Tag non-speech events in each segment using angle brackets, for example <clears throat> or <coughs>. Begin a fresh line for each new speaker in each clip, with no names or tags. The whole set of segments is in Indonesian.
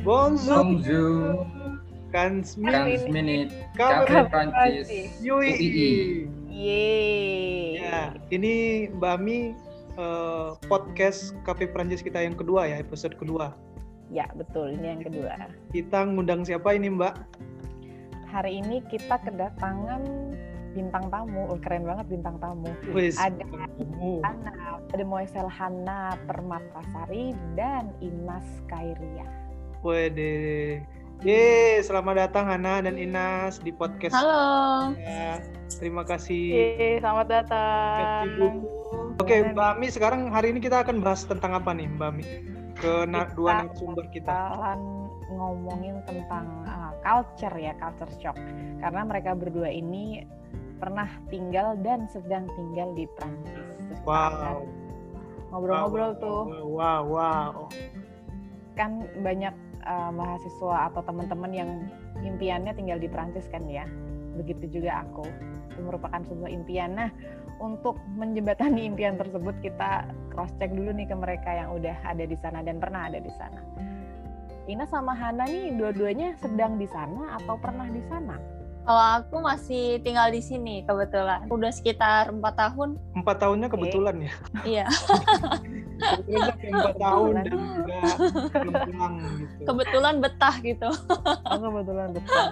Bonjour.
Bonjour.
Kans
Kans Minute.
Kafe
Kafe Prancis.
Yui.
UII.
Yeay.
Ya, ini Mbak Mi eh, podcast Cafe Prancis kita yang kedua ya, episode kedua.
Ya, betul. Ini yang kedua.
Kita ngundang siapa ini Mbak?
Hari ini kita kedatangan bintang tamu. Oh, keren banget bintang tamu.
Wis.
Ada
kamu.
Ana, ada Moesel Hana Permatasari dan Inas Kairia.
Wede. Ye, selamat datang Hana dan Inas di podcast.
Halo.
Ya, terima kasih.
Yeay, selamat datang.
Oke, Mbak Mi, sekarang hari ini kita akan bahas tentang apa nih, Mbak Mi? Ke na-
Kita
dua narasumber kita.
Bakalan ngomongin tentang uh, culture ya, culture shock. Karena mereka berdua ini pernah tinggal dan sedang tinggal di Prancis. Terus akan
Wow.
Ngobrol-ngobrol
Wow,
tuh.
Wow, wow.
kan banyak uh, mahasiswa atau teman-teman yang impiannya tinggal di Prancis kan ya. Begitu juga aku. Itu merupakan sebuah impian. Nah, untuk menjembatani impian tersebut kita cross check dulu nih ke mereka yang udah ada di sana dan pernah ada di sana. Ina sama Hana nih dua-duanya sedang di sana atau pernah di sana?
Kalau aku masih tinggal di sini kebetulan. Udah sekitar empat tahun.
Empat tahunnya kebetulan ya.
Iya.
Kebetulan empat tahun dan pulang gitu.
Kebetulan betah gitu.
Oh, kebetulan betul.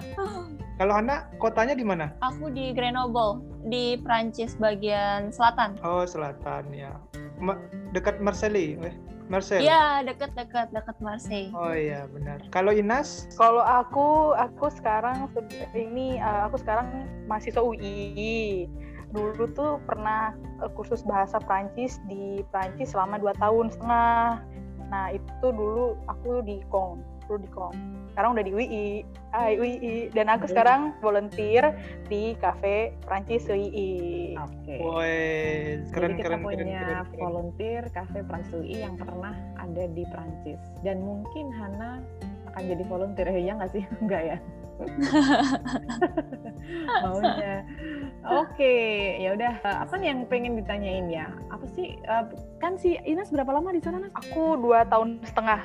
Kalau Hana, kotanya di mana?
Aku di Grenoble di Prancis bagian selatan.
Oh, selatan ya. Ma- dekat Marseille, eh? Marseille.
Iya, deket-deket deket Marseille.
Oh iya, benar. Kalau Inas,
Kalau aku, aku sekarang ini uh, aku sekarang mahasiswa UI. Dulu tuh pernah kursus bahasa Prancis di Prancis selama dua tahun setengah. Nah itu dulu aku di Kong, dulu di Kong. Sekarang udah di UI, Hai UI. Dan aku sekarang volunteer di cafe Prancis UI.
Oke.
woi, keren
Jadi kita
keren
punya
keren keren. keren.
volunteer Cafe Prancis UI yang pernah ada di Prancis dan mungkin Hana akan jadi volunteer ya nggak sih <laughs> enggak ya <laughs> maunya oke ya udah apa nih yang pengen ditanyain ya apa sih eh, kan si Inas berapa lama di sana Nas?
Aku dua tahun setengah.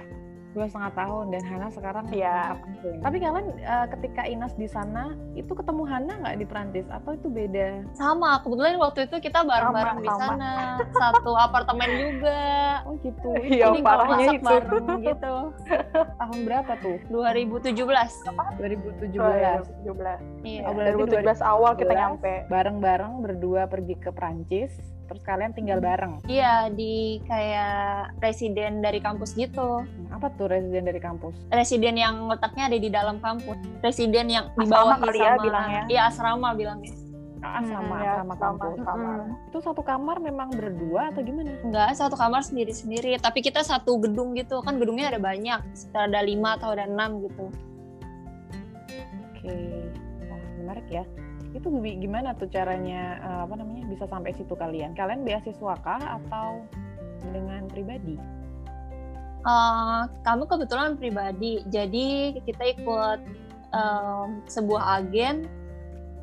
Dua setengah tahun dan Hana sekarang
Iya.
tahun. tapi kalian eh, ketika Inas di sana itu ketemu Hana nggak di Prancis atau itu beda
Sama, kebetulan waktu itu kita bareng-bareng
Sama,
di
sama.
sana. <laughs> Satu apartemen juga.
oh gitu
Iya, parahnya
masak
itu.
bareng <laughs> gitu.
tahun berapa tuh
2017.
2017
2017.
Iya.
Oh, berarti
2017 awal kita
2017.
nyampe.
bareng-bareng berdua pergi ke Prancis terus kalian tinggal bareng
Iya, di kayak residen dari kampus gitu.
Hmm, apa tuh residen dari kampus
Residen yang letaknya ada di dalam kampus. Residen yang
Asrama
dibawahi
kali ya
sama
bilangnya.
Iya, asrama bilangnya.
Ah, asrama
Hmm, ya,
asrama
asrama,
kampus
asrama.
Mm-mm.
itu satu kamar memang berdua atau gimana
Enggak, satu kamar sendiri-sendiri. Tapi kita satu gedung gitu. Kan gedungnya ada banyak. Sekitar ada lima atau ada enam gitu.
oke wah menarik ya itu gi- gimana tuh caranya eh, apa namanya bisa sampai situ kalian kalian beasiswa kah atau dengan pribadi
Eh, kamu kebetulan pribadi. Jadi kita ikut em, sebuah agen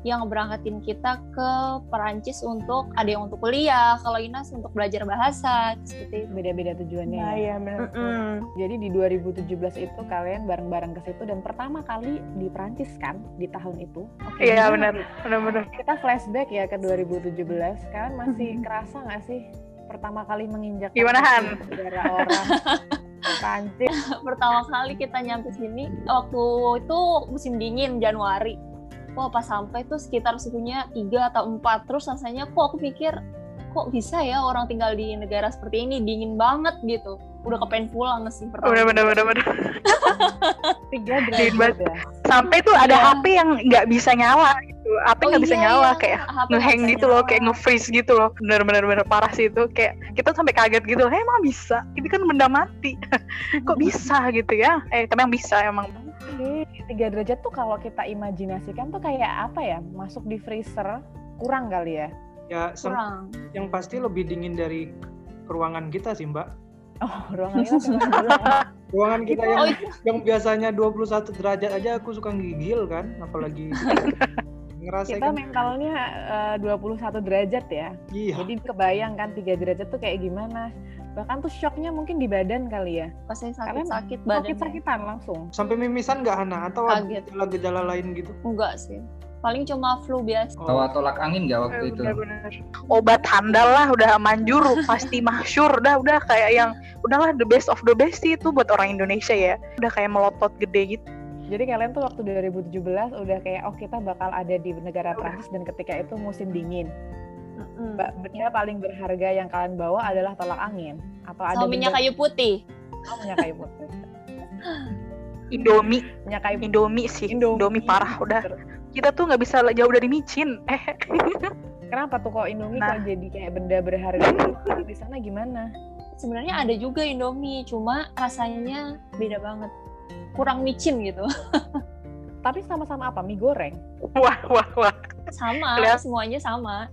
yang berangkatin kita ke Perancis untuk ada yang untuk kuliah, kalau Inas untuk belajar bahasa seperti itu.
beda-beda tujuannya
Nah,
ya
iya benar.
Mm-mm.
jadi di 2017 itu kalian bareng-bareng ke situ dan pertama kali di Prancis kan di tahun itu Oke,
Iya
gimana
benar, benar-benar.
kita flashback ya ke 2017 kalian masih kerasa nggak sih pertama kali menginjak
Gimana, Han?
di negara orang <laughs> Prancis
pertama kali kita nyampe sini waktu itu musim dingin Januari. Wah pas sampai tuh sekitar suhunya 3 atau 4 terus rasanya kok aku pikir kok bisa ya orang tinggal di negara seperti ini dingin banget gitu. Udah kepengen pulang sih pertama.
Benar benar benar benar. <laughs>
tiga
Dingin
derajat
banget.
ya
Sampai tuh ada
Iya.
HP yang nggak bisa nyala gitu. HP
Oh
nggak bisa
iya,
nyala
iya.
kayak ngehang
bisa
gitu loh,
nyala.
kayak nge-freeze gitu loh. Bener bener bener parah sih itu. Kayak kita sampai kaget gitu. Hei, emang bisa? Ini kan benda mati. <laughs> Kok bisa gitu ya? Eh, tapi yang bisa emang.
Oke, tiga derajat tuh kalau kita imajinasikan tuh kayak apa ya masuk di freezer kurang kali ya
Ya,
kurang.
yang pasti lebih dingin dari ruangan kita sih, Mbak.
oh ruangan kita memang kurang.
Ruangan kita yang
Oh, iya.
yang biasanya 21 derajat aja aku suka gigil kan, apalagi <laughs> ngerasa
kita
kan
mentalnya eh, 21 derajat ya
iya
Jadi kebayang kan 3 derajat tuh kayak gimana. Bahkan tuh shocknya mungkin di badan kali ya.
Pasti
Kalian
sakit-sakit badannya.
Sakit-sakitan langsung.
Sampai mimisan nggak Hana atau ada gejala-gejala lain gitu?
Enggak sih. Paling cuma flu biasa.
Oh.
Bawa tolak angin nggak waktu
Eh,
itu?
bener-bener. Obat handal lah udah manjur pasti mahsyur udah udah kayak yang udahlah the best of the best sih itu buat orang Indonesia ya udah kayak melotot gede gitu
Jadi kalian tuh waktu 2017 udah kayak oh kita bakal ada di negara Prancis dan ketika itu musim dingin.
Mm-mm.
Mbak, benda paling berharga yang kalian bawa adalah tolak angin atau ada
minyak
benda-
kayu putih.
Oh, minyak kayu putih. <laughs>
Indomie
Minyak kayu
Indomie sih Indomie, parah udah kita tuh nggak bisa jauh dari micin eh <laughs>
Kenapa tuh kok Indomie
Nah.
kok jadi kayak benda berharga gitu? <laughs> di sana gimana?
Sebenarnya ada juga Indomie, cuma rasanya beda banget. Kurang micin gitu.
Tapi sama-sama apa? Mie goreng.
wah wah wah
Sama,
Kelihatan.
semuanya sama.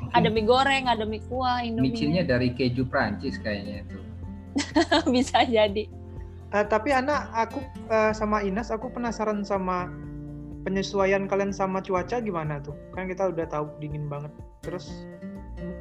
Mungkin
Ada mie goreng, ada mie kuah, Indomie.
micinnya dari keju Prancis kayaknya itu. <laughs>
bisa jadi.
Eh, tapi anak aku eh, sama Inas aku penasaran sama penyesuaian kalian sama cuaca gimana tuh? Kan kita udah tahu dingin banget. Terus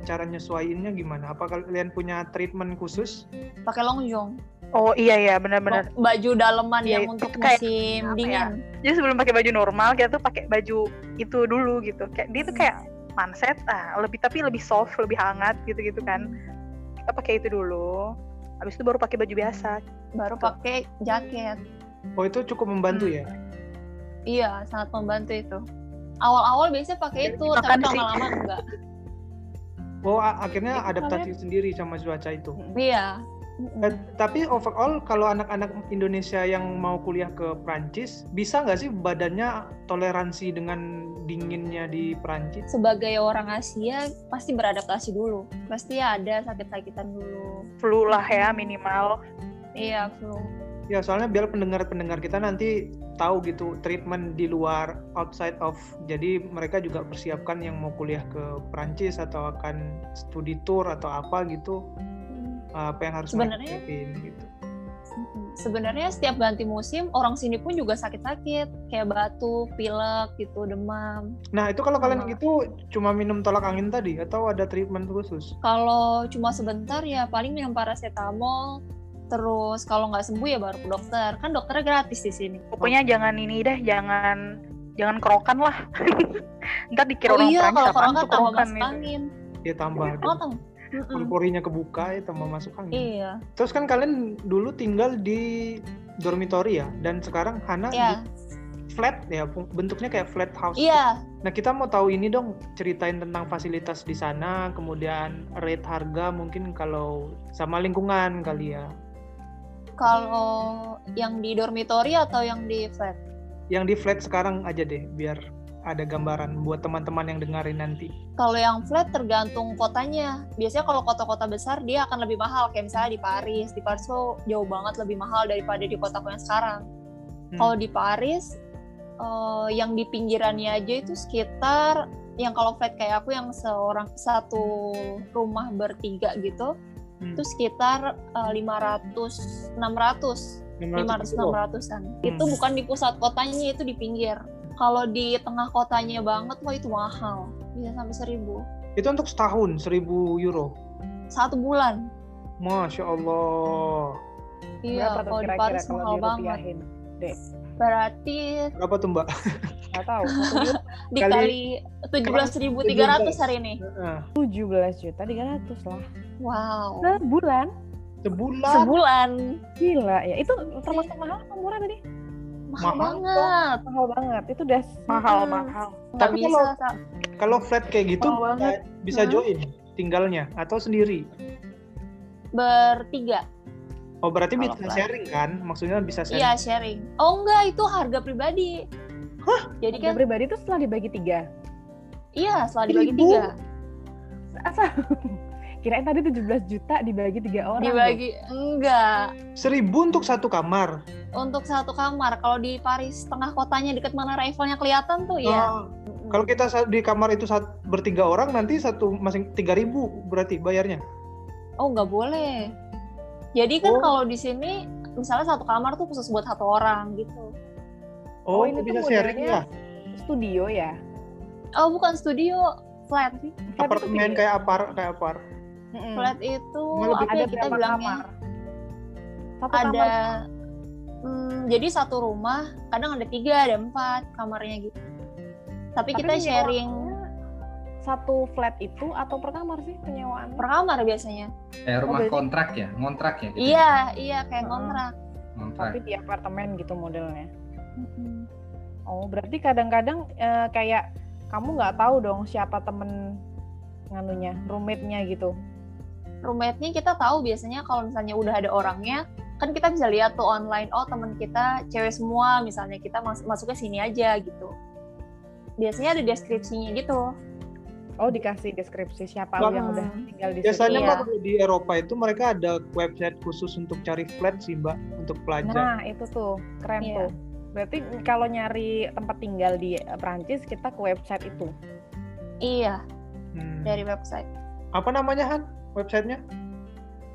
cara nyesuaiinnya gimana? Apa kalian punya treatment khusus?
Pakai longjong.
oh iya ya benar-benar
Baju daleman
Iya,
yang untuk
kayak
musim
ya?
dingin.
jadi sebelum pakai baju normal kita tuh pakai baju itu dulu gitu kayak dia tuh kayak manset ah lebih tapi lebih soft lebih hangat gitu gitu kan kita pakai itu dulu habis itu baru pakai baju biasa
Baru pakai jaket.
Oh itu cukup membantu ya?
Iya, sangat membantu itu. Awal-awal biasanya pakai itu,
Makan
tapi lama-lama enggak.
Oh akhirnya adaptasi sendiri sama cuaca itu.
Iya.
Eh, tapi overall kalau anak-anak Indonesia yang mau kuliah ke Prancis bisa nggak sih badannya toleransi dengan dinginnya di Prancis?
Sebagai orang Asia pasti beradaptasi dulu. Pasti ada sakit-sakitan dulu.
flu lah ya minimal
Iya, flu.
Ya soalnya biar pendengar-pendengar kita nanti tahu gitu treatment di luar outside of jadi mereka juga persiapkan yang mau kuliah ke Prancis atau akan studi tour atau apa gitu apa yang harus
Sebenarnya-
gitu.
Sebenarnya setiap ganti musim orang sini pun juga sakit-sakit, kayak batuk, pilek gitu, demam.
Nah itu kalau kalian
Sama.
gitu cuma minum tolak angin tadi atau ada treatment khusus?
Kalau cuma sebentar ya paling minum paracetamol. Terus kalau nggak sembuh ya baru ke dokter. Kan dokternya gratis di sini.
pokoknya jangan ini deh jangan jangan kerokan lah <laughs> ntar dikira
oh
orang
iya,
Prancis
kalau kan tambah
kerokan
masuk
gitu.
angin.
Ya tambah
Oh,
dong. Pori-porinya kebuka ya tambah masuk angin.
Iya.
Terus kan kalian dulu tinggal di dormitory ya dan sekarang Hana
Iya.
di flat ya bentuknya kayak flat house.
Iya.
Nah kita mau tahu ini dong ceritain tentang fasilitas di sana, kemudian rate harga mungkin kalau sama lingkungan kali ya.
Kalau yang di dormitory atau yang di flat?
Yang di flat sekarang aja deh biar ada gambaran buat teman-teman yang dengerin nanti.
Kalau yang flat tergantung kotanya. Biasanya kalau kota-kota besar dia akan lebih mahal. Kayak misalnya di Paris. Di Paris tuh jauh banget lebih mahal daripada di kotaku yang sekarang.
Hmm.
Kalau di Paris, eh, yang di pinggirannya aja itu sekitar yang kalau flat kayak aku yang seorang satu rumah bertiga gitu,
Hmm.
itu sekitar eh, 500 600 500 600-an. Itu
Hmm.
bukan di pusat kotanya, itu di pinggir. Kalau di tengah kotanya banget, wah itu mahal. Bisa sampai 1000
Itu untuk setahun 1000 euro.
satu bulan.
Masya Allah.
Iya,
Berapa
kalau di Paris
kalau
mahal banget. Berarti
Berapa tuh Mbak?
Nggak tahu. Satu <laughs> juta,
dikali 17.300 hari ini.
Heeh.
17 juta 300 lah.
Wow.
Sebulan?
Sebulan.
Sebulan.
Gila ya. Itu termasuk mahal apa murah tadi?
Mahal,
Mahal
banget.
Mahal banget. Itu udah
mahal
Hmm.
mahal
Tapi
bisa.
kalau-. Kalau flat kayak gitu
Mahal banget.
bisa- bisa
Hmm.
join tinggalnya atau sendiri?
Bertiga.
Oh berarti
Kalau
bisa
flat.
sharing kan? Maksudnya bisa sharing.
Iya, sharing. Oh enggak, itu harga pribadi. Hah? Jadi
Harga
kan,
pribadi itu setelah dibagi tiga.
iya, setelah dibagi
Seribu?
tiga.
Kirain tadi 17 juta dibagi tiga orang.
Dibagi, enggak.
Seribu untuk satu kamar.
Untuk satu kamar. Kalau di Paris, tengah kotanya deket mana Eiffelnya kelihatan tuh, ya.
Oh, kalau kita di kamar itu sat- bertiga orang nanti satu masing tiga ribu berarti bayarnya.
Oh, nggak boleh. Jadi kan
Oh.
kalau di sini, misalnya satu kamar tuh khusus buat satu orang gitu.
Oh,
Oh, ini
bisa
tuh
sharing ya?
Studio ya.
Oh, bukan studio, flat.
Itu
Apartemen kayak apar kayak apar.
Mm-mm.
Flat itu apa
ada
ya kita bilangnya?
kamar? Satu
Ada
kamar.
hmm, jadi satu rumah kadang ada tiga ada empat kamarnya gitu. Tapi,
Tapi
kita sharing
satu flat itu atau per kamar sih penyewaan?
per kamar biasanya.
Kayak rumah
berarti-
kontrak ya, ngontrak ya gitu.
Iya iya kayak
Heeh.
kontrak.
Ngontrak.
Tapi di apartemen gitu modelnya.
Mm-mm.
Oh, berarti kadang-kadang eh, kayak kamu nggak tahu dong siapa temen nganunya, roommate-nya gitu.
Roommate-nya kita tahu biasanya kalau misalnya udah ada orangnya kan kita bisa lihat tuh online oh teman kita cewek semua misalnya kita mas masuknya sini aja gitu. Biasanya ada deskripsinya gitu.
Oh, dikasih deskripsi siapa
Bang,
yang udah tinggal di
Biasanya.
Iya.
Kalau di Eropa itu mereka ada website khusus untuk cari flat sih mbak untuk pelajar.
Nah, itu tuh keren
Iya.
tuh. Berarti kalau nyari tempat tinggal di eh, Prancis kita ke website itu.
Iya
Hmm.
dari website.
Apa namanya Han? Websitenya?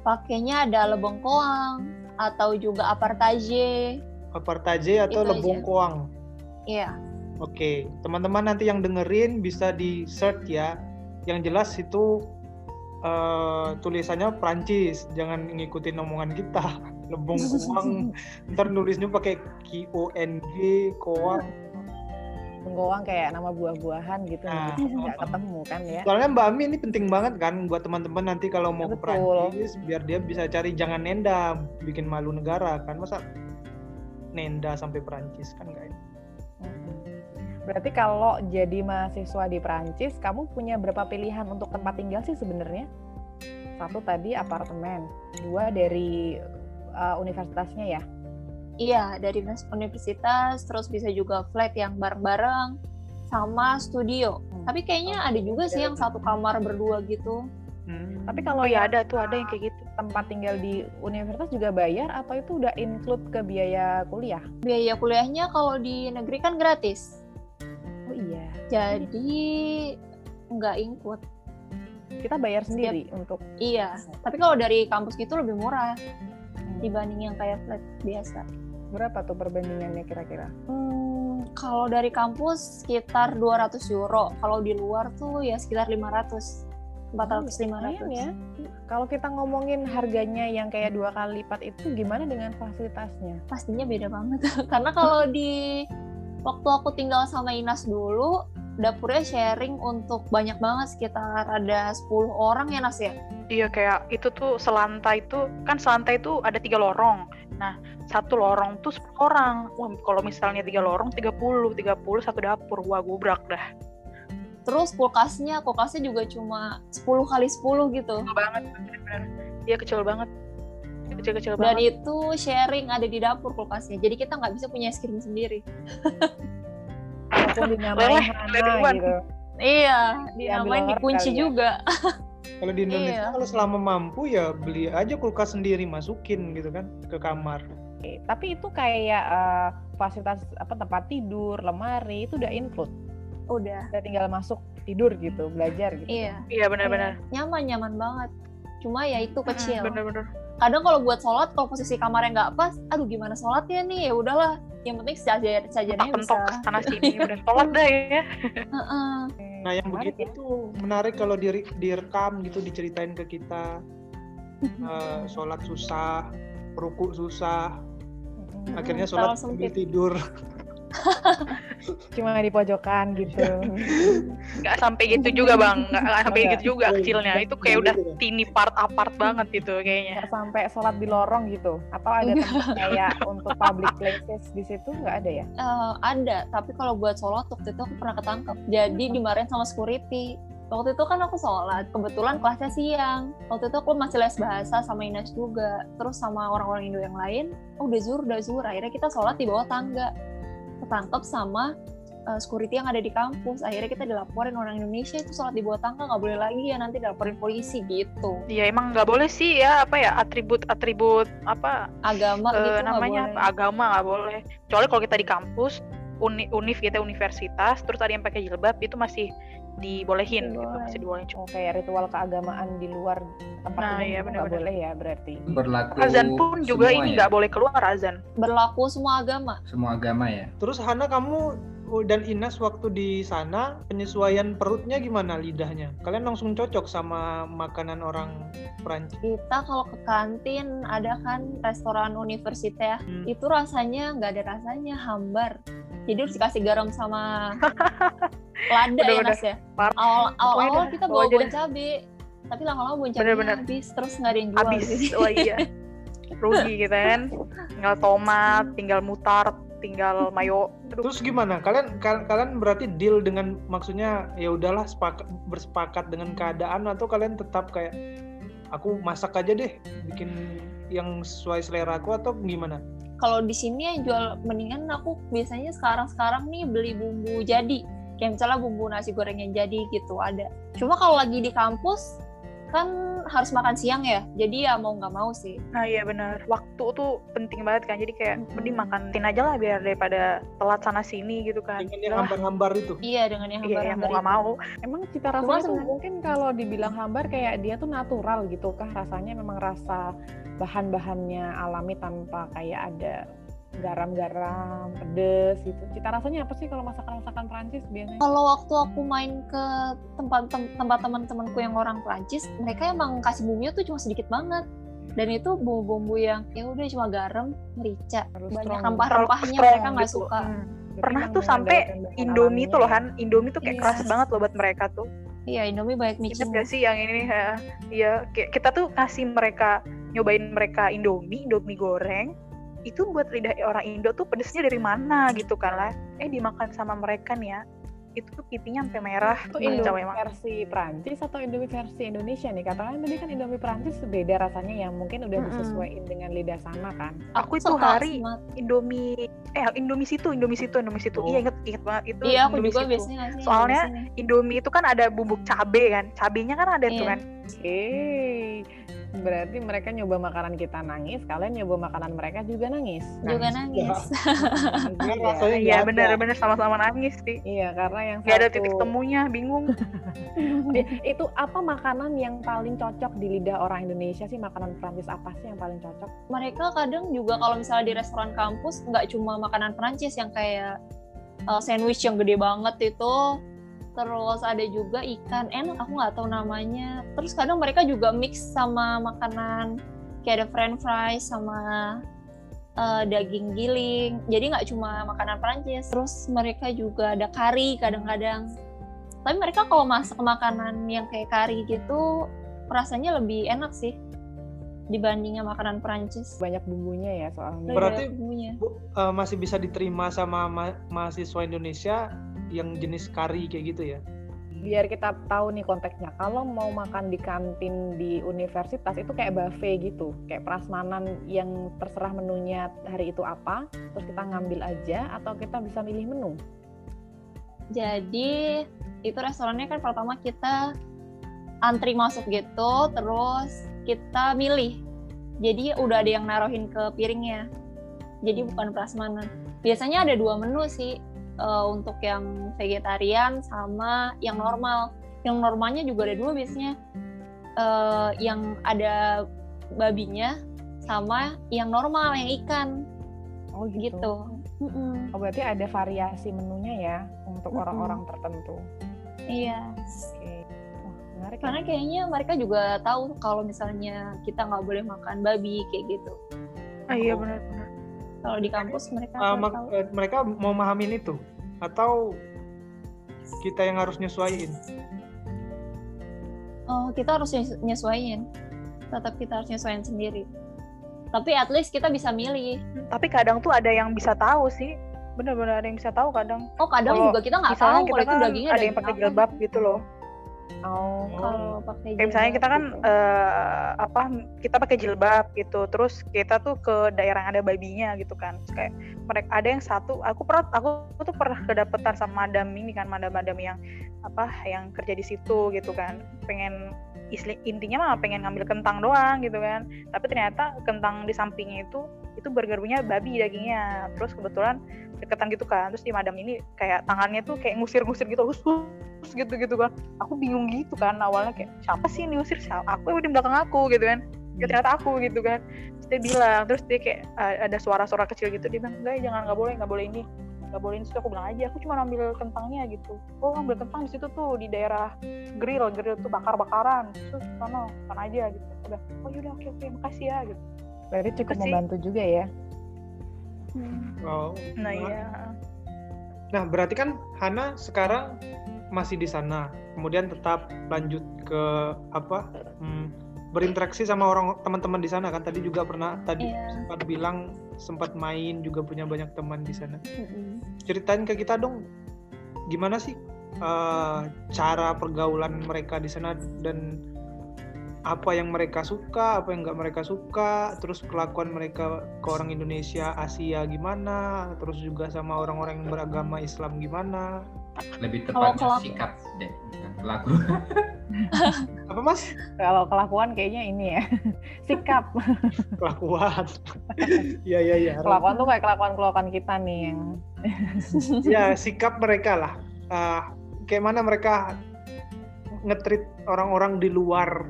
Pakainya ada lebong koang atau juga apartage.
Apartage atau
Itu
Lebong
aja.
Koang?
Iya.
Oke, teman-teman nanti yang dengerin bisa di search ya. Yang jelas itu eh, tulisannya Prancis, jangan ngikutin omongan kita. <laughs> Lebong Koang, <laughs> ntar nulisnya pakai Q O N G Koang.
Bengkoang kayak nama buah-buahan gitu
Nah,
nggak ketemu kan ya.
Soalnya Mbak Ami ini penting banget kan buat teman-teman nanti kalau mau ke
Betul.
Prancis biar dia bisa cari jangan nenda, bikin malu negara kan masa nenda sampai Prancis kan enggak.
Mm-mm. Berarti kalau jadi mahasiswa di Prancis, kamu punya berapa pilihan untuk tempat tinggal sih sebenarnya? Satu tadi apartemen, dua dari uh, universitasnya ya.
Iya, dari univers- universitas, terus bisa juga flat yang bareng-bareng, sama studio.
Hmm.
Tapi kayaknya ada juga sih yang satu kamar berdua gitu.
Hmm.
Tapi kalau
ya
yang
ada tuh ada yang kayak gitu.
tempat tinggal di universitas juga bayar atau itu udah include ke biaya kuliah?
Biaya kuliahnya kalau di negeri kan gratis.
Oh iya.
Jadi nggak include.
Kita bayar sendiri untuk
Iya, tapi kalau dari kampus gitu lebih murah
Hmm.
Dibanding yang kayak flat biasa.
berapa tuh perbandingannya kira-kira?
Hmm, kalau dari kampus sekitar 200 euro. Kalau di luar tuh ya sekitar 500. 400
Lumayan
500.
ya. Kalau kita ngomongin harganya yang kayak dua kali lipat itu gimana dengan fasilitasnya?
Pastinya beda banget. <laughs> Karena kalau di waktu aku tinggal sama Inas dulu, dapurnya sharing untuk banyak banget sekitar ada 10 orang ya Nas ya.
Iya kayak itu tuh selantai itu kan selantai itu ada tiga lorong. Nah satu lorong tuh 10 orang. Wah kalau misalnya tiga lorong 30, 30 satu dapur. Wah gubrak dah.
Terus kulkasnya, kulkasnya juga cuma 10 kali 10 gitu.
Kecil banget bener-bener. Iya kecil banget. Kecil-kecil
Dan
banget.
itu sharing ada di dapur kulkasnya. Jadi kita nggak bisa punya es krim sendiri. <laughs>
Walaupun dinamain
Leleh,
Hana gitu.
Iya, dinamain dikunci
kali ya.
juga.
Kalau di Indonesia
Iya.
kalau selama mampu ya beli aja kulkas sendiri masukin gitu kan ke kamar.
Oke, Tapi itu kayak eh, fasilitas apa tempat tidur, lemari itu udah include.
Udah.
Udah tinggal masuk tidur gitu, belajar gitu.
Iya.
Iya benar-benar.
Nyaman, nyaman banget. Cuma ya itu kecil.
Bener-bener.
Kadang kalau buat sholat kalau posisi kamarnya nggak pas aduh gimana sholatnya nih ya udahlah yang penting saja sajadannya bisa
sana sini udah sholat dah ya.
Heeh.
Nah yang
Menarik
begitu
ya.
tuh menarik kalau dire- direkam gitu diceritain ke kita Eh, sholat susah, ruku susah,
Mm-mm.
akhirnya
terlalu
sholat sambil tidur. <laughs>
Cuma di pojokan gitu.
Nggak sampai gitu juga bang. Nggak, sampai gitu juga kecilnya. Itu kayak udah tini part apart banget gitu kayaknya.
Nggak sampai sholat di lorong gitu. Atau ada tempat kayak untuk public places di situ nggak ada ya?
Eh, ada tapi kalau buat sholat waktu itu aku pernah ketangkep jadi dimarahin sama security waktu itu kan aku sholat kebetulan kelasnya siang waktu itu aku masih les bahasa sama Ines juga terus sama orang-orang Indo yang lain oh udah zuhur udah zuhur akhirnya kita sholat di bawah tangga ketangkep sama eh, security yang ada di kampus. Akhirnya kita dilaporin orang Indonesia itu sholat di bawah tangga nggak boleh lagi ya nanti dilaporin polisi gitu.
Iya emang nggak boleh sih ya apa ya atribut atribut apa
agama
eh,
gitu
namanya
boleh.
apa, agama nggak boleh. Kecuali kalau kita di kampus uni, univ gitu universitas terus ada yang pakai jilbab itu masih dibolehin gitu
Boleh.
masih dibolehin.
Oh kayak ritual keagamaan di luar tempat
Nah,
umum
iya,
nggak
benar-benar.
boleh ya berarti.
Berlaku
Azan pun juga ini
ya?
nggak boleh keluar azan.
berlaku semua agama
Semua agama ya.
Terus Hana kamu oh, dan Inas waktu di sana penyesuaian perutnya gimana lidahnya? Kalian langsung cocok sama makanan orang Prancis?
Kita kalau ke kantin ada kan restoran universitas ya,
Hmm.
itu rasanya nggak ada rasanya, hambar. Jadi harus dikasih garam sama <laughs> lada ya. Nas ya. Awal awal, awal kita
bawa
bawa
aja
buah
dah.
cabe, tapi lama-lama buah
Bener-bener.
cabenya habis, terus nggak ada yang jual.
Abis,
Jadi,
oh iya. <laughs> Rugi gitu kan. Tinggal tomat, tinggal mutard, tinggal mayo. Aduh,
Terus gimana? Kalian kal- kalian berarti deal dengan maksudnya ya udahlah sepakat bersepakat dengan keadaan atau kalian tetap kayak aku masak aja deh bikin yang sesuai selera aku atau gimana?
Kalau di sini yang jual mendingan aku biasanya sekarang-sekarang nih beli bumbu jadi kayak misalnya bumbu nasi goreng yang jadi gitu ada cuma kalau lagi di kampus kan harus makan siang ya jadi ya mau nggak mau sih
Nah iya benar. Waktu tuh penting banget kan. Jadi kayak
Mm-mm.
mending makantin aja lah biar daripada telat sana sini gitu kan.
Dengan yang hambar-hambar itu.
iya dengan yang
Iya, ya,
hambar-hambar
mau nggak mau.
Emang cita
Cuma
rasanya tuh mungkin kalau dibilang hambar kayak dia tuh natural gitu kah rasanya memang rasa bahan-bahannya alami tanpa kayak ada garam-garam, pedes gitu. Cita rasanya apa sih kalau masakan-masakan Prancis biasanya?
kalau waktu aku main ke tempat tem- tempat teman-temanku yang orang Prancis mereka emang kasih bumbunya tuh cuma sedikit banget dan itu bumbu-bumbu yang ya udah cuma garam merica
Terlalu
banyak rempah-rempahnya mereka nggak
strong
suka
gitu. Hmm. Pernah tuh sampai Indomie tuh loh. Han. Indomie tuh kayak
Iya.
keras banget loh buat mereka tuh.
Iya Indomie banyak
Ingat
micin
gak sih yang ini? Iya, kayak kita tuh kasih mereka nyobain mereka Indomie, Indomie goreng. Itu buat lidah orang Indo tuh pedesnya dari mana gitu kan lah. Eh dimakan sama mereka nih ya. Itu tuh pipinya sampai merah.
Itu Indomie
emang.
versi Prancis atau Indomie versi Indonesia nih? Katakan tadi kan Indomie Prancis beda rasanya yang mungkin udah
Mm-mm.
disesuaikan dengan lidah sana kan.
Aku itu
suka
hari
sama
Indomie eh Indomie situ, Indomie situ, Indomie situ.
Oh.
Iya inget inget banget itu.
Iya, aku
Indomie
juga
situ.
biasanya ngasih
Soalnya. Indomie itu kan ada bubuk cabe kan. Cabenya kan ada tuh
Iya.
kan.
Oke, berarti mereka nyoba makanan kita nangis, kalian nyoba makanan mereka juga nangis.
juga
Nangis.
Iya. <laughs>
Iya bener
ada.
bener sama-sama nangis sih.
Iya, karena yang
Gak ada
satu-
titik temunya, bingung.
Eh, <laughs> itu apa makanan yang paling cocok di lidah orang Indonesia sih? Makanan Prancis apa sih yang paling cocok?
mereka kadang juga kalau misalnya di restoran kampus nggak cuma makanan Perancis yang kayak uh, sandwich yang gede banget itu terus ada juga ikan enak aku nggak tahu namanya. Terus kadang mereka juga mix sama makanan kayak ada french fries sama uh, daging giling. Jadi nggak cuma makanan Perancis. Terus mereka juga ada kari kadang-kadang. Tapi mereka kalau masak makanan yang kayak kari gitu rasanya lebih enak sih dibandingnya makanan Perancis.
Banyak bumbunya ya soalnya.
Berarti-
bumbunya.
Bu, eh, masih bisa diterima sama ma- mahasiswa Indonesia yang jenis kari kayak gitu ya?
biar kita tahu nih konteksnya. Kalau mau makan di kantin di universitas itu kayak buffet gitu, kayak prasmanan yang terserah menunya hari itu apa, terus kita ngambil aja atau kita bisa milih menu.
Jadi itu restorannya kan pertama kita antri masuk gitu, terus kita milih. Jadi udah ada yang naruhin ke piringnya. Jadi bukan prasmanan. Biasanya ada dua menu sih eh, untuk yang vegetarian sama yang normal. Yang normalnya juga ada dua biasanya. Eh, yang ada babinya sama yang normal yang ikan
Oh
gitu. Mm-mm.
Oh berarti ada variasi menunya ya untuk orang-orang tertentu.
Iya.
Oke. Wah, menarik ya.
karena kayaknya mereka juga tahu kalau misalnya kita nggak boleh makan babi kayak gitu
Ah, iya benar-benar.
kalau di kampus mereka
mak-
tahu
eh, mereka mau mahamin itu atau kita yang harus nyesuaiin?
oh kita harus nyes- nyesuaiin tetap kita harus nyesuaiin sendiri tapi at least kita bisa milih
Tapi kadang tuh ada yang bisa tahu sih. Benar-benar ada yang bisa tahu kadang.
oh kadang
Kalau
juga kita nggak tahu kalau itu
kan
dagingnya
ada yang pakai jilbab gitu loh.
Oh,
kalau pakai
Kayak misalnya
jilbab
kita kan
gitu.
eh, apa kita pakai jilbab gitu, terus kita tuh ke daerah yang ada babinya gitu kan. Terus kayak mereka ada yang satu, aku pernah aku tuh pernah kedapetan sama madam ini kan, madam-madam yang apa yang kerja di situ gitu kan. Pengen isli, intinya mah pengen ngambil kentang doang gitu kan. Tapi ternyata kentang di sampingnya itu itu burgernya babi dagingnya. Terus kebetulan deketan gitu kan. Terus di madam ini kayak tangannya tuh kayak ngusir-ngusir gitu, hus gitu gitu kan aku bingung gitu kan awalnya kayak siapa sih yang diusir siapa aku yang di belakang aku gitu kan ya, ternyata aku gitu kan terus dia bilang terus dia kayak ada suara-suara kecil gitu dia bilang enggak jangan nggak boleh nggak boleh ini nggak boleh di situ aku bilang aja aku cuma ambil kentangnya gitu oh ambil kentang di situ tuh di daerah grill grill tuh bakar bakaran terus sana sana aja gitu udah oh yaudah oke oke makasih ya gitu
Berarti cukup
Terus sih-
membantu juga ya.
Oh.
nah iya
Nah, berarti kan Hana sekarang masih di sana, kemudian tetap lanjut ke apa? hmm, berinteraksi sama orang teman-teman di sana kan tadi juga pernah tadi
Iya.
sempat bilang sempat main juga punya banyak teman di sana.
Mm-mm.
Ceritain ke kita dong gimana sih eh, cara pergaulan mereka di sana dan apa yang mereka suka, apa yang nggak mereka suka, terus kelakuan mereka ke orang Indonesia, Asia gimana, terus juga sama orang-orang yang beragama Islam gimana.
Lebih tepatnya sikap deh, pelaku. <laughs>
Apa mas?
Kalau kelakuan kayaknya ini ya. <laughs> Sikap. <laughs>
Kelakuan. Iya iya iya.
Kelakuan tuh kayak kelakuan-kelakuan kita nih yang
Ya sikap mereka lah. Eh, kayak mana mereka ngetrit orang-orang di luar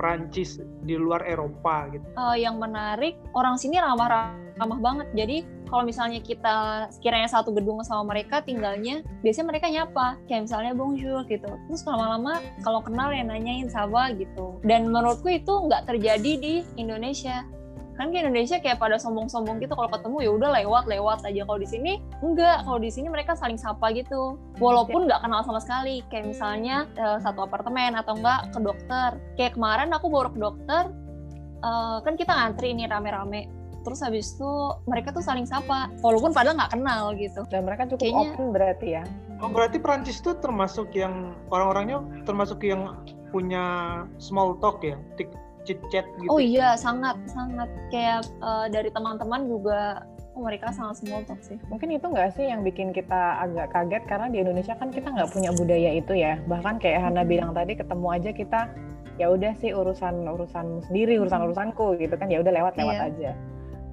Prancis, di luar Eropa gitu.
Eh, yang menarik orang sini ramah-ramah banget. Jadi kalau misalnya kita sekiranya satu gedung sama mereka tinggalnya, biasanya mereka nyapa, kayak misalnya bonjour gitu. Terus lama-lama kalau kenal ya nanyain Saba gitu. Dan menurutku itu nggak terjadi di Indonesia. Kan di Indonesia kayak pada sombong-sombong gitu kalau ketemu ya udah lewat-lewat aja. Kalau di sini enggak, kalau di sini mereka saling sapa gitu. Walaupun nggak kenal sama sekali. Kayak misalnya eh, satu apartemen atau enggak ke dokter. Kayak kemarin aku baru ke dokter, eh, kan kita ngantri nih rame-rame. Terus habis itu mereka tuh saling sapa, walaupun padahal nggak kenal gitu.
dan mereka cukup
Kayaknya-
open berarti ya.
Oh berarti Prancis itu termasuk yang orang-orangnya termasuk yang punya small talk ya, tik chit chat gitu.
Oh iya, sangat sangat kayak eh, dari teman-teman juga oh, mereka sangat small talk sih.
Mungkin itu nggak sih yang bikin kita agak kaget karena di Indonesia kan kita nggak punya budaya itu ya. Bahkan kayak Hana bilang tadi ketemu aja kita ya udah sih urusan urusan sendiri urusan urusanku gitu kan ya udah lewat lewat
Iya.
aja.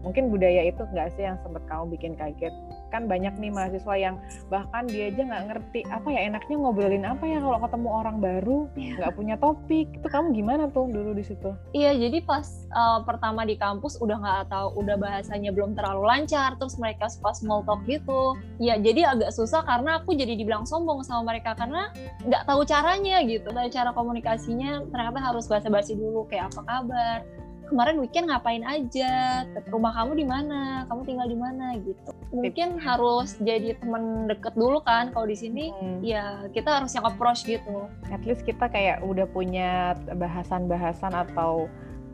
Mungkin budaya itu nggak sih yang sempat kamu bikin kaget? Kan banyak nih mahasiswa yang bahkan dia aja nggak ngerti apa ya enaknya ngobrolin apa ya kalau ketemu orang baru
Iya.
nggak punya topik. Itu kamu gimana tuh dulu di situ?
Iya, jadi pas eh, pertama di kampus udah nggak tahu, udah bahasanya belum terlalu lancar, terus mereka suka small talk gitu. Ya, jadi agak susah karena aku jadi dibilang sombong sama mereka karena nggak tahu caranya gitu. Dan cara komunikasinya ternyata harus basa-basi dulu kayak apa kabar. Kemarin weekend ngapain aja? Rumah kamu di mana? Kamu tinggal di mana gitu. Mungkin harus jadi teman deket dulu kan kalau di sini.
Hmm.
Ya, kita harus yang approach gitu.
at least kita kayak udah punya bahasan-bahasan atau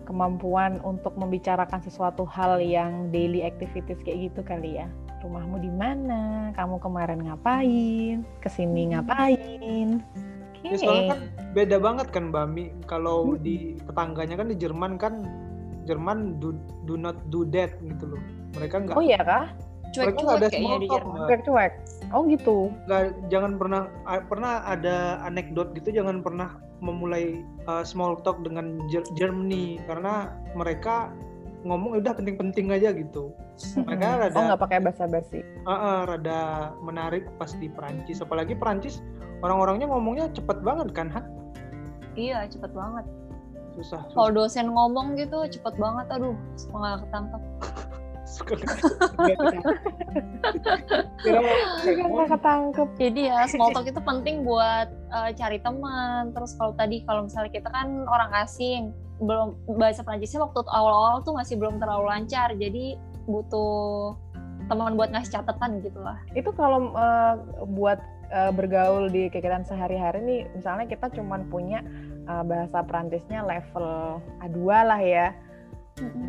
kemampuan untuk membicarakan sesuatu hal yang daily activities kayak gitu kali ya. Rumahmu di mana? Kamu kemarin ngapain? Ke sini ngapain?
Ya,
Oke.
soalnya kan beda banget kan Mbak Mi. Kalau
Hmm.
di tetangganya kan di Jerman kan Jerman do, do not do that gitu loh. Mereka nggak
Oh iya kah?
mereka nggak ada small
di
talk,
Jerman.
Mbak.
Cuek-cuek. Oh gitu.
nggak jangan pernah pernah ada anekdot gitu jangan pernah memulai uh, small talk dengan Jer- Germany karena mereka ngomong udah penting-penting aja gitu mereka
Mm-mm.
rada
Oh nggak pakai basa-basi.
uh, uh, rada menarik pas di Perancis apalagi Perancis orang-orangnya ngomongnya cepet banget kan Han?
Iya, cepet banget.
Susah,
Kalau
susah.
dosen ngomong gitu cepet banget, aduh, <laughs> suka nggak ketangkep.
Suka-
nggak ketangkep.
Jadi ya small talk itu penting buat eh, cari teman. Terus kalau tadi kalau misalnya kita kan orang asing, belum bahasa Prancisnya waktu awal-awal tuh masih belum terlalu lancar, jadi butuh teman buat ngasih catatan gitu lah.
Itu kalau eh, buat eh, bergaul di kegiatan sehari-hari nih, misalnya kita cuman punya eh, bahasa Perancisnya level A2 lah ya.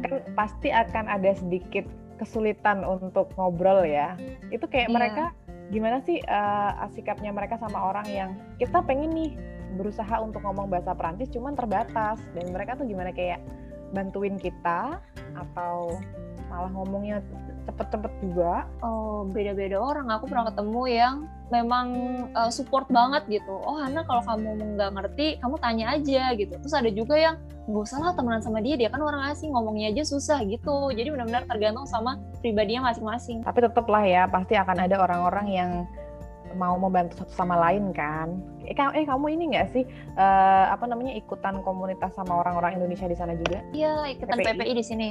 kan pasti akan ada sedikit kesulitan untuk ngobrol ya. Itu kayak
Iya.
mereka gimana sih uh, sikapnya mereka sama orang yang kita pengen nih berusaha untuk ngomong bahasa Perancis cuman terbatas dan mereka tuh gimana kayak bantuin kita atau malah ngomongnya cepet-cepet juga.
Oh, beda-beda orang. Aku pernah ketemu yang memang uh, support banget gitu. Oh, Hana kalau kamu nggak ngerti, kamu tanya aja gitu. Terus ada juga yang gak usah lah temenan sama dia, dia kan orang asing, ngomongnya aja susah gitu. Jadi benar-benar tergantung sama pribadinya masing-masing.
Tapi tetep lah ya pasti akan ada orang-orang yang mau membantu satu sama lain kan. Eh, eh, kamu ini nggak sih eh, apa namanya ikutan komunitas sama orang-orang Indonesia di sana juga?
Iya, ikutan
PPI.
PPI di sini.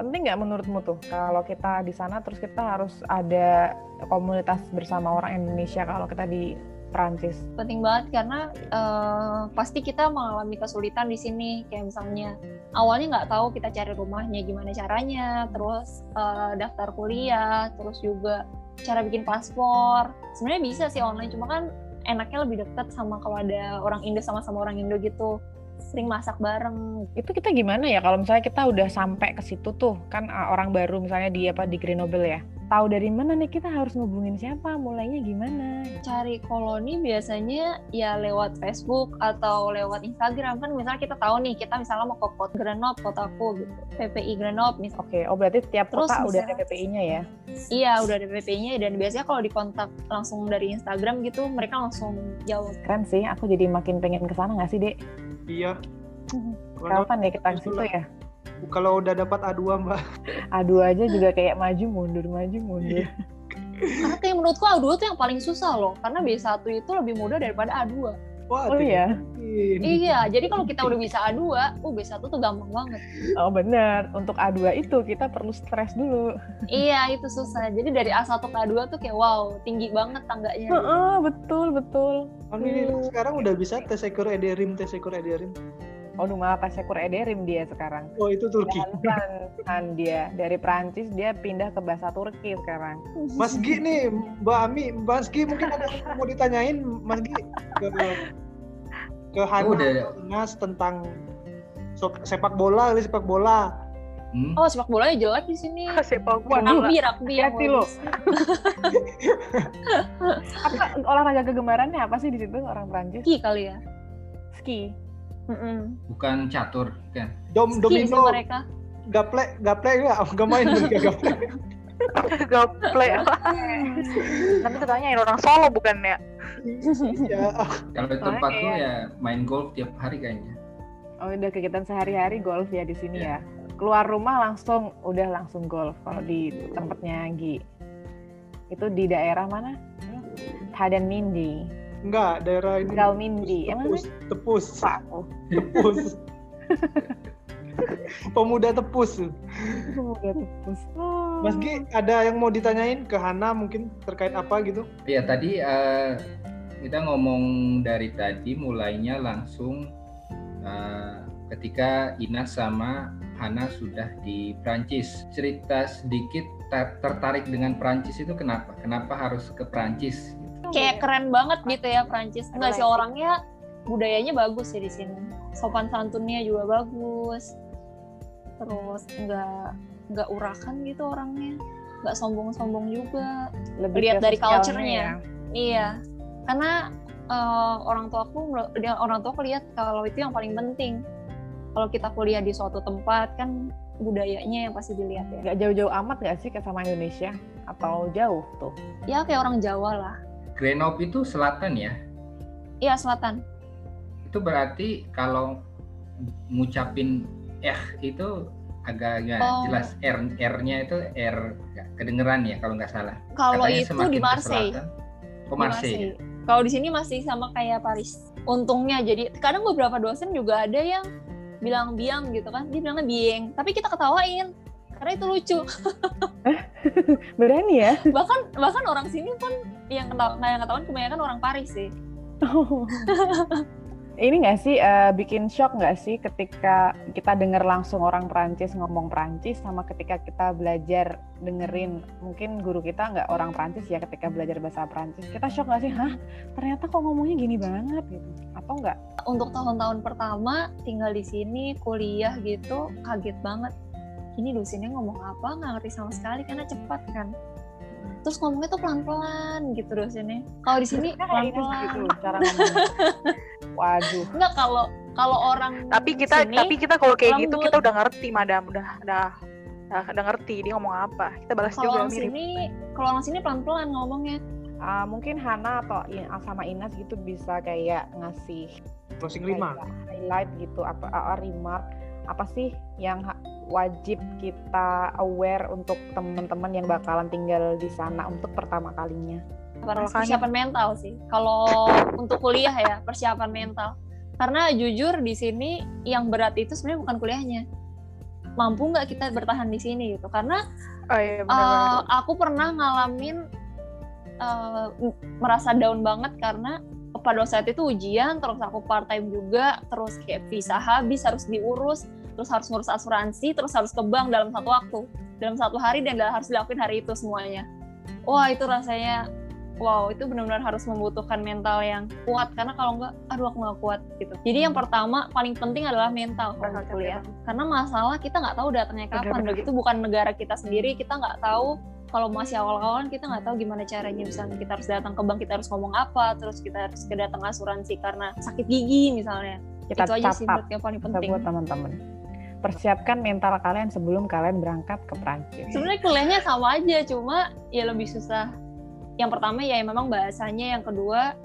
Penting nggak menurutmu tuh kalau kita di sana terus kita harus ada komunitas bersama orang Indonesia kalau kita di Prancis?
penting banget karena eh, pasti kita mengalami kesulitan di sini. Kayak misalnya awalnya nggak tahu kita cari rumahnya gimana caranya terus eh, daftar kuliah terus juga cara bikin paspor. Sebenarnya bisa sih online cuma kan enaknya lebih dekat sama kalau ada orang Indo sama-sama orang Indo gitu sering masak bareng
Itu kita gimana ya kalau misalnya kita udah sampai ke situ tuh kan uh, orang baru misalnya di apa di Grenoble ya. Tahu dari mana nih kita harus ngubungin siapa, mulainya gimana?
cari koloni biasanya ya lewat Facebook atau lewat Instagram kan misalnya kita tahu nih kita misalnya mau ke kota Grenoble kotaku gitu PPI Grenoble misal
Oke, oh berarti tiap
Terus
kota udah ada
misalnya-
PPI-nya ya.
iya udah ada PPI-nya dan biasanya kalau dikontak langsung dari Instagram gitu mereka langsung jawab
Keren sih, aku jadi makin pengen ke sana nggak sih, Dek?
Iya. Kalau,
Kapan ya kita ke situ ya?
kalau udah dapat A2 mbak.
Adu aja juga kayak maju mundur, maju mundur.
Iya.
karena kayak menurutku A2 tuh yang paling susah loh karena B1 itu lebih mudah daripada A2
Wah,
Oh iya?
mungkin.
iya jadi kalau kita udah <laughs> bisa A2 uh B1 tuh gampang banget
Oh bener, untuk A2 itu kita perlu stres dulu.
iya itu susah jadi dari A1 ke A2 tuh kayak wow tinggi banget tangganya
Heeh, betul, betul.
Kan ini sekarang udah bisa tes ekor ederim, tes ekor ederim.
Aduh malah Tasyakur Ederim dia sekarang.
Oh itu Turki.
Kan, kan dia dari Prancis dia pindah ke bahasa Turki sekarang.
Mas Gi nih, Mbak Ami, Mas Gi mungkin ada yang mau ditanyain Mas Gi ke ke Hana Inas tentang so- sepak bola, kali sepak bola.
Hmm?
oh sepak bolanya jelek di sini <laughs>
sepak bola
rugby rugby
Hati-hati lo. Apa olahraga kegemarannya apa sih di situ orang Prancis?
ski kali ya
Ski.
Mm-mm.
Bukan catur kan?
Dom
ski
domino,
mereka
gaple, gaple enggak? Enggak main juga gaple. <laughs>
gaple nanti <laughs> ditanyain orang Solo bukan ya
ya,
Kalau di tempatku
kayak-
ya main golf tiap hari kayaknya.
Oh udah kegiatan sehari-hari golf ya di sini ya. Keluar rumah langsung udah langsung golf kalau di tempatnya Gi. Itu di daerah mana? Hadan Mindi,
enggak daerah ini.
Gal Mindi. Emang
Tepus, tepus,
aku. <laughs>
tepus. Pemuda tepus.
Tepus. Oh.
Mas Gi, ada yang mau ditanyain ke Hana mungkin terkait apa gitu?
Iya tadi eh, kita ngomong dari tadi mulainya langsung eh, ketika Inas sama Hana sudah di Prancis. Cerita sedikit ter- tertarik dengan Prancis itu kenapa? Kenapa harus ke Prancis?
Kayak keren banget gitu ya Prancis. Nggak sih orangnya budayanya bagus ya di sini. Sopan santunnya juga bagus. Terus nggak nggak urakan gitu orangnya. Nggak sombong-sombong juga.
Lebih
lihat dari culture-nya.
ya.
iya. Karena eh, orang tua aku dia orang tua aku lihat kalau itu yang paling penting. Kalau kita kuliah di suatu tempat kan budayanya yang pasti dilihat ya.
Nggak jauh-jauh amat nggak sih ke sama Indonesia? Atau jauh tuh?
ya kayak orang Jawa lah
Grenoble itu selatan ya.
iya selatan
Itu berarti kalau ngucapin eh itu agak nggak
Oh.
jelas R R-nya itu R kedengeran ya kalau nggak salah.
kalau
Katanya
itu di
ke
Marseille
selatan- Oh
Di
Marseille. ya?
Marseille. Kalau di sini masih sama kayak Paris. Untungnya jadi kadang beberapa dosen juga ada yang bilang biang gitu kan, dia bilangnya bieng, tapi kita ketawain karena itu lucu. <laughs>
Berani ya? <laughs>
bahkan bahkan orang sini pun yang ketawa, yang ketahuan kebanyakan orang Paris sih. <laughs>
Ini nggak sih eh, bikin shock nggak sih ketika kita dengar langsung orang Perancis ngomong Perancis sama ketika kita belajar dengerin mungkin guru kita nggak orang Perancis ya ketika belajar bahasa Perancis kita shock nggak sih hah ternyata kok ngomongnya gini banget gitu atau nggak
Untuk tahun-tahun pertama tinggal di sini kuliah gitu kaget banget. Ini dosennya ngomong apa nggak ngerti sama sekali karena cepat kan. Terus ngomongnya tuh pelan-pelan gitu dosennya. Kalau di sini pelan-pelan.
gitu cara ngomongnya waduh
Enggak kalau kalau orang
tapi kita
sini,
tapi kita kalau kayak gitu kita udah ngerti madam udah udah udah, udah ngerti dia ngomong apa kita balas
kalau
juga
orang
mirip
sini kalau orang sini pelan-pelan ngomongnya.
Ah, mungkin Hana atau sama Inas gitu bisa kayak ngasih
Closing lima.
highlight gitu apa uh, remark apa sih yang wajib kita aware untuk teman-teman yang bakalan tinggal di sana untuk pertama kalinya?
Persiapan mental sih. Kalau untuk kuliah ya persiapan mental. Karena jujur di sini yang berat itu sebenarnya bukan kuliahnya, mampu nggak kita bertahan di sini gitu? Karena
Oh iya benar
uh, aku pernah ngalamin uh, merasa down banget karena pada saat itu ujian terus aku part time juga terus kayak visa habis harus diurus terus harus ngurus asuransi terus harus ke bank dalam satu waktu. Dalam satu hari dan harus dilakuin hari itu semuanya. Wah itu rasanya wow itu benar-benar harus membutuhkan mental yang kuat. Karena kalau nggak aduh aku nggak kuat gitu. Jadi yang pertama paling penting adalah mental kalau kuliah karena masalah kita nggak tahu datangnya kapan. begitu bukan negara kita sendiri kita nggak tahu. Kalau masih awal-awalan kita nggak tahu gimana caranya. Misalnya kita harus datang ke bank kita harus ngomong apa. Terus kita harus kedatang asuransi karena sakit gigi misalnya.
Kita
itu aja sih yang paling
Kita
penting.
buat teman-teman persiapkan mental kalian sebelum kalian berangkat ke Prancis
sebenarnya kuliahnya sama aja cuma ya lebih susah yang pertama ya memang bahasanya yang kedua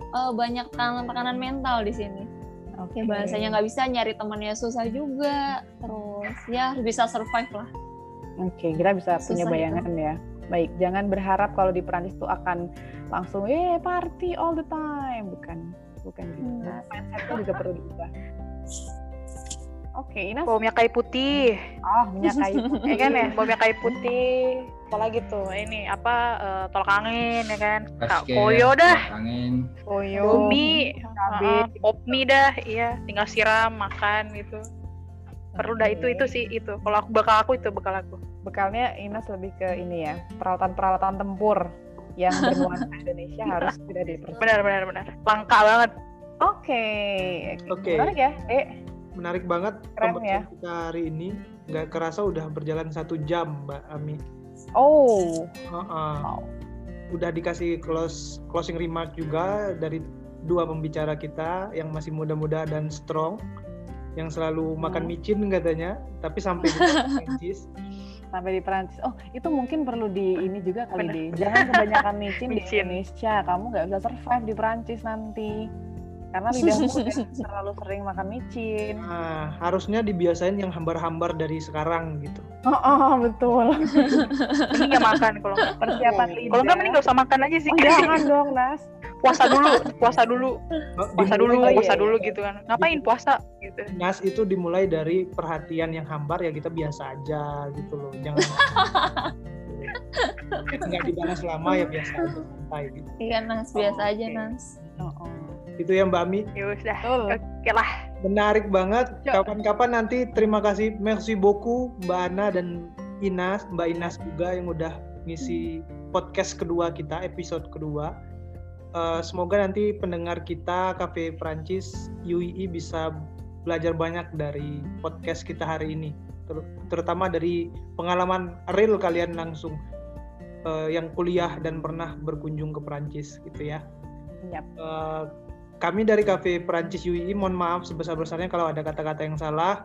eh, banyak tekanan-tekanan mental di sini
oke
ya bahasanya nggak bisa nyari temannya susah juga terus ya harus bisa survive lah
Oke, kita bisa punya
Susah
bayangan ya. Baik, jangan berharap kalau di Perancis tuh akan langsung eh party all the time, bukan, bukan gitu.
Hmm.
Nah, mindsetnya juga perlu diubah. <laughs> Oke, Ina,
Bawa minyak kayu putih.
oh minyak kayu. <laughs>
ya kan ya bawa minyak kayu putih apalagi tuh ini apa eh, tolak angin ya kan Kak
Basket,
koyo dah
tolak angin
Koyo, cabe.
uh, pop mie dah, iya, tinggal siram, makan gitu. Perlu dah itu itu sih itu. Kalau aku bakal aku itu bakal aku.
Bekalnya Inas lebih ke ini ya, peralatan-peralatan tempur yang bernuansa <laughs> Indonesia harus tidak diperlukan.
Benar benar benar. Langka banget.
Oke,
Oke.
menarik ya. Eh,
Menarik banget
Keren
pembahasan
ya.
kita hari ini. Nggak kerasa udah berjalan satu jam, Mbak Ami.
oh,
Ha-ha.
Wow.
Udah dikasih close closing remark juga dari dua pembicara kita yang masih muda-muda dan strong, yang selalu makan
Hmm.
micin katanya, tapi sampai di Prancis. <laughs>
sampai di Perancis. Oh, itu mungkin perlu di ini juga kali
Bener.
deh. Jangan kebanyakan micin di <laughs>
Micin.
Indonesia. Kamu nggak bisa survive di Perancis nanti. Karena lidahmu udah <laughs> terlalu sering makan micin.
Nah, harusnya dibiasain yang hambar-hambar dari sekarang gitu.
Oh, oh betul. <laughs>
Mending nggak makan kalau.
Persiapan
Iya.
lidah.
Kalau nggak mending nggak usah makan aja sih.
Oh, jangan <laughs> dong, Nas.
puasa dulu, puasa dulu,
Oh,
puasa dulu,
Oh, iya,
puasa
iya,
dulu
iya.
gitu kan. Ngapain puasa gitu.
Nas itu dimulai dari perhatian yang hambar ya kita biasa aja gitu loh. Jangan nggak dibalas lama ya biasa aja santai gitu.
iya nas biasa
Oh,
aja nas
Oh, oh.
Itu ya Mbak Mi.
Ya udah.
Betul.
Oke lah.
Menarik banget. Kapan-kapan nanti terima kasih merci beaucoup Mbak Ana dan Inas, Mbak Inas juga yang udah ngisi podcast kedua kita, episode kedua. Eh, semoga nanti pendengar kita Cafe Prancis UII bisa belajar banyak dari podcast kita hari ini, Ter- terutama dari pengalaman real kalian langsung eh, yang kuliah dan pernah berkunjung ke Prancis gitu ya.
Yap.
Eh, kami dari Cafe Perancis UI mohon maaf sebesar-besarnya kalau ada kata-kata yang salah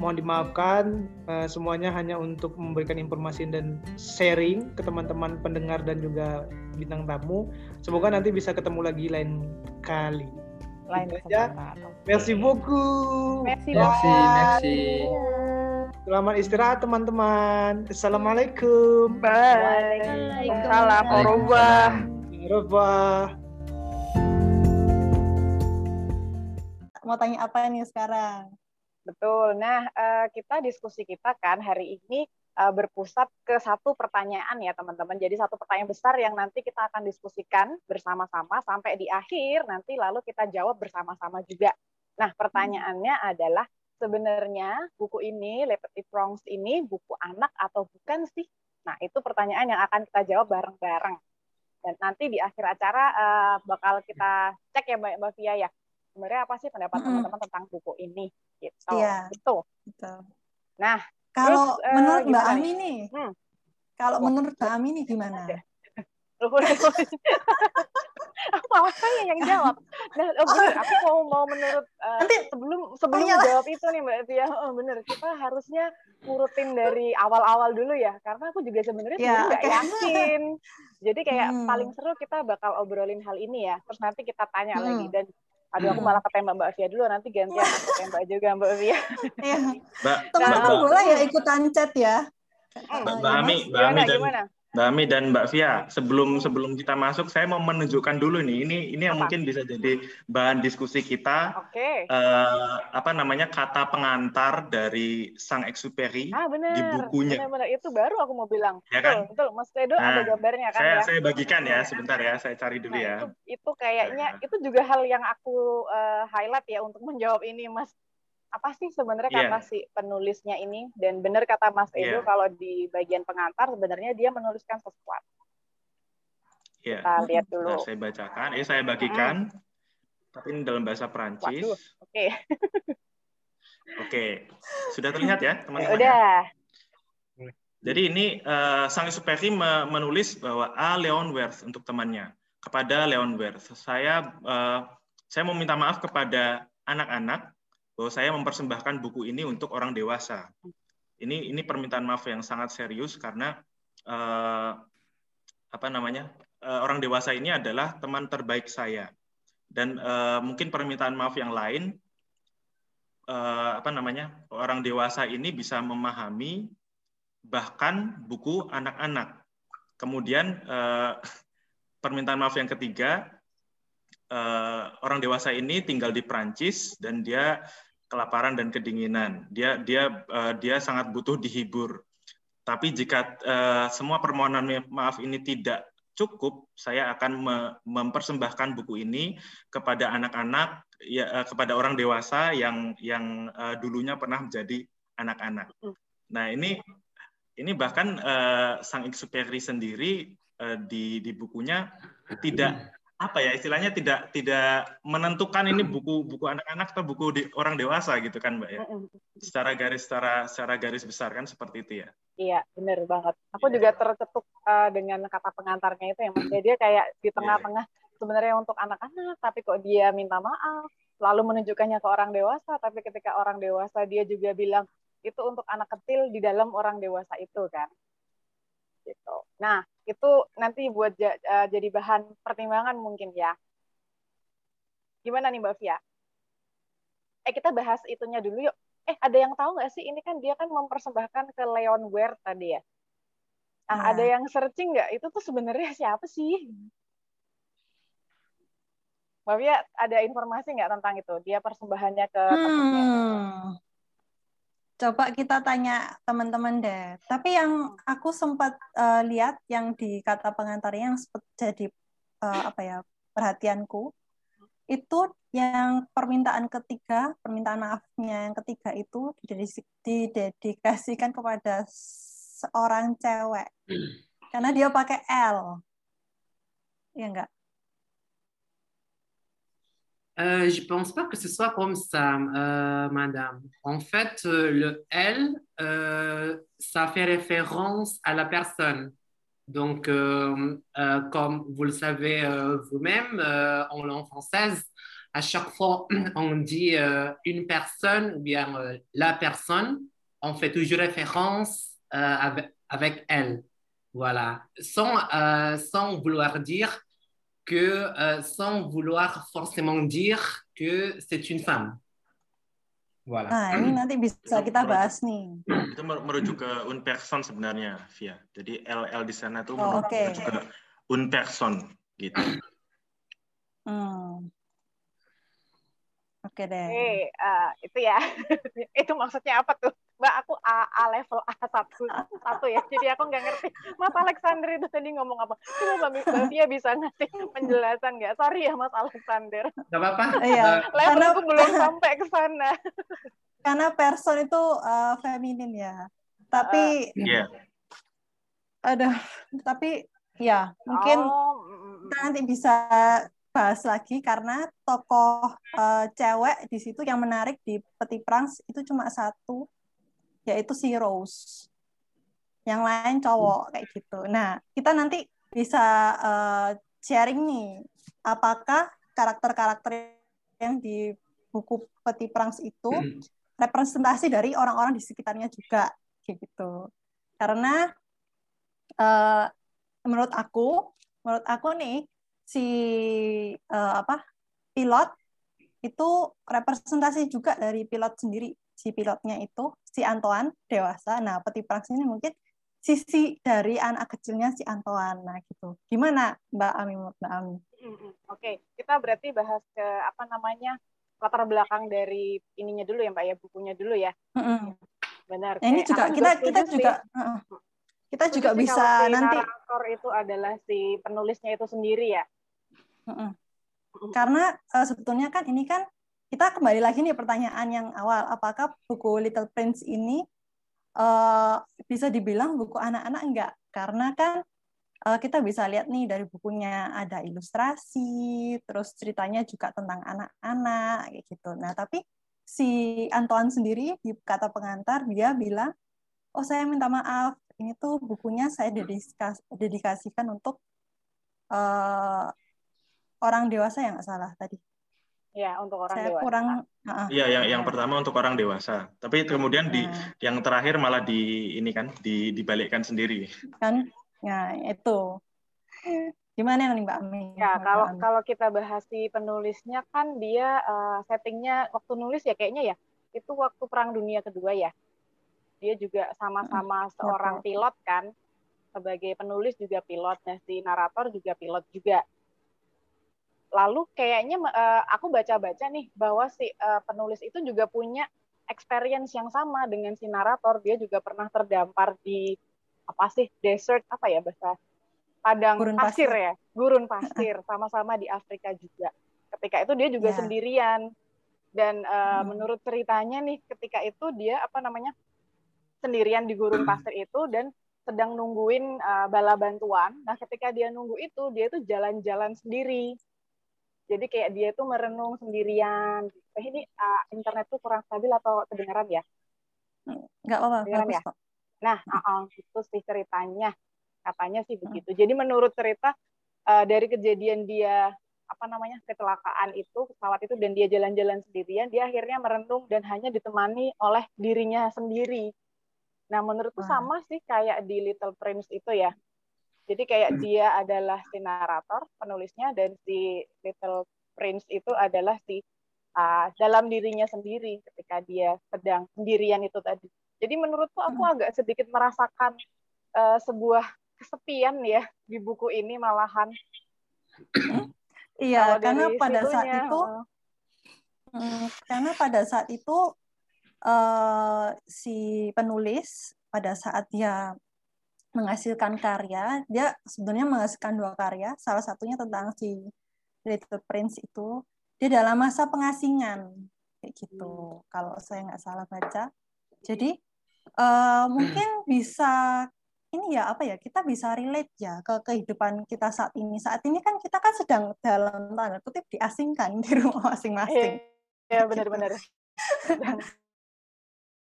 mohon dimaafkan Eh, semuanya hanya untuk memberikan informasi dan sharing ke teman-teman pendengar dan juga bintang tamu semoga nanti bisa ketemu lagi lain kali
Lain
Itu aja.
kesempatan.
Merci beaucoup
Merci,
Merci,
selamat istirahat teman-teman assalamualaikum
Bye. Salam. Au revoir.
Waalaikumsalam.
Au revoir.
Mau tanya apa nih sekarang?
Betul. Nah, eh, kita diskusi kita kan hari ini eh, berpusat ke satu pertanyaan ya teman-teman. Jadi satu pertanyaan besar yang nanti kita akan diskusikan bersama-sama sampai di akhir nanti lalu kita jawab bersama-sama juga. Nah, pertanyaannya adalah sebenarnya buku ini Liberty Prongs ini buku anak atau bukan sih? Nah, itu pertanyaan yang akan kita jawab bareng-bareng. Dan nanti di akhir acara eh, bakal kita cek ya Mbak Mbak Via ya. Sebenarnya apa sih pendapat
Mm-mm.
teman-teman tentang buku ini? Gitu.
Iya.
Itu.
Gitu.
Nah,
Kalau
Terus, eh,
menurut Mbak
gimana
Ami nih,
Hmm.
kalau
Wah,
menurut Mbak Ami nih gimana?
malah <laughs> saya yang jawab. Nah, oh bener, aku mau mau menurut eh,
Nanti
sebelum sebelum jawab itu nih Mbak Tia, oh bener kita harusnya urutin dari awal-awal dulu ya, karena aku juga sebenarnya
Ya,
sebenarnya nggak
oke.
yakin. Jadi kayak
Hmm.
paling seru kita bakal obrolin hal ini ya, terus nanti kita tanya
Hmm.
lagi dan aduh aku malah ketembak Mbak Via dulu, nanti gantian aku tembak juga Mbak Via. <laughs>
Iya.
Mbak,
Teman-teman boleh ya ikutan chat ya.
Hmm.
Mbak, Mbak Ami. Mbak Ami
Gimana
dan
gimana?
Mbak Ami dan Mbak Via, sebelum sebelum kita masuk, saya mau menunjukkan dulu nih. Ini ini yang
Apa?
mungkin bisa jadi bahan diskusi kita.
Oke.
eh, apa namanya kata pengantar dari Sang Exuperi
Ah benar.
di bukunya.
Benar-benar itu baru aku mau bilang.
Ya kan?
Betul, betul. Mas Tedo
Nah,
ada gambarnya kan
Saya
ya.
saya bagikan ya sebentar ya, saya cari dulu
Nah,
ya.
itu, itu kayaknya
Nah.
itu juga hal yang aku eh, highlight ya untuk menjawab ini, Mas. Apa sih sebenarnya
Iya.
kata si penulisnya ini? Dan benar kata Mas Edo
Iya.
kalau di bagian pengantar sebenarnya dia menuliskan sesuatu.
Ya.
Kita lihat
Nah,
dulu.
saya bacakan, eh saya bagikan. Tapi ini dalam bahasa Perancis.
Oke.
Oke, sudah terlihat ya
Ya
teman-teman? ya?
udah.
Jadi ini eh, Sang Exuperi me- menulis bahwa A. Leon Werth untuk temannya kepada Leon Werth. Saya eh, saya mau minta maaf kepada anak-anak bahwa saya mempersembahkan buku ini untuk orang dewasa. Ini ini permintaan maaf yang sangat serius karena eh, apa namanya eh, orang dewasa ini adalah teman terbaik saya dan eh, mungkin permintaan maaf yang lain eh, apa namanya orang dewasa ini bisa memahami bahkan buku anak-anak. Kemudian eh, permintaan maaf yang ketiga, eh, orang dewasa ini tinggal di Prancis dan dia kelaparan dan kedinginan. Dia dia eh, dia sangat butuh dihibur. Tapi jika eh, semua permohonan maaf ini tidak cukup, saya akan me- mempersembahkan buku ini kepada anak-anak, ya, eh, kepada orang dewasa yang yang eh, dulunya pernah menjadi anak-anak. Nah ini ini bahkan eh, sang Exuperi sendiri eh, di di bukunya tidak apa ya istilahnya tidak tidak menentukan ini buku buku anak-anak atau buku di, orang dewasa gitu kan mbak ya secara garis secara secara garis besar kan seperti itu ya
Iya, benar banget. Aku juga tercetuk eh, dengan kata pengantarnya itu ya, Mas. Jadi dia kayak di tengah-tengah sebenarnya untuk anak-anak, tapi kok dia minta maaf, lalu menunjukkannya ke orang dewasa, tapi ketika orang dewasa dia juga bilang itu untuk anak kecil di dalam orang dewasa itu kan. Gitu. Nah, itu nanti buat ja- eh, jadi bahan pertimbangan mungkin ya. Gimana nih Mbak Fia? Eh kita bahas itunya dulu yuk. Eh ada yang tahu nggak sih ini kan dia kan mempersembahkan ke Leon Ware tadi ya. Nah
Ya.
ada yang searching nggak itu tuh sebenarnya siapa sih? Mbak Fia ada informasi nggak tentang itu? Dia persembahannya ke temannya.
Hmm. Coba kita tanya teman-teman deh. Tapi yang aku sempat eh, lihat yang di kata pengantarnya yang sempat jadi eh, apa ya perhatianku itu yang permintaan ketiga, permintaan maafnya yang ketiga itu didedikasikan kepada seorang cewek karena dia pakai L. Iya enggak?
Euh, je pense pas que ce soit comme ça, euh, madame. En fait, euh, le euh, ça fait référence à la personne. Donc, comme vous le savez vous-même, en langue française, à chaque fois <clears throat> on dit une personne ou bien la personne, on fait toujours référence avec, avec elle. Voilà. Sans, sans vouloir dire que euh, sans vouloir forcément dire que c'est une femme. Voilà.
Nah, ini nanti bisa kita bahas nih.
itu mer- merujuk ke un person sebenarnya via jadi LL di sana tuh
Oh,
merujuk, merujuk ke un person gitu
Hmm. Oke deh.
Oke, eh, itu ya. <laughs> itu maksudnya apa tuh? Mbak, aku A, A level A1 satu ya. Jadi aku nggak ngerti. Mas Alexander itu tadi ngomong apa? Coba Mbak Mbak Fia bisa ngasih penjelasan nggak? Sorry ya Mas Alexander.
Gak apa-apa.
Iya.
Euh,
Level
Karena-
aku belum <laughs> sampai ke sana.
Karena person itu uh, feminin ya. Tapi
Iya.
aduh, tapi ya mungkin
Oh,
kita nanti bisa bahas lagi karena tokoh uh, cewek di situ yang menarik di Peti Perang itu cuma satu yaitu si Rose. Yang lain cowok kayak gitu. Nah, kita nanti bisa uh, sharing nih apakah karakter-karakter yang di buku Peti Perang itu representasi dari orang-orang di sekitarnya juga kayak gitu. Karena eh, menurut aku, menurut aku nih si eh, apa pilot itu representasi juga dari pilot sendiri. Si pilotnya itu si Antoine dewasa. Nah, peti perang ini mungkin sisi dari anak kecilnya si Antoana gitu. Gimana Mbak Ami Mbak Ami?
Oke, kita berarti bahas ke apa namanya latar belakang dari ininya dulu ya Mbak ya bukunya dulu ya.
Mm-mm.
Benar.
Nah, ini juga
aku
kita
setuju
kita juga uh, kita juga bisa
si
nanti
narator itu adalah si penulisnya itu sendiri ya.
Mm-mm. Karena eh, sebetulnya kan ini kan kita kembali lagi nih pertanyaan yang awal, apakah buku Little Prince ini eh, bisa dibilang buku anak-anak enggak? Karena kan eh, kita bisa lihat nih dari bukunya ada ilustrasi, terus ceritanya juga tentang anak-anak gitu. Nah, tapi si Antoine sendiri di kata pengantar dia bilang, "Oh, saya minta maaf. Ini tuh bukunya saya dedikas- dedikasikan untuk eh, orang dewasa yang salah tadi.
Ya, untuk orang
Saya
dewasa.
kurang
Iya, yang yang pertama untuk orang dewasa. Tapi kemudian di
Nah.
yang terakhir malah di ini kan di dibalikkan sendiri.
kan ya itu gimana nih Mbak Ami?
Ya,
Mbak
kalau
Ami?
kalau kita bahas si penulisnya kan dia eh, settingnya waktu nulis ya kayaknya ya itu waktu Perang Dunia Kedua ya. Dia juga sama-sama seorang pilot kan sebagai penulis juga pilot, nah si narator juga pilot juga. Lalu kayaknya eh, aku baca-baca nih bahwa si eh, penulis itu juga punya experience yang sama dengan si narator. Dia juga pernah terdampar di apa sih desert apa ya bahasa padang
Gurun
pasir,
pasir.
ya, gurun pasir, sama-sama di Afrika juga. Ketika itu dia juga
Ya.
sendirian dan eh,
Hmm.
menurut ceritanya nih ketika itu dia apa namanya sendirian di gurun pasir itu dan sedang nungguin eh, bala bantuan. Nah ketika dia nunggu itu dia itu jalan-jalan sendiri. Jadi kayak dia itu merenung sendirian. Eh, ini eh, internet tuh kurang stabil atau kedengaran ya?
nggak apa-apa
ya?
kok.
Nah, uh-uh, itu sih ceritanya. Katanya sih begitu. Jadi menurut cerita uh, dari kejadian dia apa namanya kecelakaan itu pesawat itu dan dia jalan-jalan sendirian, dia akhirnya merenung dan hanya ditemani oleh dirinya sendiri. Nah, menurutku sama sih kayak di Little Prince itu ya. Jadi kayak dia adalah si narator, penulisnya, dan si Little Prince itu adalah si uh, dalam dirinya sendiri ketika dia sedang sendirian itu tadi. Jadi menurutku aku agak sedikit merasakan uh, sebuah kesepian ya di buku ini malahan.
Iya,
Kalau
karena pada saat itu
uh,
Mm, karena pada saat itu eh, si penulis pada saat dia menghasilkan karya, dia sebenarnya menghasilkan dua karya, salah satunya tentang si Little Prince itu, dia dalam masa pengasingan kayak gitu. Kalau saya nggak salah baca, jadi eh, mungkin <clears throat> bisa ini ya apa ya kita bisa relate ya ke kehidupan kita saat ini. Saat ini kan kita kan sedang dalam tanda kutip diasingkan <laughs> di rumah masing-masing.
ya benar-benar <laughs>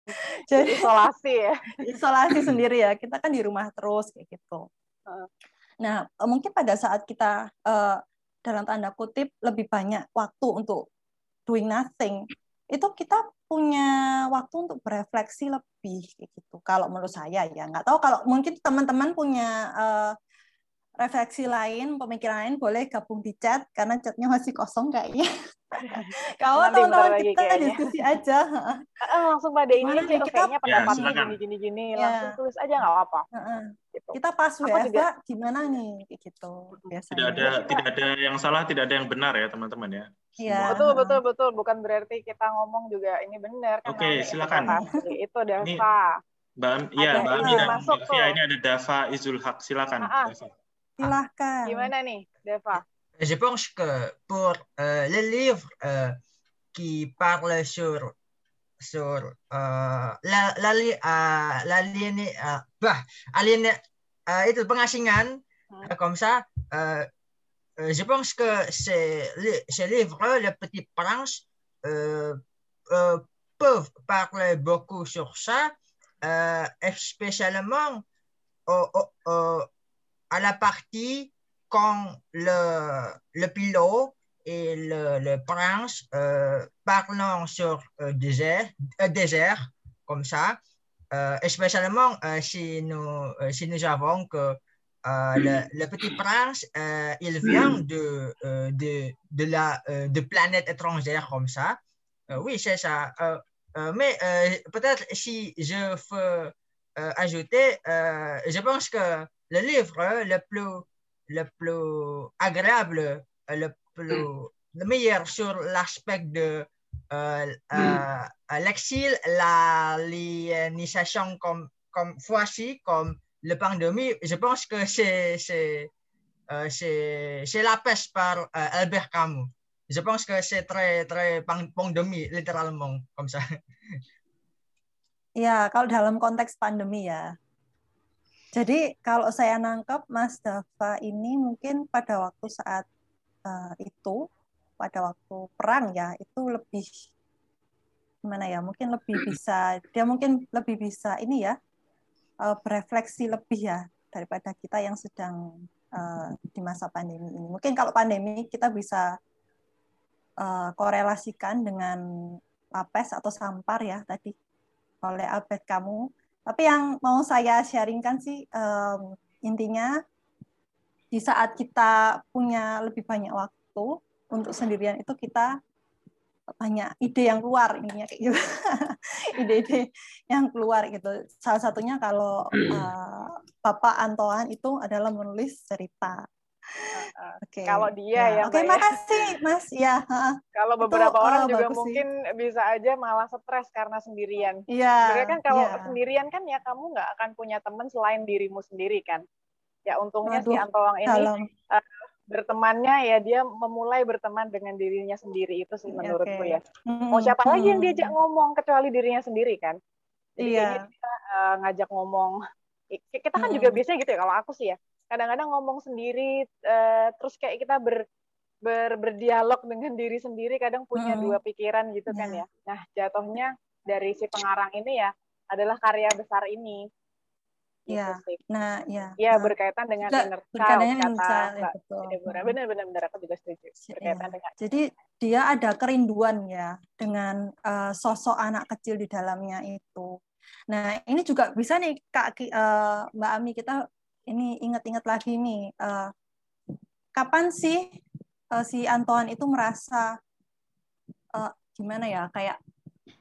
<laughs>
Jadi
isolasi ya.
isolasi sendiri ya. Kita kan di rumah terus kayak gitu. Nah, eh, mungkin pada saat kita eh, dalam tanda kutip lebih banyak waktu untuk doing nothing, itu kita punya waktu untuk berefleksi lebih kayak gitu. Kalau menurut saya ya, nggak tahu kalau mungkin teman-teman punya eh, refleksi lain, pemikiran lain boleh gabung di chat karena chatnya masih kosong kayaknya. <laughs> Kalau teman-teman kita
kayaknya.
diskusi aja.
Langsung pada ini tuh
kita-
kayaknya pendapatnya
silakan.
gini gini gini
Ya.
langsung tulis aja nggak apa-apa.
Heeh.
Gitu.
Kita pas
juga-
gimana nih kayak gitu biasanya.
Tidak ada tidak ada yang salah, tidak ada yang benar ya teman-teman ya.
Iya.
Betul betul betul bukan berarti kita ngomong juga ini benar kan
Oke,
namanya
silakan.
Itu
Ini
Dava.
Mbak iya, Mbak
izin
Ami dan
masuk
Mbak
tuh.
Fia, ini ada Dava Izul Haq. Silakan.
Ah, ah.
Dava.
Silahkan.
Gimana nih, Deva?
Je pense que pour euh, le livre euh, qui parle sur sur euh, la la bah, aliéné euh, itu pengasingan
Hmm.
euh, comme ça euh, je pense que c'est li- ce livre le petit prince euh, euh, peuvent parler beaucoup sur ça euh, spécialement au- au- au- à la partie quand le, le pilote et le, le prince euh, parlant sur euh, désert, euh, désert, comme ça, euh, spécialement euh, si, nous, euh, si nous avons que euh, le, le petit prince, euh, il vient de, euh, de, de la euh, de planète étrangère comme ça. Euh, oui, c'est ça. Euh, euh, mais euh, peut-être si je euh, ajouter, euh, je pense que le livre le plus, le plus agréable, le, plus, le meilleur sur l'aspect de euh, euh, l'exil, la l'initiation comme, comme voici, comme le pandémie, je pense que c'est c'est euh, la peste par euh, Albert Camus. Je pense que c'est très très pandémie littéralement comme ça. <laughs>
Ya, kalau dalam konteks pandemi ya. Jadi kalau saya nangkep Mas Dava ini mungkin pada waktu saat eh, itu, pada waktu perang ya, itu lebih gimana ya? Mungkin lebih bisa, dia mungkin lebih bisa ini ya, eh, berefleksi lebih ya daripada kita yang sedang eh, di masa pandemi ini. Mungkin kalau pandemi kita bisa eh, korelasikan dengan lapes atau sampar ya tadi oleh Abed kamu. Tapi yang mau saya sharingkan sih em, intinya di saat kita punya lebih banyak waktu untuk sendirian itu kita banyak ide yang keluar intinya kayak gitu. <laughs> Ide-ide yang keluar gitu. Salah satunya kalau eh, Bapak Antoan itu adalah menulis cerita. Oke.
Kalau dia ya,
Oke,
Mbak ya.
makasih Mas. Ya.
Kalau
Itu,
beberapa orang
eh,
juga
bagus sih.
mungkin bisa aja malah stres karena sendirian.
Iya.
Sebenarnya kan kalau
iya.
sendirian kan ya kamu nggak akan punya teman selain dirimu sendiri kan. Ya untungnya si
Waduh,
Antoang ini
dalam.
eh, bertemannya ya dia memulai berteman dengan dirinya sendiri itu sih
Oke,
menurutku
oke.
ya. Mau siapa lagi yang
Mm-mm.
diajak ngomong kecuali dirinya sendiri kan? Jadi
Iya.
kayaknya dia eh, ngajak ngomong. Kita kan juga
Mm-mm.
biasanya gitu ya kalau aku sih ya. Kadang-kadang ngomong sendiri eh, terus kayak kita ber ber- berdialog dengan diri sendiri kadang punya
Mm.
dua pikiran gitu kan
Iya.
ya. Nah, jatuhnya dari si pengarang ini ya adalah karya besar ini. Gitu
Iya.
sih.
Nah, ya.
Ya
Nah,
berkaitan dengan
juga
inner child
berkaitan dengan
kata
ya,
Mbak. Deborah. Benar benar benar aku juga setuju. Berkaitan
Iya.
dengan
Jadi dia ada kerinduan ya dengan eh, sosok anak kecil di dalamnya itu. Nah, ini juga bisa nih Kak eh, Mbak Ami kita ini ingat-ingat lagi nih eh, kapan sih eh, si Antoan itu merasa eh, gimana ya kayak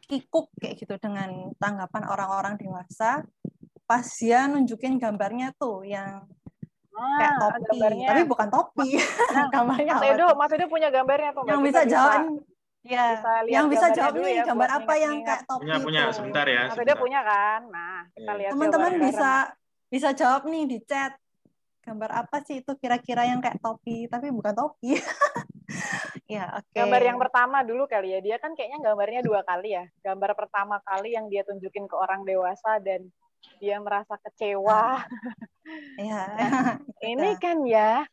kikuk kayak gitu dengan tanggapan orang-orang dewasa pas dia nunjukin gambarnya tuh yang kayak
Ah,
topi,
gambarnya.
tapi bukan topi.
Nah, <laughs>
gambarnya
Mas Edo? Mas Edo punya gambarnya tuh. Mbak?
yang bisa jawab ya
bisa
yang bisa jawab nih
ya
gambar apa yang kayak topi
Punya, punya.
itu
Sebentar ya.
Mas Edo
sebentar.
punya kan? Nah, kita
Iya.
lihat
teman-teman bisa bisa jawab nih di chat. Gambar apa sih itu kira-kira yang kayak topi? Tapi bukan topi. <laughs> Ya oke.
Gambar yang pertama dulu kali ya. Dia kan kayaknya gambarnya dua kali ya. Gambar pertama kali yang dia tunjukin ke orang dewasa dan dia merasa kecewa. <laughs>
ya <laughs>
ini kan ya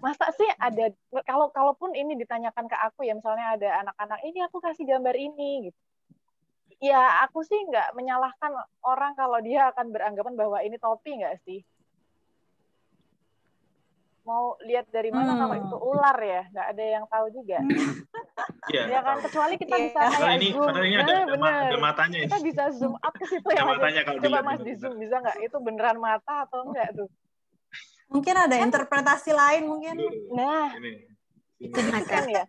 masa sih ada kalau kalaupun ini ditanyakan ke aku ya misalnya ada anak-anak ini aku kasih gambar ini gitu ya aku sih nggak menyalahkan orang kalau dia akan beranggapan bahwa ini topi nggak sih? Mau lihat dari mana
Hmm.
kalau itu ular ya? Nggak ada yang tahu juga.
Iya.
ya kan? kecuali kita
Iya.
bisa
Padahal
kayak
ini,
zoom.
padahal ini ada,
nah
ada, ma-
bener.
ada matanya.
kita bisa zoom out ke situ
Ada
ya
matanya kalau
coba
dilihat
mas
ini.
di zoom bisa nggak? Itu beneran mata atau enggak tuh?
Mungkin ada interpretasi lain mungkin.
Nah.
Ini.
itu kan ya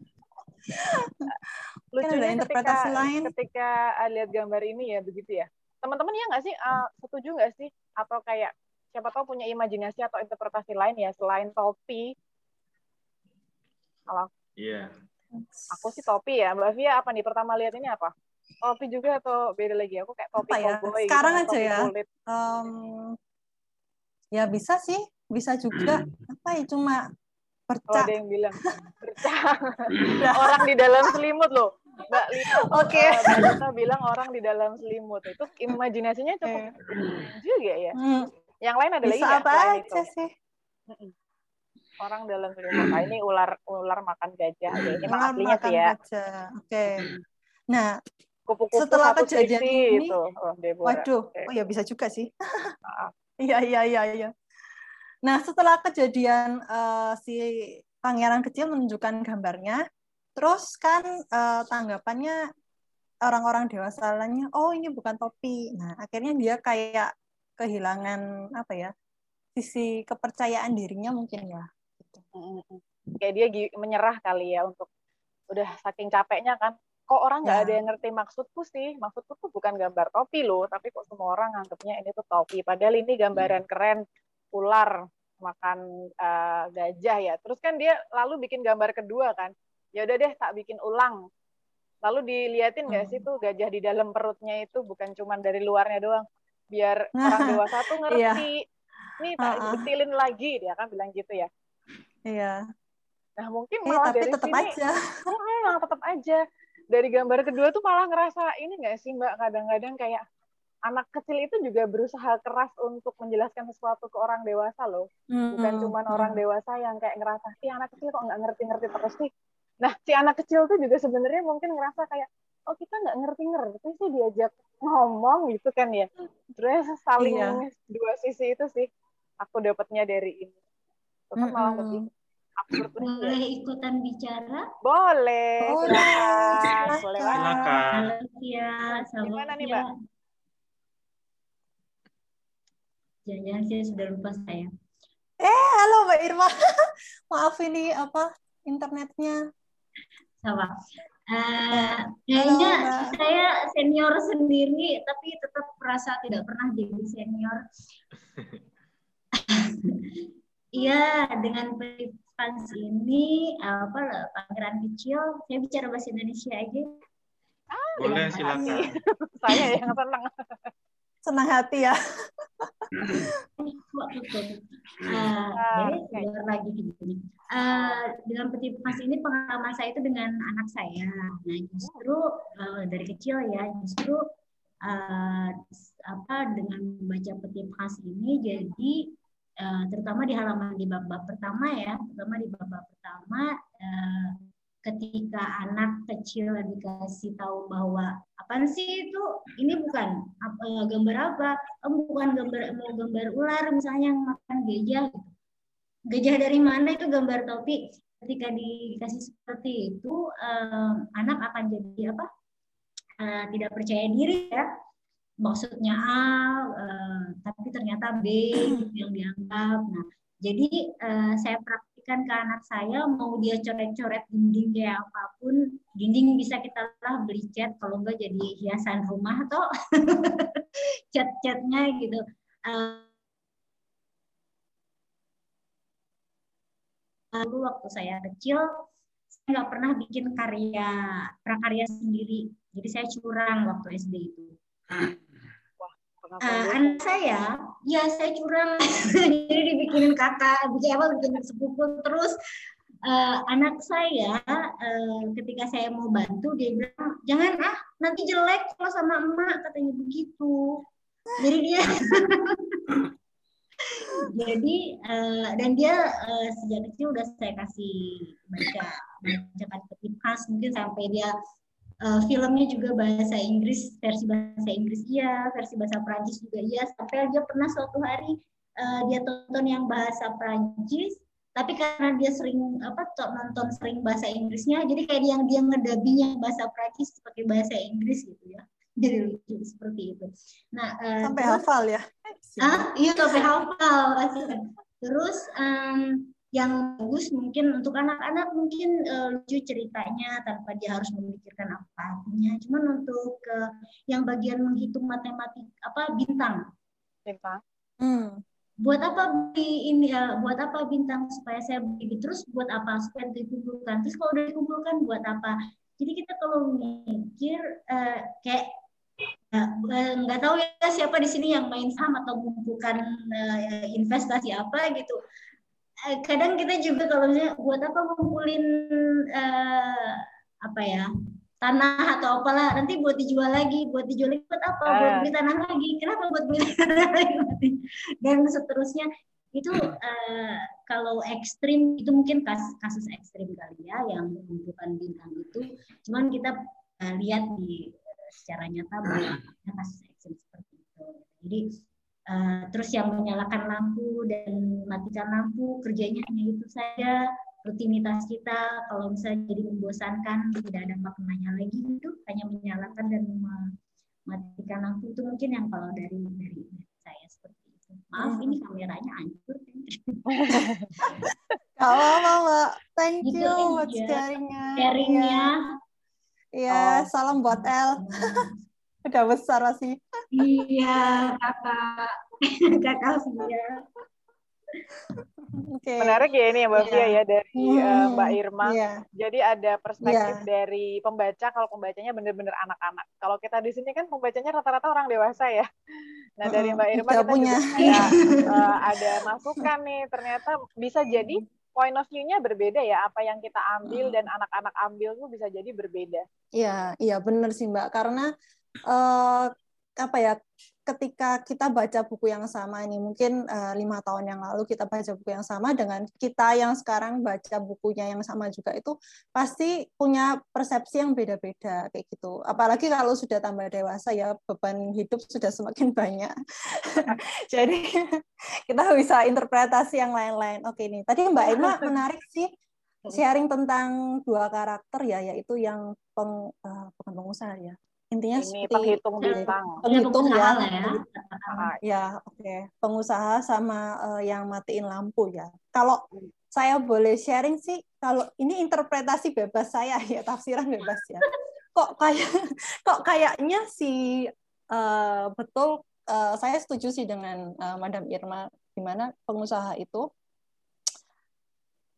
<laughs> lucunya
ada interpretasi
ketika,
lain.
ketika ah, lihat gambar ini ya begitu ya. Teman-teman ya nggak sih? Ah, setuju nggak sih? Atau kayak siapa tahu punya imajinasi atau interpretasi lain ya selain topi? Kalau
Iya.
aku sih topi ya. Mbak Via apa nih? Pertama lihat ini apa? Topi juga atau beda lagi? Aku kayak topi
Apa ya?
cowboy
Sekarang
gitu,
aja
topi
ya.
kulit.
Em, ya bisa sih. Bisa juga. Apa ya? Cuma
oh
bercak
ada yang bilang <laughs> bercak orang di dalam selimut loh Mbak Lita,
Oke.
eh, Mbak Lita bilang orang di dalam selimut itu imajinasinya cukup juga ya.
Hmm,
Yang lain ada lagi
bisa apa
selain
aja
itu?
sih
Orang dalam selimut. Nah, ini ular ular makan gajah. Ya, ini mah
Makan-
aslinya
makan
sih ya.
baca. oke nah
Kupu-kupu
Setelah kejadian ini-
itu. Oh, Deborah.
Waduh,
Oke.
oh ya bisa juga sih.
Maaf. <laughs>
Iya iya iya iya. Nah setelah kejadian eh, si pangeran kecil menunjukkan gambarnya, terus kan eh, tanggapannya orang-orang dewasa lainnya, oh ini bukan topi. Nah akhirnya dia kayak kehilangan apa ya sisi kepercayaan dirinya mungkin ya.
Mm-mm. Kayak dia menyerah kali ya untuk udah saking capeknya kan kok orang nggak
Ya.
ada yang ngerti maksudku sih maksudku tuh bukan gambar topi loh tapi kok semua orang nganggapnya ini tuh topi padahal ini gambaran keren ular makan eh, gajah ya terus kan dia lalu bikin gambar kedua kan ya udah deh tak bikin ulang. Lalu diliatin nggak sih tuh gajah di dalam perutnya itu? Bukan cuman dari luarnya doang. Biar <laughs> orang dewasa tuh ngerti. Nih tak
Uh-uh.
betilin lagi. Dia kan bilang gitu ya.
Iya.
nah mungkin
Eh,
malah
tapi
dari
tetap
sini
aja. <laughs>
Mm, malah tetap aja. Dari gambar kedua tuh malah ngerasa ini nggak sih mbak? Kadang-kadang kayak anak kecil itu juga berusaha keras untuk menjelaskan sesuatu ke orang dewasa loh. Bukan
Mm-mm.
cuman orang dewasa yang kayak ngerasa ih anak kecil kok nggak ngerti-ngerti terus sih nah si anak kecil tuh juga sebenarnya mungkin ngerasa kayak oh kita nggak ngerti-ngerti sih diajak ngomong gitu kan ya terus saling
Iya.
dua sisi itu sih aku dapatnya dari ini tetap malah
Mm-mm.
lebih absurd
Boleh ikutan bicara?
boleh
Boleh,
silakan.
Silakan.
Selamat
Gimana nih,
Tia.
Mbak?
Jangan-jangan saya sudah lupa saya.
Eh, halo Mbak Irma. <laughs> Maaf ini apa internetnya.
Sama. Eh, kayaknya
Mbak.
saya senior sendiri, tapi tetap merasa tidak pernah jadi senior. <laughs> Iya, dengan participants ini apa pangeran kecil, saya bicara bahasa Indonesia aja.
Boleh,
Terima
silakan. <laughs>
saya yang senang <laughs>
Senang hati ya.
Kok tutup? Eh,
Ah,
jadi keluar lagi gini. Eh, dengan peti mas ini pengalaman saya itu dengan anak saya. Nah justru eh, dari kecil ya justru eh, apa dengan membaca peti mas ini jadi eh, terutama di halaman di bab-bab pertama ya, terutama di bab-bab pertama eh, ketika anak kecil dikasih tahu bahwa apa sih itu? Ini bukan apa, gambar apa? Oh, bukan gambar mau gambar ular misalnya yang makan gajah gitu. Gajah dari mana itu gambar topi ketika dikasih seperti itu eh, anak akan jadi apa? Eh, tidak percaya diri ya. Maksudnya A eh, tapi ternyata B gitu yang dianggap. Nah jadi eh, saya praktikkan ke anak saya mau dia coret-coret dinding kayak apa pun dinding bisa kita lah beli cat kalau enggak jadi hiasan rumah atau <laughs> cat-catnya gitu. Lalu waktu saya kecil saya nggak pernah bikin karya prakarya sendiri. Jadi saya curang waktu SD itu Eh, anak saya? Ya saya curang. <laughs> Jadi dibikinin kakak bikin apa bikin sepupu. Terus eh, anak saya eh, ketika saya mau bantu dia bilang jangan ah nanti jelek kalau sama emak katanya begitu. Jadi dia <laughs> jadi eh, dan dia eh, sejak kecil udah saya kasih baca petip khas mungkin sampai dia eh, filmnya juga bahasa Inggris versi bahasa Inggris iya versi bahasa Prancis juga iya sampai dia pernah suatu hari eh, dia tonton yang bahasa Prancis tapi karena dia sering apa to- nonton sering bahasa Inggrisnya jadi kayak yang dia ngedabinya bahasa Prancis pakai bahasa Inggris gitu ya <laughs> jadi lucu seperti itu nah eh,
Sampai
terus-
hafal ya.
Ah, iya sampai hafal. Terus em, yang bagus mungkin untuk anak-anak mungkin eh, lucu ceritanya tanpa dia harus memikirkan apa artinya. Cuman untuk eh, yang bagian menghitung matematik apa bintang.
Bintang.
Hmm.
Buat apa beli ini ya, buat apa bintang supaya saya beli terus buat apa supaya dikumpulkan. Terus kalau udah dikumpulkan buat apa? Jadi kita kalau mikir eh, kayak nggak tahu ya siapa di sini yang main saham atau mengumpulkan eh, investasi apa gitu. Eh, kadang kita juga kalau misalnya buat apa ngumpulin eh, apa ya tanah atau apalah nanti buat dijual lagi, buat dijual lagi buat apa? Buat
Ah.
beli tanah lagi. Kenapa buat beli <laughs> tanah lagi? Dan seterusnya itu eh, kalau ekstrim itu mungkin kasus, kasus ekstrim kali ya yang mengumpulkan bintang itu. Cuman kita eh, lihat di secara nyata ada kasus ekstrim seperti itu. Jadi eh, terus yang menyalakan lampu dan matikan lampu kerjanya hanya itu saja rutinitas kita kalau misalnya jadi membosankan tidak ada maknanya lagi itu hanya menyalakan dan mematikan lampu itu mungkin yang kalau dari dari, saya seperti itu maaf ini kameranya hancur <laughs>
apa-apa Mbak. Thank
Gitu
you buat
aja.
sharingnya.
sharingnya
Iya. Iya, salam buat El. <laughs> Udah besar masih.
Iya, kakak. <laughs> kakak Via.
Oke.
Menarik ya ini ya Mbak
Iya.
Fia ya dari
Hmm,
Mbak Irma.
Iya.
Jadi ada perspektif
Iya.
dari pembaca kalau pembacanya benar-benar anak-anak. Kalau kita di sini kan pembacanya rata-rata orang dewasa ya. Nah dari Mbak Irma
udah
kita
punya.
juga kayak eh, ada masukan nih. Ternyata bisa jadi point of view-nya berbeda ya. Apa yang kita ambil dan anak-anak ambil tuh bisa jadi berbeda.
Iya, iya benar sih Mbak. Karena eh, apa ya? Ketika kita baca buku yang sama ini, mungkin eh, lima tahun yang lalu kita baca buku yang sama dengan kita yang sekarang baca bukunya yang sama juga itu pasti punya persepsi yang beda-beda kayak gitu. Apalagi kalau sudah tambah dewasa ya beban hidup sudah semakin <laughs> banyak. <laughs> Jadi <laughs> kita bisa interpretasi yang lain-lain. Oke nih, tadi Mbak Irma menarik sih sharing tentang dua karakter ya, yaitu yang peng, eh, bukan pengusaha ya. Intinya
Ini
seperti
penghitung bintang.
penghitung ya,
ya.
Ah, ya, oke. Pengusaha sama eh, yang matiin lampu ya. Kalau saya boleh sharing sih, kalau ini interpretasi bebas saya ya, tafsiran bebas ya. Kok kayak <laughs> kok kayaknya si eh, betul eh, saya setuju sih dengan eh, Madam Irma di mana pengusaha itu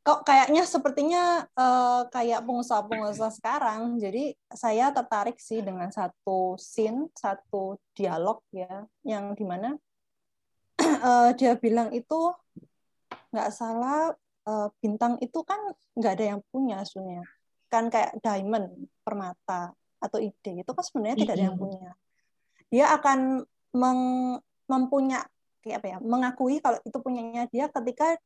kok kayaknya sepertinya eh, kayak pengusaha-pengusaha sekarang. Jadi saya tertarik sih dengan satu scene, satu dialog ya, yang di mana <clears throat> eh, dia bilang itu nggak salah eh, bintang itu kan nggak ada yang punya sebenarnya. Kan kayak diamond, permata atau ide itu kan sebenarnya tidak ada yang punya. Dia akan meng- mempunya kayak apa ya, mengakui kalau itu punyanya dia ketika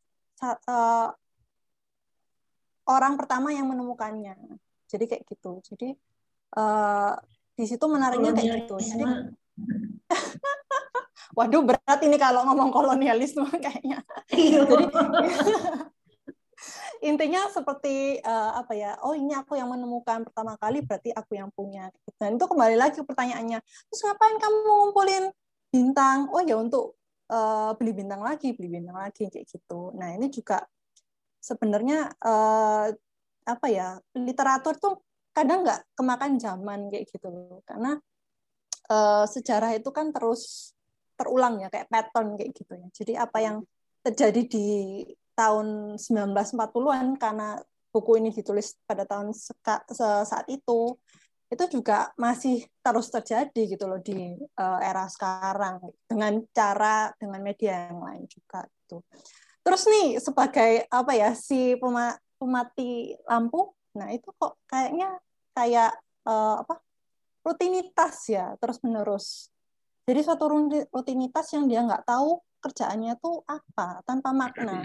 orang pertama yang menemukannya. Jadi kayak gitu. Jadi eh, di situ menariknya kayak gitu. Jadi <laughs> waduh berat ini kalau ngomong kolonialisme <laughs> kayaknya.
Iya.
Jadi <laughs> intinya seperti eh, apa ya? Oh ini aku yang menemukan pertama kali berarti aku yang punya. Dan itu kembali lagi pertanyaannya. Terus ngapain kamu ngumpulin bintang? Oh ya untuk eh, beli bintang lagi, beli bintang lagi kayak gitu. Nah ini juga sebenarnya eh, apa ya literatur tuh kadang nggak kemakan zaman kayak gitu loh. Karena eh, sejarah itu kan terus terulang ya kayak pattern kayak gitu ya. Jadi apa yang terjadi di tahun 1940-an karena buku ini ditulis pada tahun saat itu itu juga masih terus terjadi gitu loh di eh, era sekarang. Dengan cara dengan media yang lain juga gitu. Terus nih sebagai apa ya si pema- pemati lampu, nah itu kok kayaknya kayak eh, apa rutinitas ya terus menerus. Jadi suatu ruti- rutinitas yang dia nggak tahu kerjaannya tuh apa tanpa makna.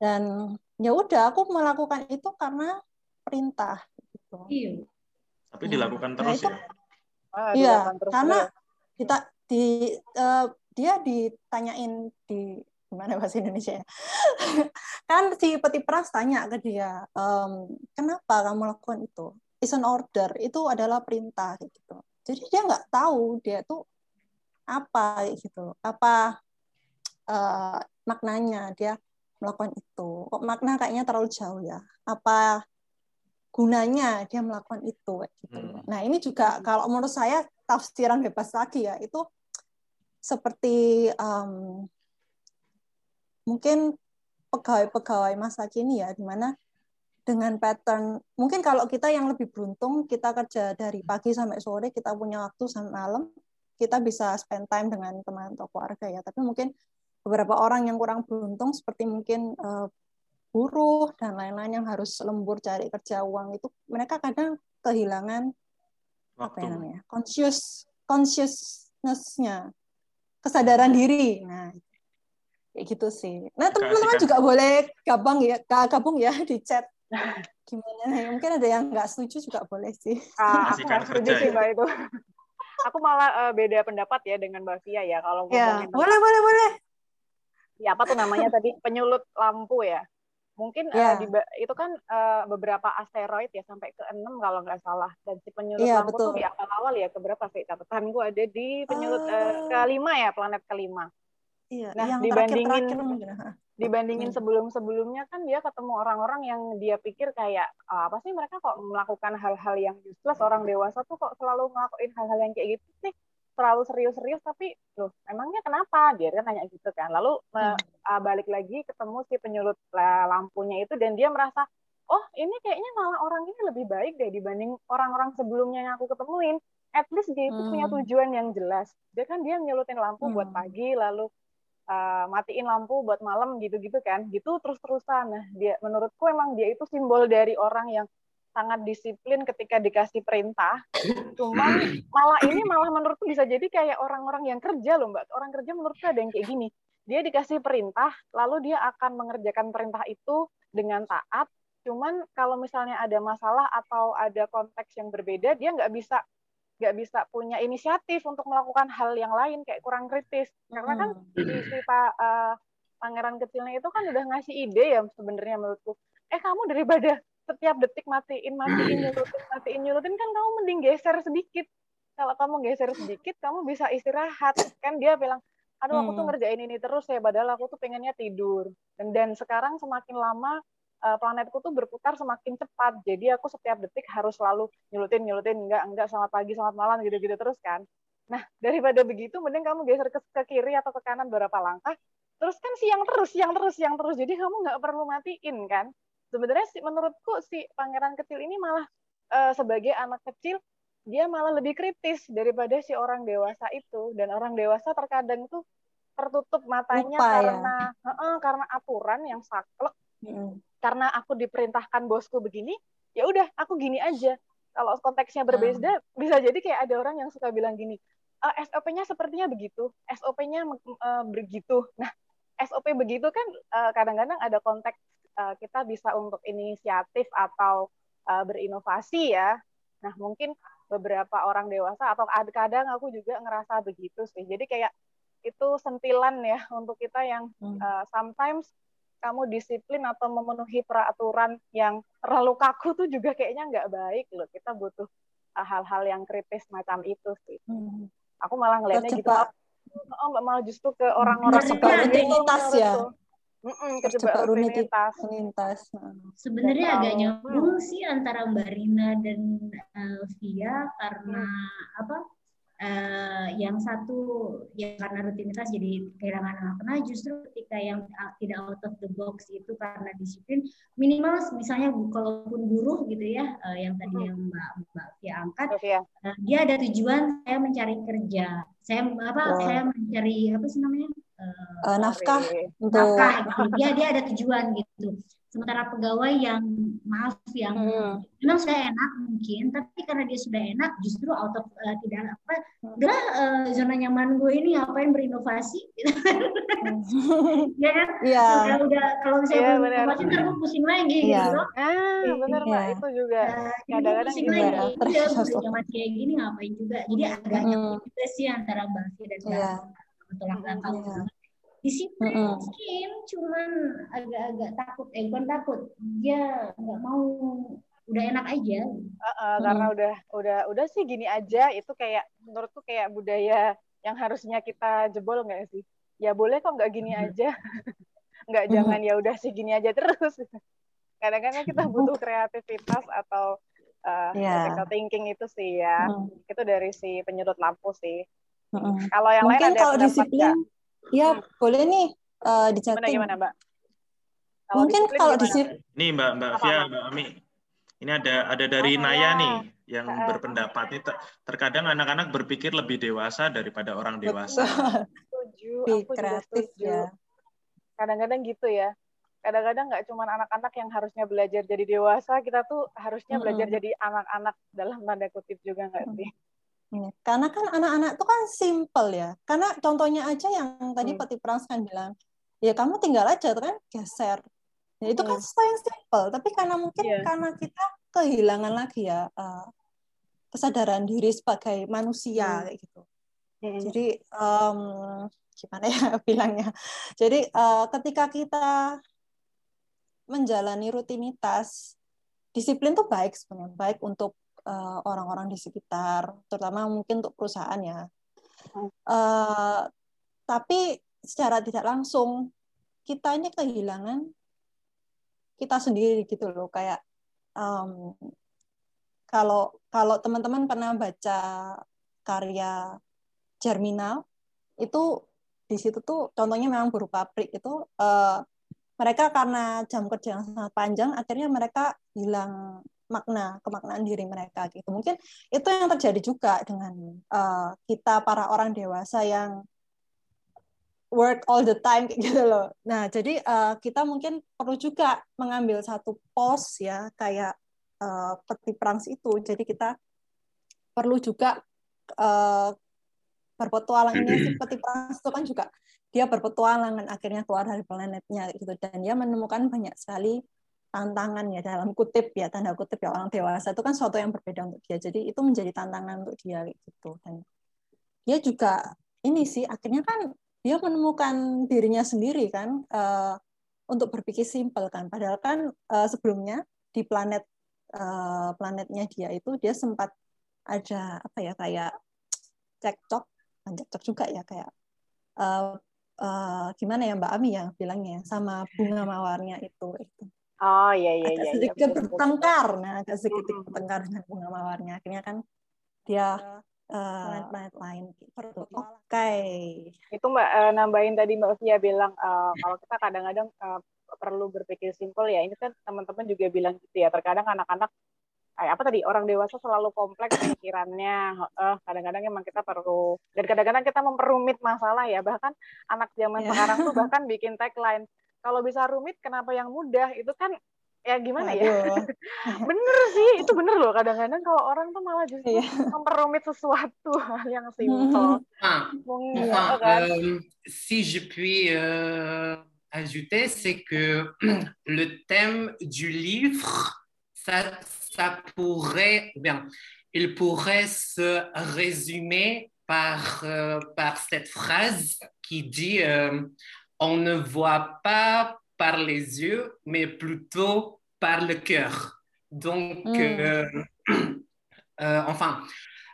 Dan ya udah aku melakukan itu karena perintah gitu.
Iya.
Tapi dilakukan
Nah,
terus
itu-
ya.
Ah,
Iya,
terus
karena kita di eh, dia ditanyain di gimana bahasa Indonesia ya? <laughs> kan si peti peras tanya ke dia, "Em, kenapa kamu lakukan itu? Is an order, itu adalah perintah gitu. Jadi dia nggak tahu dia tuh apa gitu, apa eh, maknanya dia melakukan itu. Kok makna kayaknya terlalu jauh ya? Apa gunanya dia melakukan itu kayak gitu.
Hmm.
Nah, ini juga kalau menurut saya tafsiran bebas lagi ya, itu seperti em, mungkin pegawai-pegawai masa kini ya, di mana dengan pattern mungkin kalau kita yang lebih beruntung kita kerja dari pagi sampai sore kita punya waktu sampai malam kita bisa spend time dengan teman atau keluarga ya tapi mungkin beberapa orang yang kurang beruntung seperti mungkin eh, buruh dan lain-lain yang harus lembur cari kerja uang itu mereka kadang kehilangan apa
Waktu.
ya namanya conscious consciousness-nya kesadaran diri nah kayak gitu sih. Nah teman-teman juga boleh gabung ya gabung ya di chat. Gimana? Ya mungkin ada yang nggak setuju juga boleh sih.
Ah, <laughs> aku nggak setuju sih
ya.
mbak itu. <laughs> aku malah eh, beda pendapat ya dengan mbak Fia ya kalau
ya
ngomongin
boleh boleh boleh.
Ya apa tuh namanya tadi? Penyulut lampu ya. Mungkin eh,
Ya.
di ba- itu kan eh, beberapa asteroid ya sampai ke enam kalau nggak salah. Dan si penyulut
Iya,
lampu
betul.
tuh di awal-awal ya keberapa sih? Catatanku ada di penyulut eh,
Eh.
kelima ya planet kelima
Iya,
Nah,
yang
dibandingin
ha.
dibandingin
Hmm.
sebelum-sebelumnya kan dia ketemu orang-orang yang dia pikir kayak "Ah, apa sih mereka kok melakukan hal-hal yang useless orang dewasa tuh kok selalu ngelakuin hal-hal yang kayak gitu sih terlalu serius-serius tapi loh emangnya kenapa dia kan tanya gitu kan lalu me- ah, balik lagi ketemu si penyulut la- lampunya itu dan dia merasa oh ini kayaknya malah orang ini lebih baik deh dibanding orang-orang sebelumnya yang aku ketemuin at least dia itu punya
Hmm.
tujuan yang jelas dia kan dia nyulutin lampu buat
Hmm.
pagi lalu uh, matiin lampu buat malam gitu-gitu kan gitu terus-terusan. Nah dia menurutku emang dia itu simbol dari orang yang sangat disiplin ketika dikasih perintah. Cuman <coughs> malah ini malah menurutku bisa jadi kayak orang-orang yang kerja loh mbak. Orang kerja menurutku ada yang kayak gini. Dia dikasih perintah lalu dia akan mengerjakan perintah itu dengan taat. Cuman kalau misalnya ada masalah atau ada konteks yang berbeda dia nggak bisa nggak bisa punya inisiatif untuk melakukan hal yang lain kayak kurang kritis. Karena kan si, si Pak eh, pangeran kecilnya itu kan udah ngasih ide ya sebenarnya menurutku. Eh kamu daripada setiap detik matiin matiin nyurutin matiin nyurutin kan kamu mending geser sedikit. Kalau kamu geser sedikit kamu bisa istirahat. Kan dia bilang aduh aku tuh
Hmm.
ngerjain ini terus ya padahal aku tuh pengennya tidur. Dan dan sekarang semakin lama eh, planetku tuh berputar semakin cepat. Jadi aku setiap detik harus selalu nyulutin nyulutin enggak enggak selamat pagi selamat malam gitu-gitu terus kan. Nah daripada begitu mending kamu geser ke, ke kiri atau ke kanan beberapa langkah terus kan siang terus siang terus siang terus. Jadi kamu nggak perlu matiin kan. Sebenarnya sih menurutku si pangeran kecil ini malah eh, sebagai anak kecil dia malah lebih kritis daripada si orang dewasa itu. Dan orang dewasa terkadang tuh tertutup matanya
Lupa ya.
karena Heeh, karena aturan yang saklek.
Mm.
Karena aku diperintahkan bosku begini ya udah aku gini aja. Kalau konteksnya berbeda bisa jadi kayak ada orang yang suka bilang gini "Eh, SOP-nya sepertinya begitu SOP-nya eh, begitu. Nah SOP begitu kan eh, kadang-kadang ada konteks eh, kita bisa untuk inisiatif atau eh, berinovasi ya. Nah mungkin beberapa orang dewasa atau ad- kadang aku juga ngerasa begitu sih. Jadi kayak itu sentilan ya untuk kita yang
Hmm.
eh, sometimes kamu disiplin atau memenuhi peraturan yang terlalu kaku tuh juga kayaknya nggak baik loh. Kita butuh uh, hal-hal yang kritis macam itu sih.
Hmm.
Aku malah ngelihatnya gitu. Oh, mbak malah justru ke orang-orang
Terjebak
yang kayak gitu
rutinitas ya. Terjebak
rutinitas.
rutinitas. Nah.
Sebenarnya
Dan
agak nyambung sih antara Mbak Rina dan eh, Via karena apa? Eh, yang satu ya karena rutinitas jadi kehilangan makna justru ketika yang uh, tidak out of the box itu karena disiplin minimal misalnya kalaupun buruh gitu ya eh, yang tadi yang Mbak Mbak Via angkat
Sofia.
eh, dia ada tujuan saya mencari kerja saya apa
Betul.
saya mencari apa sih namanya Eh,
Eh, nafkah untuk
nafkah gitu. dia dia ada tujuan gitu sementara pegawai yang maaf yang
Hmm.
memang saya enak mungkin tapi karena dia sudah enak justru out of eh, tidak apa udahlah eh, zona nyaman gue ini ngapain berinovasi gitu <laughs> kan ya kan
Iya.
udah udah kalau misalnya
Iya,
gue
benar.
berinovasi ntar gue pusing lagi
Iya.
gitu
Ah, benar
Iya.
itu juga.
Gue
Kadang-kadang
pusing
gitu
lagi
ya. Terus stop.
nyaman kayak gini ngapain juga jadi agak juga sih antara Mbak dan Mbak
Iya.
tolak belakang
Iya.
Disiplin
Mm-mm.
mungkin cuman agak-agak takut eh bukan takut dia nggak mau udah enak aja
Uh-uh, karena udah udah udah sih gini aja itu kayak menurutku kayak budaya yang harusnya kita jebol nggak sih ya boleh kok nggak gini aja <laughs> nggak
Mhm.
jangan ya udah sih gini aja terus <laughs> kadang-kadang kita butuh kreativitas atau uh,
Iya.
critical thinking itu sih ya
Mm.
itu dari si penyudut lampu sih
Mm-mm.
kalau yang
Mungkin
lain ada
kalau disiplin,
nggak?
Ya
Hmm.
boleh nih eh, di
gimana
chatting.
gimana mbak Kalau
Mungkin
disiplin
kalau
gimana?
disiplin,
Nih Mbak Mbak
Apa,
Via,
Mbak?
Ami. Ini ada ada dari
Oh,
Naya
saya.
nih yang
Heeh.
berpendapat ini ter- terkadang anak-anak berpikir lebih dewasa daripada orang dewasa.
setuju aku juga
kreatif
setuju
ya.
kadang-kadang gitu ya kadang-kadang nggak cuma anak-anak yang harusnya belajar jadi dewasa kita tuh harusnya belajar
Mm-mm.
jadi anak-anak dalam tanda kutip juga nggak sih
Iya. Karena kan anak-anak itu kan simple ya. Karena contohnya aja yang tadi
Hmm.
Peti Prans kan bilang, ya kamu tinggal aja kan geser. Ya, itu kan
Hmm.
sesuatu yang simple. Tapi karena mungkin
Iya.
karena kita kehilangan lagi ya eh, kesadaran diri sebagai manusia
Hmm.
kayak gitu.
Mm-mm.
Jadi em, gimana ya <laughs> bilangnya? Jadi eh, ketika kita menjalani rutinitas, disiplin tuh baik sebenarnya, baik untuk eh, orang-orang di sekitar, terutama mungkin untuk perusahaan ya. Eh, tapi secara tidak langsung kita ini kehilangan kita sendiri gitu loh kayak um, kalau kalau teman-teman pernah baca karya Germinal itu di situ tuh contohnya memang berupa pabrik itu uh, mereka karena jam kerja yang sangat panjang akhirnya mereka hilang makna kemaknaan diri mereka gitu mungkin itu yang terjadi juga dengan uh, kita para orang dewasa yang work all the time gitu loh. Nah, jadi uh, kita mungkin perlu juga mengambil satu pos ya kayak uh, peti perang itu. Jadi kita perlu juga uh, berpetualang ini si peti perang itu kan juga dia berpetualangan akhirnya keluar dari planetnya gitu dan dia menemukan banyak sekali tantangan ya dalam kutip ya tanda kutip ya orang dewasa itu kan suatu yang berbeda untuk dia. Jadi itu menjadi tantangan untuk dia gitu. Dan dia juga ini sih akhirnya kan dia menemukan dirinya sendiri kan uh, untuk berpikir simpel kan. Padahal kan uh, sebelumnya di planet uh, planetnya dia itu dia sempat ada apa ya kayak cekcok cekcok juga ya kayak uh, uh, gimana ya Mbak Ami yang bilangnya sama bunga mawarnya itu itu
oh iya iya
agak
iya
sedikit
iya,
bertengkar nah agak sedikit bertengkar dengan bunga mawarnya akhirnya kan dia planet-planet uh, lain gitu. Oke. Okay.
Itu Mbak uh, nambahin tadi Mbak Via bilang uh, kalau kita kadang-kadang uh, perlu berpikir simpel ya. Ini kan teman-teman juga bilang gitu ya. Terkadang anak-anak kayak apa tadi orang dewasa selalu kompleks pikirannya. Uh, kadang-kadang emang kita perlu dan kadang-kadang kita memperumit masalah ya. Bahkan anak zaman yeah. sekarang tuh <laughs> bahkan bikin tagline kalau bisa rumit kenapa yang mudah? Itu kan ya gimana ya? <laughs> Bener sih itu bener loh. Kadang-kadang kalau orang tuh malah justru yeah. memperumit sesuatu <laughs> hal yang simpel.
Enfin, enfin, kan? euh, si je puis euh, ajouter c'est que <clears throat> le thème du livre ça, ça pourrait bien il pourrait se résumer par, euh, par cette phrase qui dit euh, on ne voit pas par les yeux, mais plutôt par le cœur. Donc, mm. euh, <clears throat> euh, enfin,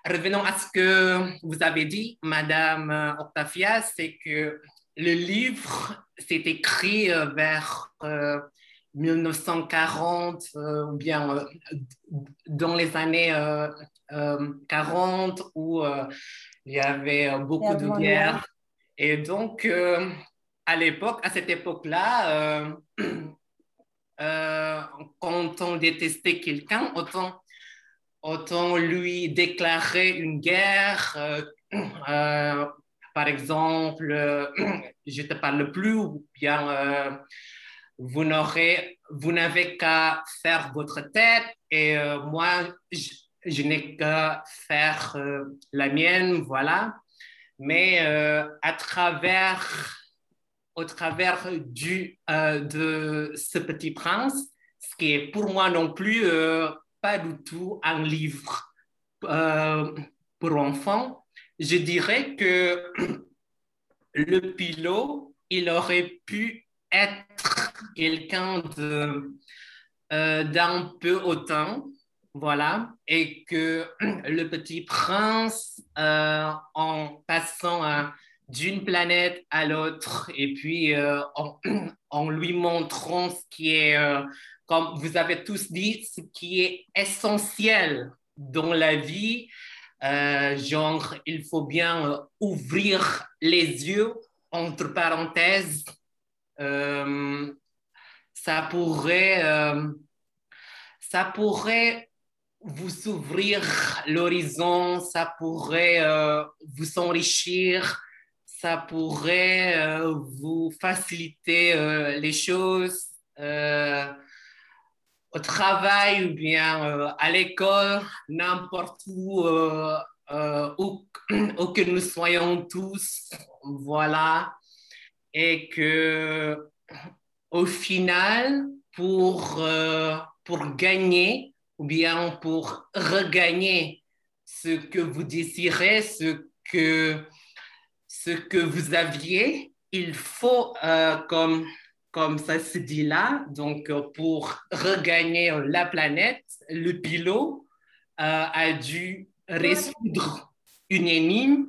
revenons à ce que vous avez dit, Madame Octavia, c'est que le livre s'est écrit euh, vers 1940 ou bien dans les années 40 où il y avait beaucoup de guerres. Et donc, à l'époque, à cette époque-là, euh, <clears throat> euh, quand on détestait quelqu'un, autant, autant lui déclarer une guerre. Euh, <clears throat> par exemple, <clears throat> je te parle plus ou bien vous vous n'avez qu'à faire votre tête et moi, je n'ai qu'à faire la mienne, voilà. Mais à travers au travers du, euh, de ce petit prince, ce qui est pour moi non plus euh, pas du tout un livre euh, pour enfants. Je dirais que <clears throat> le pilote, il aurait pu être quelqu'un d'un peu autant, voilà, et que <clears throat> le petit prince, en passant à d'une planète à l'autre et puis euh, <clears throat> en, lui montrant ce qui est, euh, comme vous avez tous dit, ce qui est essentiel dans la vie. Euh, genre, il faut bien ouvrir les yeux, entre parenthèses. ça pourrait, ça pourrait vous ouvrir l'horizon, ça pourrait vous enrichir, ça pourrait euh, vous faciliter euh, les choses euh, au travail ou bien à l'école, n'importe où, où, <coughs> où, que nous soyons tous. Voilà. Et que au final, pour, pour gagner ou bien pour regagner ce que vous désirez, ce que ce que vous aviez, il faut, euh, comme, comme ça se dit là, donc euh, pour regagner la planète, le pilote euh, a dû résoudre une énigme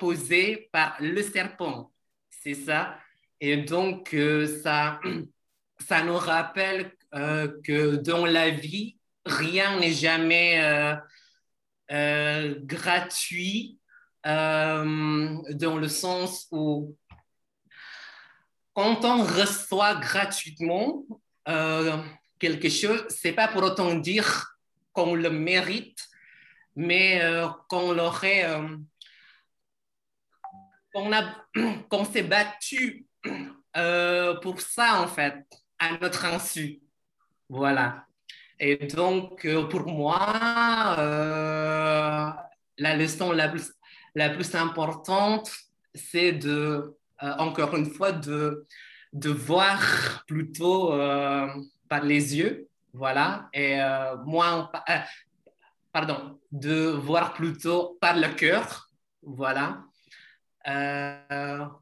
posée par le serpent. C'est ça? Et donc, ça, <clears throat> ça nous rappelle que dans la vie, rien n'est jamais gratuit dans le sens où quand on reçoit gratuitement euh, quelque chose, c'est pas pour autant dire qu'on le mérite, mais euh, qu'on l'aurait, euh, qu'on <clears throat> qu'on s'est battu euh, pour ça en fait, à notre insu. Voilà. Et donc, euh, pour moi, euh, la leçon la plus, la plus importante, c'est de, euh, encore une fois, de, de voir plutôt euh, par les yeux, voilà, et euh, moins, euh, pardon, de voir plutôt par le cœur, voilà,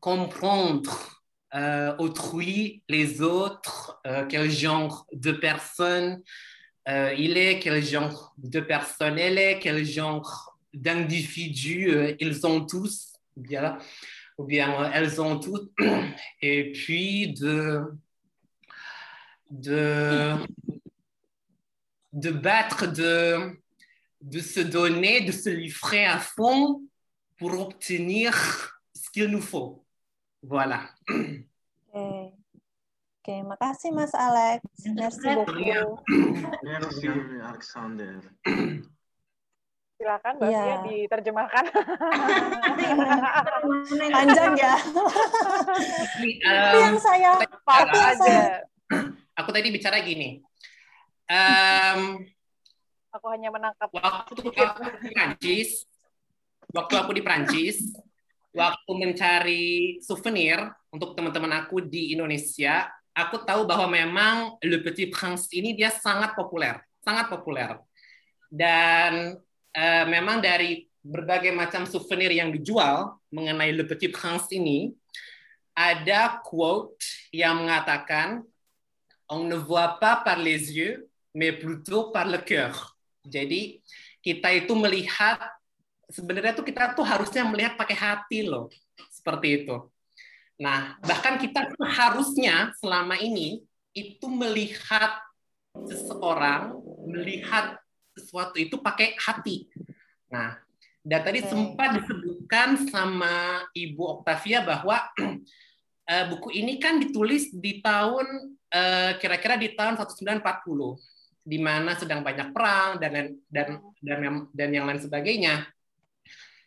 comprendre autrui, les autres, quel genre de personne il est, quel genre de personne elle est, quel genre d'individus euh, ils ont tous, ou bien, ou bien euh, elles ont toutes, <clears throat> et puis de, de, de battre, de, de se donner, de se livrer à fond pour obtenir ce qu'il nous faut. Voilà.
Oke. Oke, makasih Mas Alex. Merci beaucoup.
Merci, Alexander. <clears throat>
Silakan Mbak. Fia diterjemahkan.
Panjang ya.
Tapi,
Tapi yang saya, tapi yang
aja.
saya,
aku tadi bicara gini. Em,
Aku hanya menangkap
waktu aku di Prancis, waktu aku di Prancis, waktu mencari souvenir untuk teman-teman aku di Indonesia, aku tahu bahwa memang Le Petit Prince ini dia sangat populer, sangat populer. Dan eh, memang dari berbagai macam souvenir yang dijual mengenai Le Petit Prince ini, ada quote yang mengatakan on ne voit pas par les yeux, mais plutôt par le cœur. Jadi kita itu melihat sebenarnya tuh kita tuh harusnya melihat pakai hati loh, seperti itu. Nah, bahkan kita harusnya selama ini itu melihat seseorang, melihat sesuatu itu pakai hati. Nah, dan tadi
Oke.
sempat disebutkan sama Ibu Octavia bahwa <clears throat> eh, buku ini kan ditulis di tahun eh, kira-kira di tahun 1940 di mana sedang banyak perang dan dan dan yang- dan yang lain sebagainya.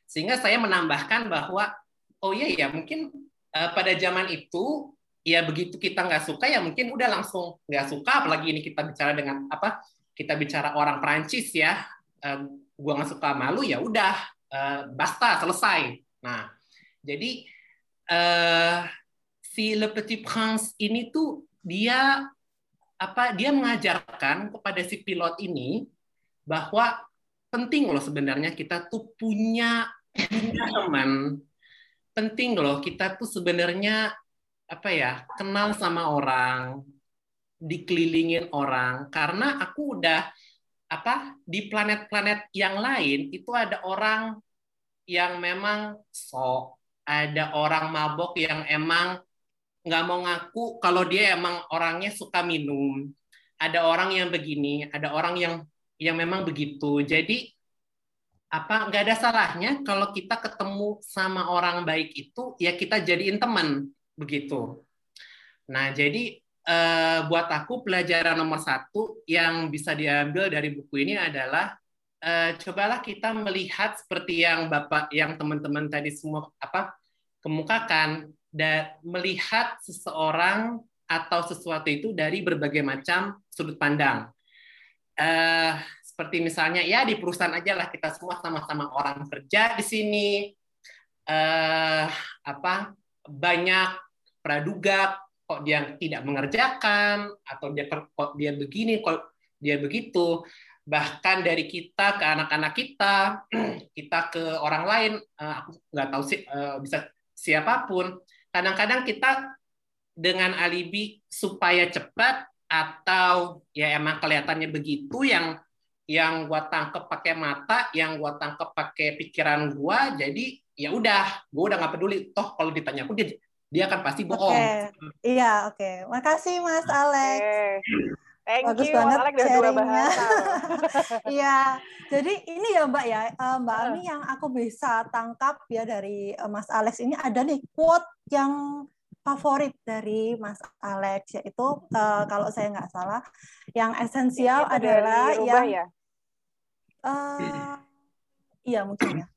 Sehingga saya menambahkan bahwa oh iya ya mungkin eh, pada zaman itu ya begitu kita nggak suka ya mungkin udah langsung nggak suka apalagi ini kita bicara dengan apa kita bicara orang Prancis ya eh, gua nggak suka malu ya udah eh, basta selesai. Nah jadi eh, si Le Petit Prince ini tuh dia apa dia mengajarkan kepada si pilot ini bahwa penting loh sebenarnya kita tuh punya punya teman penting loh kita tuh sebenarnya apa ya kenal sama orang dikelilingin orang karena aku udah apa di planet-planet yang lain itu ada orang yang memang sok ada orang mabok yang emang nggak mau ngaku kalau dia emang orangnya suka minum. Ada orang yang begini ada orang yang yang memang begitu. Jadi apa nggak ada salahnya kalau kita ketemu sama orang baik itu ya kita jadiin teman begitu. Nah jadi eh, buat aku pelajaran nomor satu yang bisa diambil dari buku ini adalah eh, cobalah kita melihat seperti yang bapak yang teman-teman tadi semua apa kemukakan dan melihat seseorang atau sesuatu itu dari berbagai macam sudut pandang. Eh, seperti misalnya ya di perusahaan aja lah kita semua sama-sama orang kerja di sini. Eh, apa banyak praduga kok dia tidak mengerjakan atau dia kok dia begini kok dia begitu bahkan dari kita ke anak-anak kita <clears throat> kita ke orang lain eh, aku nggak tahu sih eh, bisa siapa pun kadang-kadang kita dengan alibi supaya cepat atau ya emang kelihatannya begitu yang yang gua tangkep pakai mata, yang gua tangkep pakai pikiran gua, jadi ya udah, gua udah nggak peduli. Toh kalau ditanya aku dia dia akan pasti
Oke,
bohong.
iya oke. Makasih Mas Alex.
Thank
Bagus
you,
banget
Mas Alex
sharingnya.
bahasa. <laughs>
Iya, jadi ini ya Mbak ya, eh, Mbak Ami yang aku bisa tangkap ya dari eh, Mas Alex ini ada nih quote yang favorit dari Mas Alex yaitu eh, kalau saya nggak salah yang esensial adalah yang
ya?
eh, iya mungkin ya.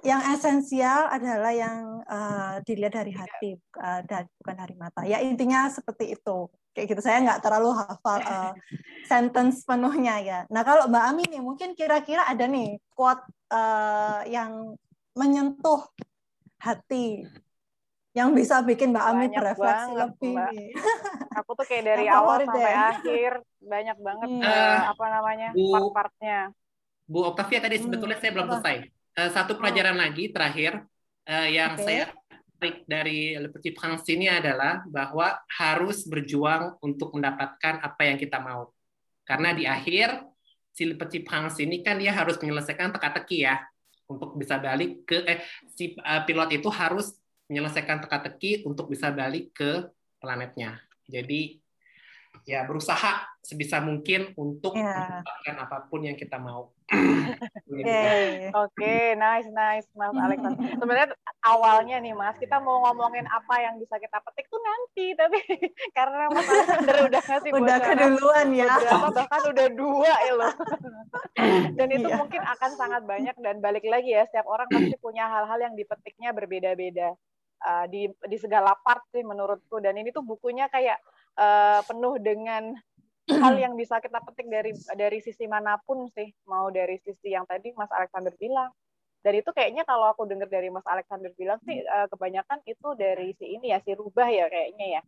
Yang esensial adalah yang eh, dilihat dari hati, eh, dan bukan dari mata. Ya intinya seperti itu. Kayak gitu. Saya nggak terlalu hafal <laughs> eh, sentence penuhnya ya. Nah kalau Mbak Ami nih, mungkin kira-kira ada nih quote eh, yang menyentuh hati, yang bisa bikin Mbak Ami
Banyak
berefleksi
banget,
lebih.
Mbak. <laughs> Aku tuh kayak dari awal sampai
deh.
akhir banyak banget
Hmm.
eh, apa namanya part-partnya.
Bu Octavia tadi
Hmm,
sebetulnya saya belum
apa?
selesai. Eh, satu pelajaran lagi terakhir eh, yang
Oke.
saya tarik dari Le Petit Prince ini adalah bahwa harus berjuang untuk mendapatkan apa yang kita mau. Karena di akhir si Le Petit Prince ini kan dia harus menyelesaikan teka-teki ya untuk bisa balik ke eh si eh, pilot itu harus menyelesaikan teka-teki untuk bisa balik ke planetnya. Jadi ya berusaha sebisa mungkin untuk
Ya.
mendapatkan apa pun yang kita mau.
Oke.
Oke, nice, nice, Mas Alex. Sebenarnya awalnya nih, Mas, kita mau ngomongin apa yang bisa kita petik tuh nanti, tapi <laughs> karena Mas Alexander udah ngasih
Udah
bocoran
keduluan ya.
beberapa, bahkan udah dua ya loh. <laughs> Dan itu
Iya.
mungkin akan sangat banyak dan balik lagi ya, setiap orang pasti punya hal-hal yang dipetiknya berbeda-beda uh, di di segala part sih menurutku. Dan ini tuh bukunya kayak uh, penuh dengan hal yang bisa kita petik dari dari sisi mana pun sih. Mau dari sisi yang tadi Mas Alexander bilang. Dan itu kayaknya kalau aku dengar dari Mas Alexander bilang sih eh, kebanyakan itu dari si ini ya si rubah ya kayaknya ya.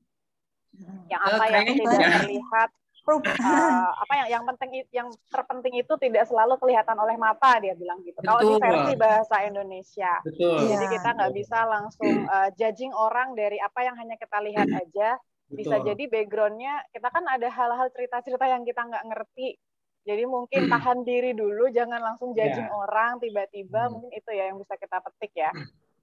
Yang
Eh,
apa yang tidak
ya.
terlihat eh, apa yang yang penting yang terpenting itu tidak selalu kelihatan oleh mata dia bilang gitu. Kalau di versi bahasa Indonesia.
Betul.
jadi
Iya.
kita nggak bisa langsung eh, judging orang dari apa yang hanya kita lihat aja bisa
Betul.
jadi backgroundnya kita kan ada hal-hal cerita-cerita yang kita nggak ngerti. Jadi mungkin tahan diri dulu jangan langsung judging
Ya.
orang tiba-tiba
Hmm.
mungkin itu ya yang bisa kita petik ya.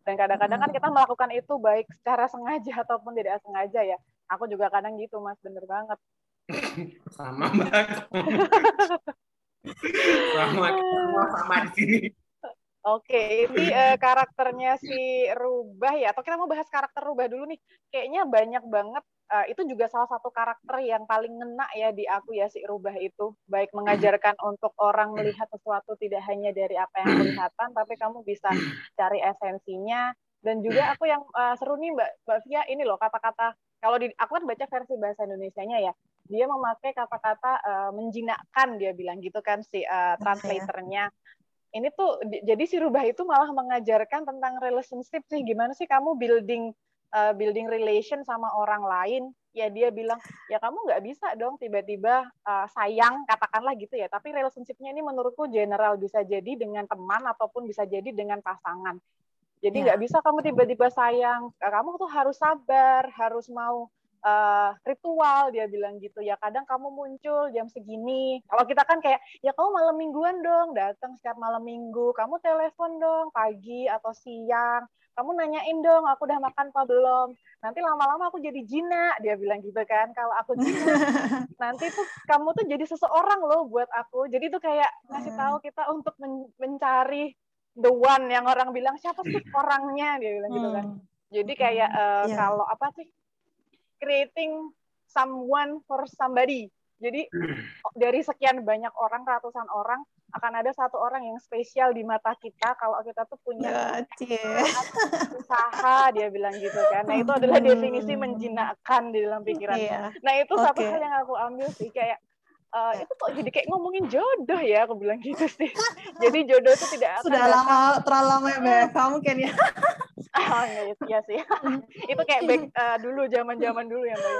Dan kadang-kadang kan kita melakukan itu baik secara sengaja <laughs> ataupun tidak sengaja ya. Aku juga kadang gitu mas. Bener banget. <laughs>
Sama mbak sama <laughs> sama sama di sini
Oke, ini <laughs> eh, karakternya si Rubah ya, atau kita mau bahas karakter Rubah dulu nih. Kayaknya banyak banget. eh, itu juga salah satu karakter yang paling ngena ya di aku ya si Rubah itu. Baik mengajarkan <laughs> untuk orang melihat sesuatu tidak hanya dari apa yang kelihatan, tapi kamu bisa cari esensinya. Dan juga aku yang eh, seru nih Mbak Mbak Via ini loh kata-kata. Kalau di aku kan baca versi bahasa Indonesianya ya, dia memakai kata-kata eh, menjinakkan dia bilang gitu kan si eh, translatornya ini tuh di- jadi si rubah itu malah mengajarkan tentang relationship sih. Gimana sih kamu building uh, building relation sama orang lain? Ya dia bilang ya kamu nggak bisa dong tiba-tiba uh, sayang katakanlah gitu ya. Tapi relationshipnya ini menurutku general bisa jadi dengan teman ataupun bisa jadi dengan pasangan. Jadi
Ya.
nggak bisa kamu tiba-tiba sayang. Kamu tuh harus sabar harus mau uh, ritual dia bilang gitu. Ya kadang kamu muncul jam segini. Kalau kita kan kayak ya kamu malam mingguan dong datang setiap malam minggu. Kamu telepon dong pagi atau siang. Kamu nanyain dong aku udah makan apa belum? Nanti lama-lama aku jadi jina dia bilang gitu kan. Kalau aku jina <laughs> nanti tuh kamu tuh jadi seseorang loh buat aku. Jadi tuh kayak ngasih tahu kita untuk men- mencari the one yang orang bilang siapa sih <clears throat> orangnya dia bilang gitu kan.
Hmm.
jadi kayak eh,
Iya.
kalau apa sih creating someone for somebody. Jadi dari sekian banyak orang, ratusan orang, akan ada satu orang yang spesial di mata kita kalau kita tuh punya
Ya,
usaha, dia bilang gitu kan. Nah itu adalah definisi
Hmm.
menjinakkan di dalam pikiran.
Iya.
Nah itu satu
Oke.
hal yang aku ambil sih kayak eh, itu kok jadi kayak ngomongin jodoh ya, aku bilang gitu sih. <laughs> Jadi jodoh itu tidak akan
Sudah
datang
lama, terlalu lama ya BFK <laughs> mungkin ya.
Ah, iya, iya sih. <laughs> itu kayak back eh, dulu zaman-zaman dulu ya, Mbak.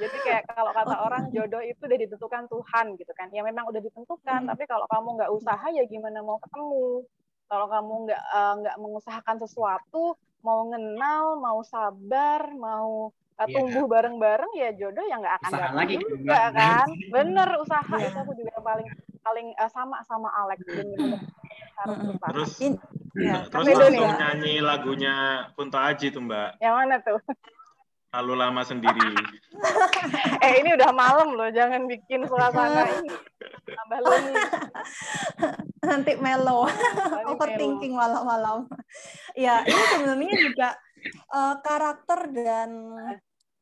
Jadi kayak kalau kata orang jodoh itu udah ditentukan Tuhan gitu kan. Ya memang udah ditentukan, tapi kalau kamu nggak usaha ya gimana mau ketemu. Kalau kamu nggak eh, nggak mengusahakan sesuatu, mau kenal, mau sabar, mau eh,
Iya.
tumbuh bareng-bareng ya jodoh ya nggak akan
Usaha
datang
lagi,
juga
Mbak.
kan. <laughs> Bener usaha
Iya.
itu aku juga yang paling paling eh, sama sama Alex bener-bener harus usaha.
Terus
In- Ya,
Terus
kami
langsung
juga-
nyanyi lagunya Kunto Aji tuh Mbak.
Yang mana tuh?
Lalu lama sendiri. <laughs>
eh ini udah malam loh, jangan bikin suasana ini tambah lunyi. <laughs>
nanti melo overthinking malam-malam ya ini sebenarnya juga eh, karakter dan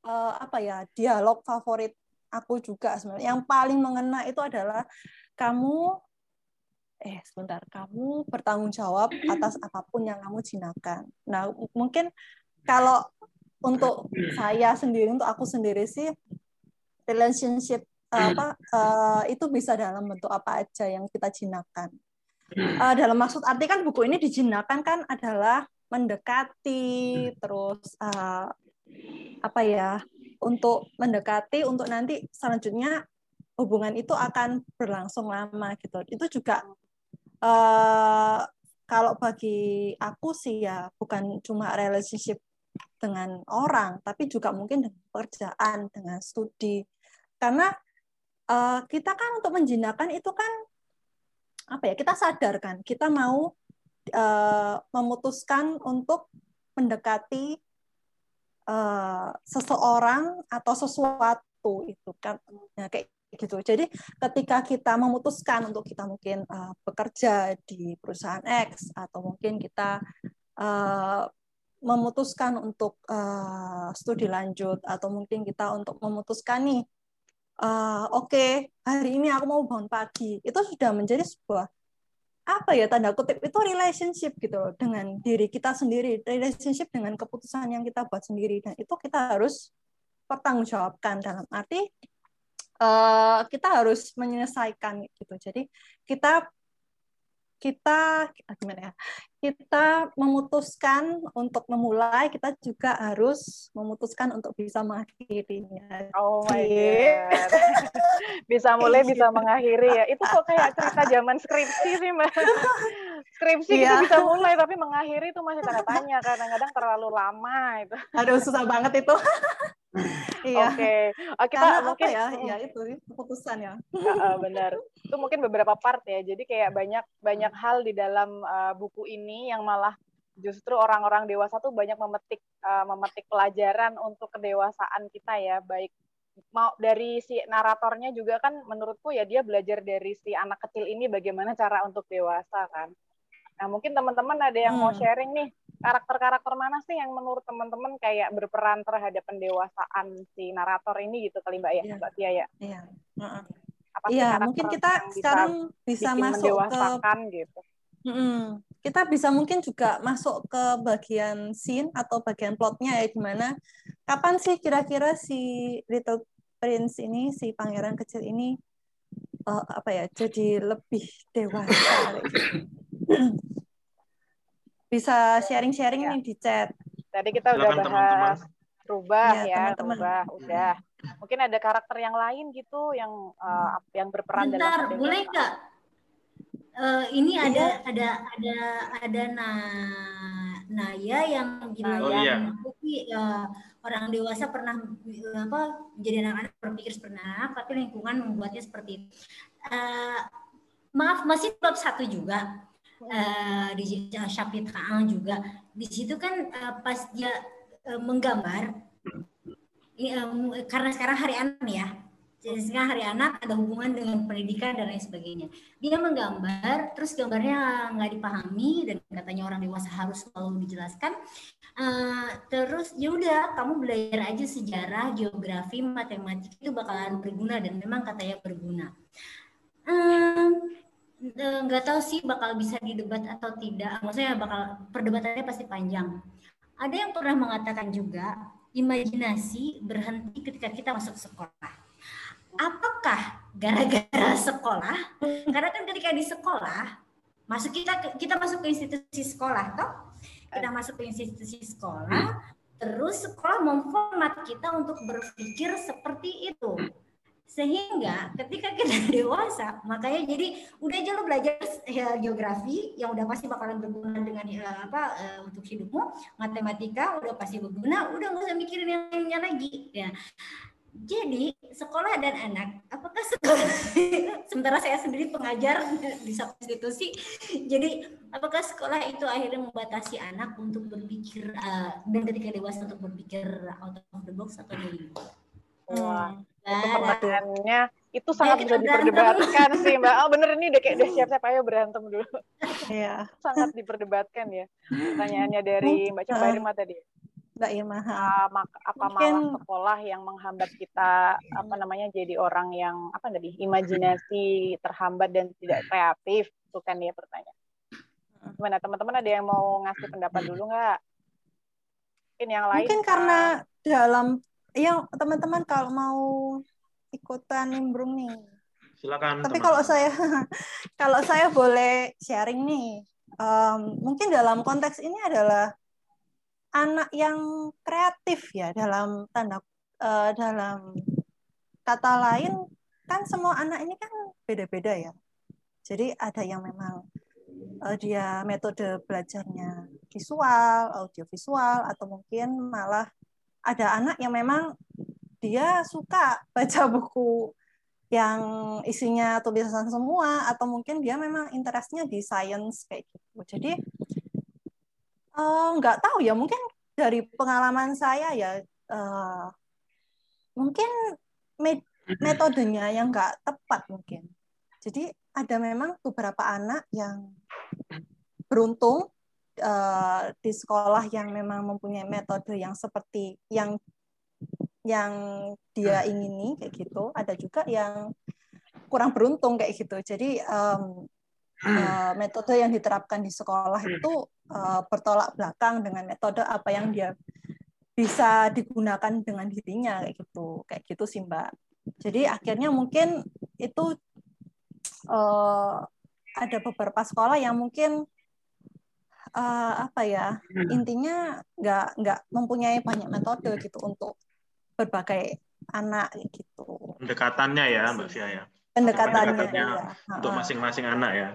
eh, apa ya dialog favorit aku juga sebenarnya. Yang paling mengena itu adalah kamu eh sebentar kamu bertanggung jawab atas apa pun yang kamu jinakan nah mungkin kalau untuk saya sendiri untuk aku sendiri sih relationship eh, apa eh, itu bisa dalam bentuk apa aja yang kita jinakan Eh, dalam maksud arti kan buku ini dijinakan kan adalah mendekati terus eh, apa ya untuk mendekati untuk nanti selanjutnya hubungan itu akan berlangsung lama gitu. Itu juga eh, kalau bagi aku sih ya bukan cuma relationship dengan orang tapi juga mungkin dengan pekerjaan dengan studi. Karena eh, kita kan untuk menjinakkan itu kan apa ya kita sadar kan kita mau eh, memutuskan untuk mendekati eh, seseorang atau sesuatu itu kan Nah, kayak gitu. Jadi ketika kita memutuskan untuk kita mungkin eh, bekerja di perusahaan X atau mungkin kita eh, memutuskan untuk eh, studi lanjut atau mungkin kita untuk memutuskan nih eh, oke hari ini aku mau bangun pagi itu sudah menjadi sebuah apa ya tanda kutip itu relationship gitu loh dengan diri kita sendiri relationship dengan keputusan yang kita buat sendiri. Dan itu kita harus pertanggungjawabkan dalam arti eh, kita harus menyelesaikan gitu. Jadi kita kita gimana ya kita memutuskan untuk memulai kita juga harus memutuskan untuk bisa mengakhirinya
Oh my
Cie.
god. <laughs> bisa mulai bisa
gitu.
mengakhiri ya. Itu kok kayak cerita zaman skripsi sih, Mbak. <laughs> Skripsi kita
Iya.
bisa mulai tapi mengakhiri itu masih tanda tanya kadang-kadang terlalu lama itu.
aduh susah banget itu <laughs> iya
Oke. Oh, kita
karena
mungkin
ya
Mm.
ya itu keputusan ya
Heeh, benar. Itu mungkin beberapa part ya. Jadi kayak banyak banyak hal di dalam uh, buku ini yang malah justru orang-orang dewasa tuh banyak memetik uh, memetik pelajaran untuk kedewasaan kita ya, baik mau dari si naratornya juga kan menurutku ya dia belajar dari si anak kecil ini bagaimana cara untuk dewasa kan. Nah, mungkin teman-teman ada yang mau
Hmm.
sharing nih, karakter-karakter mana sih yang menurut teman-teman kayak berperan terhadap pendewasaan si narator ini gitu kali Mbak ya,
Iya.
Mbak Tia ya?
iya Heeh.
Apa sih karakter
mungkin kita
bisa
sekarang bisa
bikin
masuk ke
gitu.
Mm-mm. Kita bisa mungkin juga masuk ke bagian scene atau bagian plotnya ya gimana kapan sih kira-kira si Little Prince ini si pangeran kecil ini eh, apa ya jadi lebih dewasa <clears throat> bisa sharing-sharing
Ya.
nih di chat
Tadi kita udah
Silakan teman-teman.
bahas rubah
Iya,
ya,
teman-teman.
rubah udah. Mungkin ada karakter yang lain gitu yang uh, yang berperan dalam
Bentar,
pendewasaan.
boleh nggak? Eh, ini
Iya.
ada ada ada ada na Naya yang bilang
Oh, iya.
tapi eh, orang dewasa pernah eh, apa menjadi anak-anak berpikir seperti anak tapi lingkungan membuatnya seperti itu. Eh, maaf masih bab satu juga eh, di Syapit Kaang juga di situ kan eh, pas dia eh, menggambar eh, karena sekarang hari anak ya sekarang hari anak ada hubungan dengan pendidikan dan lain sebagainya. Dia menggambar terus gambarnya nggak dipahami dan katanya orang dewasa harus selalu dijelaskan. Eh, terus ya udah kamu belajar aja sejarah geografi matematika itu bakalan berguna dan memang katanya berguna. Em, eh, nggak tahu sih bakal bisa didebat atau tidak. Maksudnya bakal perdebatannya pasti panjang. Ada yang pernah mengatakan juga imajinasi berhenti ketika kita masuk sekolah apakah gara-gara sekolah? Karena kan ketika di sekolah masuk kita kita masuk ke institusi sekolah toh? Kita masuk ke institusi sekolah terus sekolah memformat kita untuk berpikir seperti itu. Sehingga ketika kita <laughs> dewasa makanya jadi udah aja lo belajar geografi yang udah pasti bakalan berguna dengan ya, apa eh, untuk hidupmu. Matematika udah pasti berguna udah nggak usah mikirin yang lainnya lagi. Ya Jadi sekolah dan anak, apakah sekolah <laughs> sementara saya sendiri pengajar di satu institusi, jadi apakah sekolah itu akhirnya membatasi anak untuk berpikir uh, dan ketika dewasa untuk berpikir out of the box atau dari
Wah,
Nah,
itu pertanyaannya itu
Ayo
sangat bisa diperdebatkan sih Mbak. Oh bener ini udah kayak udah siap-siap ayo berantem dulu.
Iya.
sangat diperdebatkan ya. Pertanyaannya dari Mbak Coba
Ah.
Irma tadi.
Mbak Irma.
Ah, mak- apa
Mungkin-
malah sekolah yang menghambat kita apa namanya jadi orang yang apa tadi imajinasi terhambat dan tidak kreatif itu kan ya pertanyaan. Gimana teman-teman ada yang mau ngasih pendapat dulu nggak? Mungkin yang lain.
Mungkin karena dalam yang teman-teman kalau mau ikutan nimbrung nih.
Silakan.
Tapi
teman.
kalau saya <laughs> kalau saya boleh sharing nih, em, mungkin dalam konteks ini adalah anak yang kreatif ya dalam tanda eh, dalam kata lain kan semua anak ini kan beda-beda ya. Jadi ada yang memang eh, dia metode belajarnya visual, audiovisual atau mungkin malah ada anak yang memang dia suka baca <laughs> buku yang isinya tulisan semua atau mungkin dia memang interestnya di science kayak gitu. Jadi nggak tahu ya mungkin dari pengalaman saya ya eh, mungkin me- metodenya yang nggak tepat mungkin. Jadi ada memang beberapa anak yang beruntung eh, di sekolah yang memang mempunyai metode yang seperti yang yang dia ingini kayak gitu. Ada juga yang kurang beruntung kayak gitu. Jadi em, eh, metode yang diterapkan di sekolah itu eh, bertolak belakang dengan metode apa yang dia bisa digunakan dengan dirinya kayak gitu. Kayak gitu sih, Mbak. Jadi akhirnya mungkin itu eh, ada beberapa sekolah yang mungkin apa ya intinya nggak nggak mempunyai banyak metode gitu untuk berbagai anak gitu
Pendekatannya ya, Mbak Fia ya.
pendekatannya
Pendekatannya
iya.
untuk masing-masing anak ya.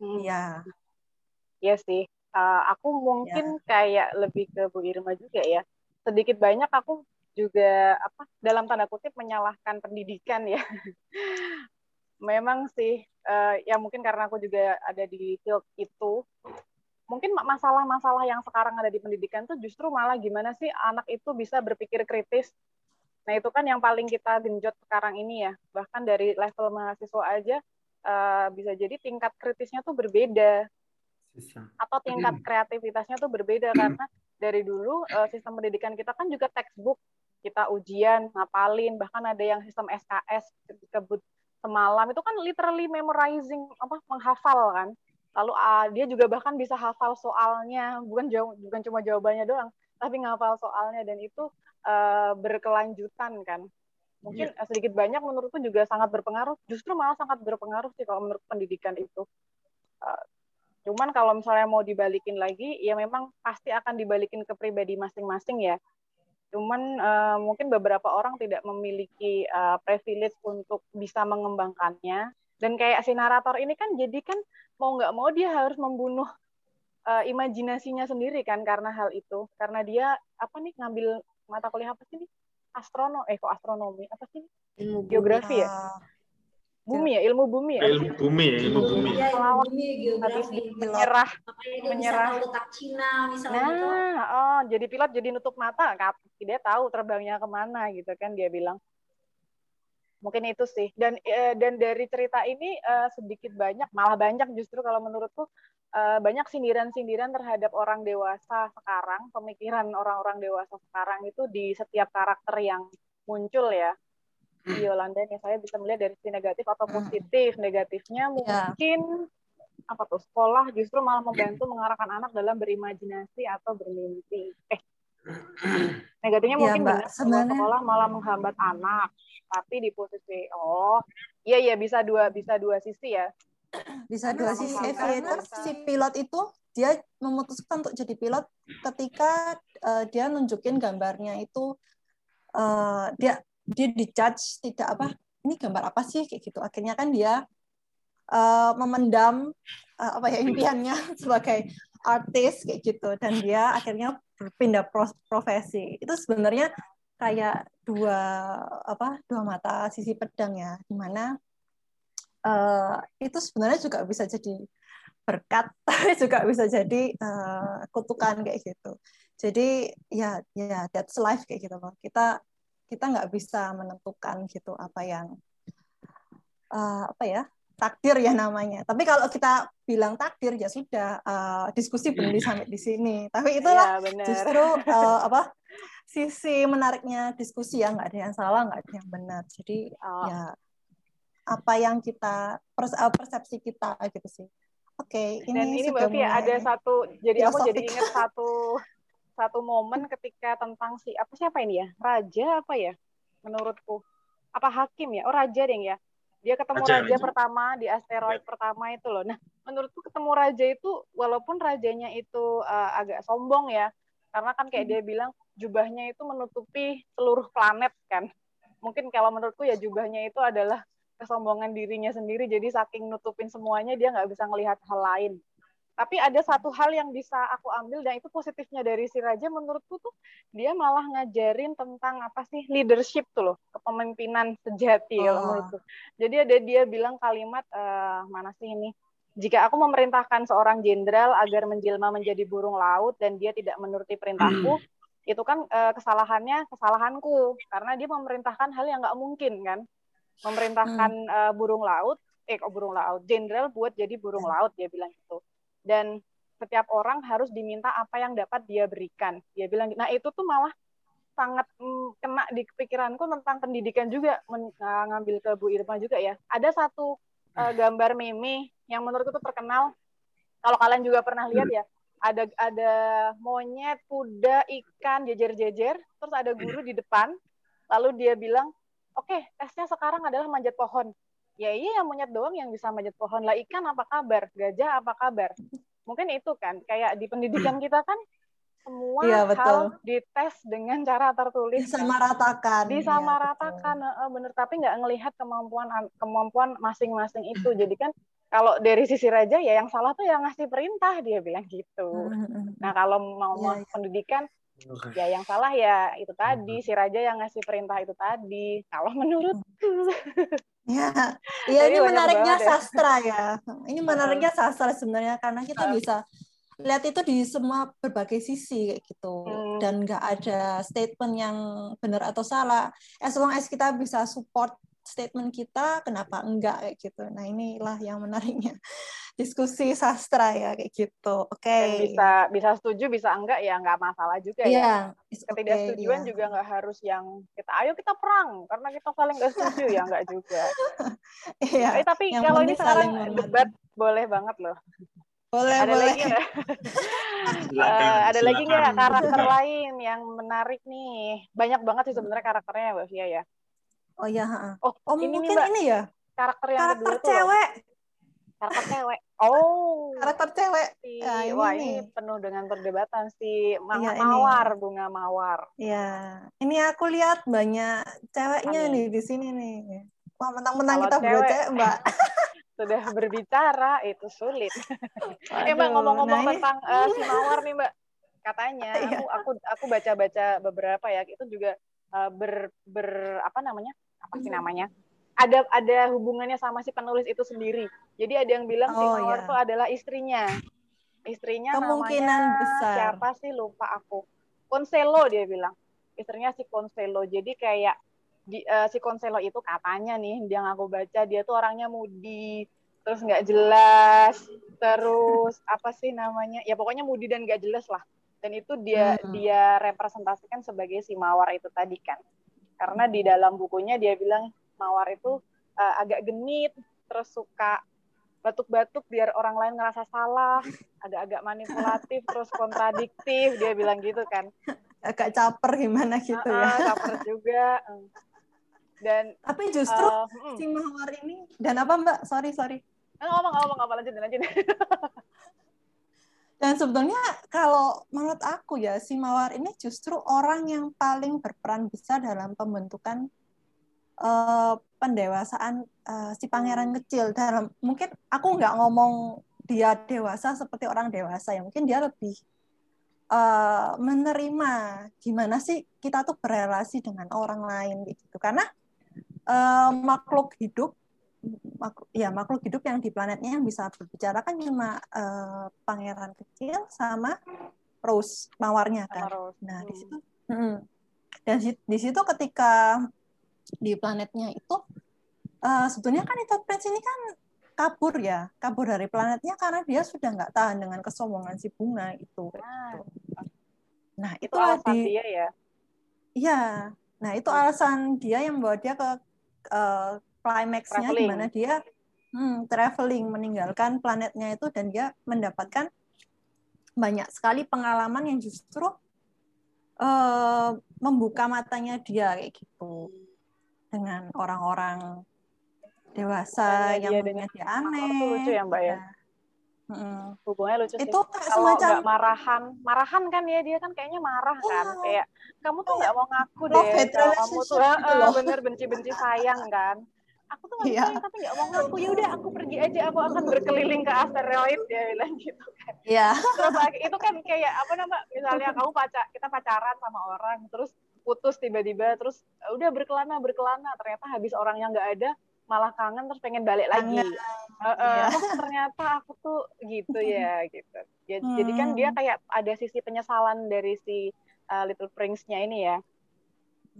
Iya.
Iya sih. Uh, aku mungkin kayak lebih ke Bu Irma juga ya. Sedikit banyak aku juga apa dalam tanda kutip menyalahkan pendidikan ya. <laughs> Memang sih uh, ya mungkin karena aku juga ada di field itu. Mungkin ma- masalah-masalah yang sekarang ada di pendidikan tuh justru malah gimana sih anak itu bisa berpikir kritis. Nah, itu kan yang paling kita genjot sekarang ini ya. Bahkan dari level mahasiswa aja uh, bisa jadi tingkat kritisnya tuh berbeda. Atau tingkat kreativitasnya tuh berbeda karena dari dulu eh, sistem pendidikan kita kan juga textbook. Kita ujian ngapalin bahkan ada yang sistem SKS disebut semalam. Itu kan literally memorizing apa menghafal kan. Lalu ah, dia juga bahkan bisa hafal soalnya. Bukan jauh bukan cuma jawabannya doang tapi ngafal soalnya. Dan itu eh, berkelanjutan kan mungkin eh, sedikit banyak menurutku juga sangat berpengaruh justru malah sangat berpengaruh sih kalau menurut pendidikan itu Eh, Cuman kalau misalnya mau dibalikin lagi, ya memang pasti akan dibalikin ke pribadi masing-masing ya. Cuman eh, mungkin beberapa orang tidak memiliki eh, privilege untuk bisa mengembangkannya. Dan kayak si narator ini kan jadi kan mau nggak mau dia harus membunuh eh, imajinasinya sendiri kan karena hal itu. Karena dia apa nih ngambil mata kuliah apa sih nih? Astrono, eh kok astronomi apa sih?
Ilmu
Geografi ya? Bumi ya, ilmu bumi ya?
Ilmu bumi ya, ilmu bumi.
Iya, ilmu bumi, geografi.
menyerah
bisa
menyerah.
tahu letak Cina misalnya gitu.
Nah, oh, jadi pilot jadi nutup mata, Kak. dia tahu terbangnya ke mana gitu kan dia bilang. Mungkin itu sih. Dan eh, dan dari cerita ini eh, sedikit banyak, malah banyak justru kalau menurutku eh, banyak sindiran-sindiran terhadap orang dewasa sekarang, pemikiran orang-orang dewasa sekarang itu di setiap karakter yang muncul ya. Di Yolanda nih saya bisa melihat dari sisi negatif atau positif. Negatifnya mungkin apa tuh sekolah justru malah membantu mengarahkan anak dalam berimajinasi atau bermimpi. Eh, negatifnya
Iya,
mungkin
Mbak.
benar
Sebenarnya-
sekolah malah menghambat anak. Tapi di posisi oh iya iya bisa dua bisa dua sisi ya. <clears throat>
bisa dua sisi aviator si pilot itu dia memutuskan untuk jadi pilot ketika eh, dia nunjukin gambarnya itu eh, dia dia dijudge tidak apa ini gambar apa sih? Kayak gitu. Akhirnya kan dia eh, memendam eh, apa ya impiannya <laughs> sebagai artis kayak gitu. Dan dia akhirnya berpindah pro- profesi. Itu sebenarnya kayak dua apa dua mata sisi pedang ya di mana uh, itu sebenarnya juga bisa jadi berkat <laughs> tapi juga bisa jadi uh, kutukan kayak gitu. Jadi ya ya that's life kayak gitu loh. Kita kita nggak bisa menentukan gitu apa yang uh, apa ya takdir ya namanya. Tapi kalau kita bilang takdir ya sudah uh, diskusi berhenti sampai di sini. Tapi itulah ya, justru uh, apa sisi menariknya diskusi ya. Nggak ada yang salah nggak ada yang benar. Jadi oh. ya apa yang kita persepsi kita gitu sih. Oke okay,
ini dan ini berarti ada satu jadi aku jadi ingat satu satu momen ketika tentang si apa siapa ini ya? Raja apa ya menurutku? Apa hakim ya? Oh raja deh ya. Dia ketemu raja, raja, raja. pertama di asteroid ya. pertama itu loh. Nah menurutku ketemu raja itu walaupun rajanya itu uh, agak sombong ya karena kan kayak hmm. dia bilang jubahnya itu menutupi seluruh planet kan. Mungkin kalau menurutku ya jubahnya itu adalah kesombongan dirinya sendiri jadi saking nutupin semuanya dia nggak bisa melihat hal lain tapi ada satu hal yang bisa aku ambil dan itu positifnya dari si Raja menurutku tuh dia malah ngajarin tentang apa sih leadership tuh loh kepemimpinan sejati ya oh. menurutku. Jadi ada dia bilang kalimat uh, mana sih ini? Jika aku memerintahkan seorang jenderal agar menjelma menjadi burung laut dan dia tidak menuruti perintahku, hmm. itu kan uh, kesalahannya kesalahanku karena dia memerintahkan hal yang nggak mungkin kan, memerintahkan hmm. uh, burung laut, eh kok burung laut, jenderal buat jadi burung hmm. laut dia bilang gitu dan setiap orang harus diminta apa yang dapat dia berikan. Dia bilang, nah itu tuh malah sangat mm, kena di pikiranku tentang pendidikan juga men, uh, ngambil ke Bu Irma juga ya. Ada satu uh, gambar meme yang menurutku tuh terkenal. Kalau kalian juga pernah lihat ya, ada ada monyet, kuda, ikan jejer-jejer, terus ada guru di depan, lalu dia bilang, oke okay, tesnya sekarang adalah manjat pohon. Ya iya monyet doang yang bisa manjat pohon. Lah ikan apa kabar? Gajah apa kabar? Mungkin itu kan kayak di pendidikan kita kan semua iya, hal dites dengan cara tertulis
disamaratakan.
Disamaratakan ya, bener. Tapi nggak ngelihat kemampuan kemampuan masing-masing itu. Jadi kan kalau dari sisi raja ya yang salah tuh yang ngasih perintah dia bilang gitu. Nah kalau mau ya, ya. pendidikan ya yang salah ya itu tadi si raja yang ngasih perintah itu tadi. Kalau menurutku
Ya, <laughs> ya ini menariknya sastra ya. Ini menariknya sastra sebenarnya karena kita bisa lihat itu di semua berbagai sisi kayak gitu. Hmm. dan nggak ada statement yang benar atau salah. As long as kita bisa support statement kita, kenapa enggak kayak gitu. Nah inilah yang menariknya <laughs> diskusi sastra ya kayak gitu. Oke. Okay.
bisa bisa setuju bisa enggak ya enggak masalah juga yeah, ya. Ketidaksetujuan yeah. juga enggak harus yang kita ayo kita perang karena kita saling enggak setuju ya enggak juga. <laughs> Iya. yeah, eh, tapi kalau ini sekarang debat boleh banget loh.
Boleh,
ada
boleh.
lagi nggak? uh, <laughs> ada lagi nggak karakter lain yang menarik nih? Banyak banget sih sebenarnya karakternya Mbak Fia ya.
Oh ya, oh, oh ini mungkin nih, ini ya.
Karakter yang
karakter
kedua
cewek.
Tuh karakter cewek. <laughs> Oh,
karakter cewek.
Si, nah, ini wah ini penuh dengan perdebatan si Ma ya, mawar, ini. bunga mawar.
Iya, ini aku lihat banyak ceweknya Amin. nih di sini nih. Wah, mentang-mentang kita cewek, cewek, Mbak. <laughs>
sudah berbicara itu sulit. <laughs> eh Mbak ngomong-ngomong nah tentang uh, si mawar nih Mbak, katanya iya. aku aku aku baca-baca beberapa ya itu juga uh, ber ber apa namanya apa sih namanya ada ada hubungannya sama si penulis itu sendiri. Jadi ada yang bilang oh, si Mawar itu iya. adalah istrinya. Istrinya
Kemungkinan
namanya
besar.
siapa sih lupa aku. Konselo dia bilang. Istrinya si Konselo. Jadi kayak di, uh, si Konselo itu katanya nih yang aku baca dia tuh orangnya mudi, terus nggak jelas, terus <laughs> apa sih namanya? Ya pokoknya mudi dan nggak jelas lah. Dan itu dia hmm. dia representasikan sebagai si Mawar itu tadi kan. Karena di dalam bukunya dia bilang Mawar itu uh, agak genit, terus suka batuk-batuk biar orang lain ngerasa salah, agak-agak manipulatif, terus kontradiktif, dia bilang gitu kan.
Agak caper gimana gitu uh, ya.
caper juga. Dan
tapi justru uh, si Mawar ini dan apa Mbak? Sorry sorry.
Ngomong ngomong apa lanjut lanjut. <laughs>
Dan sebetulnya kalau menurut aku ya si Mawar ini justru orang yang paling berperan besar dalam pembentukan uh, pendewasaan uh, si pangeran kecil. Dalam mungkin aku nggak ngomong dia dewasa seperti orang dewasa ya. Mungkin dia lebih uh, menerima gimana sih kita tuh berrelasi dengan orang lain gitu. Karena uh, makhluk hidup ya makhluk hidup yang di planetnya yang bisa berbicara kan cuma uh, pangeran kecil sama Rose mawarnya kan. Rose. Nah di situ hmm. dan di situ ketika di planetnya itu uh, sebetulnya kan itu prince ini kan kabur ya kabur dari planetnya karena dia sudah nggak tahan dengan kesombongan si bunga itu. Nah, nah itu alasan di, dia ya. Iya. Nah itu alasan dia yang membawa dia ke uh, climaxnya di mana dia hmm, traveling meninggalkan planetnya itu dan dia mendapatkan banyak sekali pengalaman yang justru uh, membuka matanya dia kayak gitu dengan orang-orang dewasa yang dia punya dia aneh. Itu
lucu ya Mbak ya. Hmm. Hubungannya lucu sih. Itu kayak Kalau semacam marahan, marahan kan ya dia kan kayaknya marah kan, oh. kayak kamu tuh nggak mau ngaku deh, kamu tuh uh, bener benci-benci sayang kan aku tuh nggak yeah. tapi nggak mau ngaku ya udah aku pergi aja aku akan <laughs> berkeliling ke asteroid dia bilang gitu kan
yeah.
terus itu kan kayak apa nama misalnya kamu pacar kita pacaran sama orang terus putus tiba-tiba terus e, udah berkelana berkelana ternyata habis orang yang nggak ada malah kangen terus pengen balik lagi uh, uh, yeah. oh ternyata aku tuh gitu ya gitu ya, hmm. jadi kan dia hmm. kayak ada sisi penyesalan dari si uh, Little Prince-nya ini ya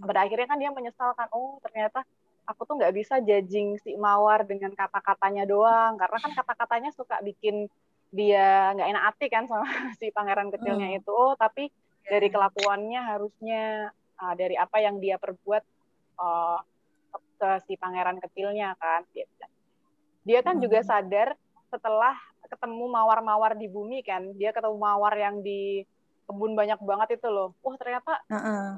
pada akhirnya kan dia menyesalkan oh ternyata aku tuh nggak bisa judging si Mawar dengan kata-katanya doang karena kan kata-katanya suka bikin dia nggak enak hati kan sama <laughs> si pangeran kecilnya hmm. itu oh tapi dari kelakuannya harusnya uh, dari apa yang dia perbuat uh, ke si pangeran kecilnya kan dia, dia kan hmm. juga sadar setelah ketemu mawar-mawar di bumi kan dia ketemu mawar yang di kebun banyak banget itu loh. Wah ternyata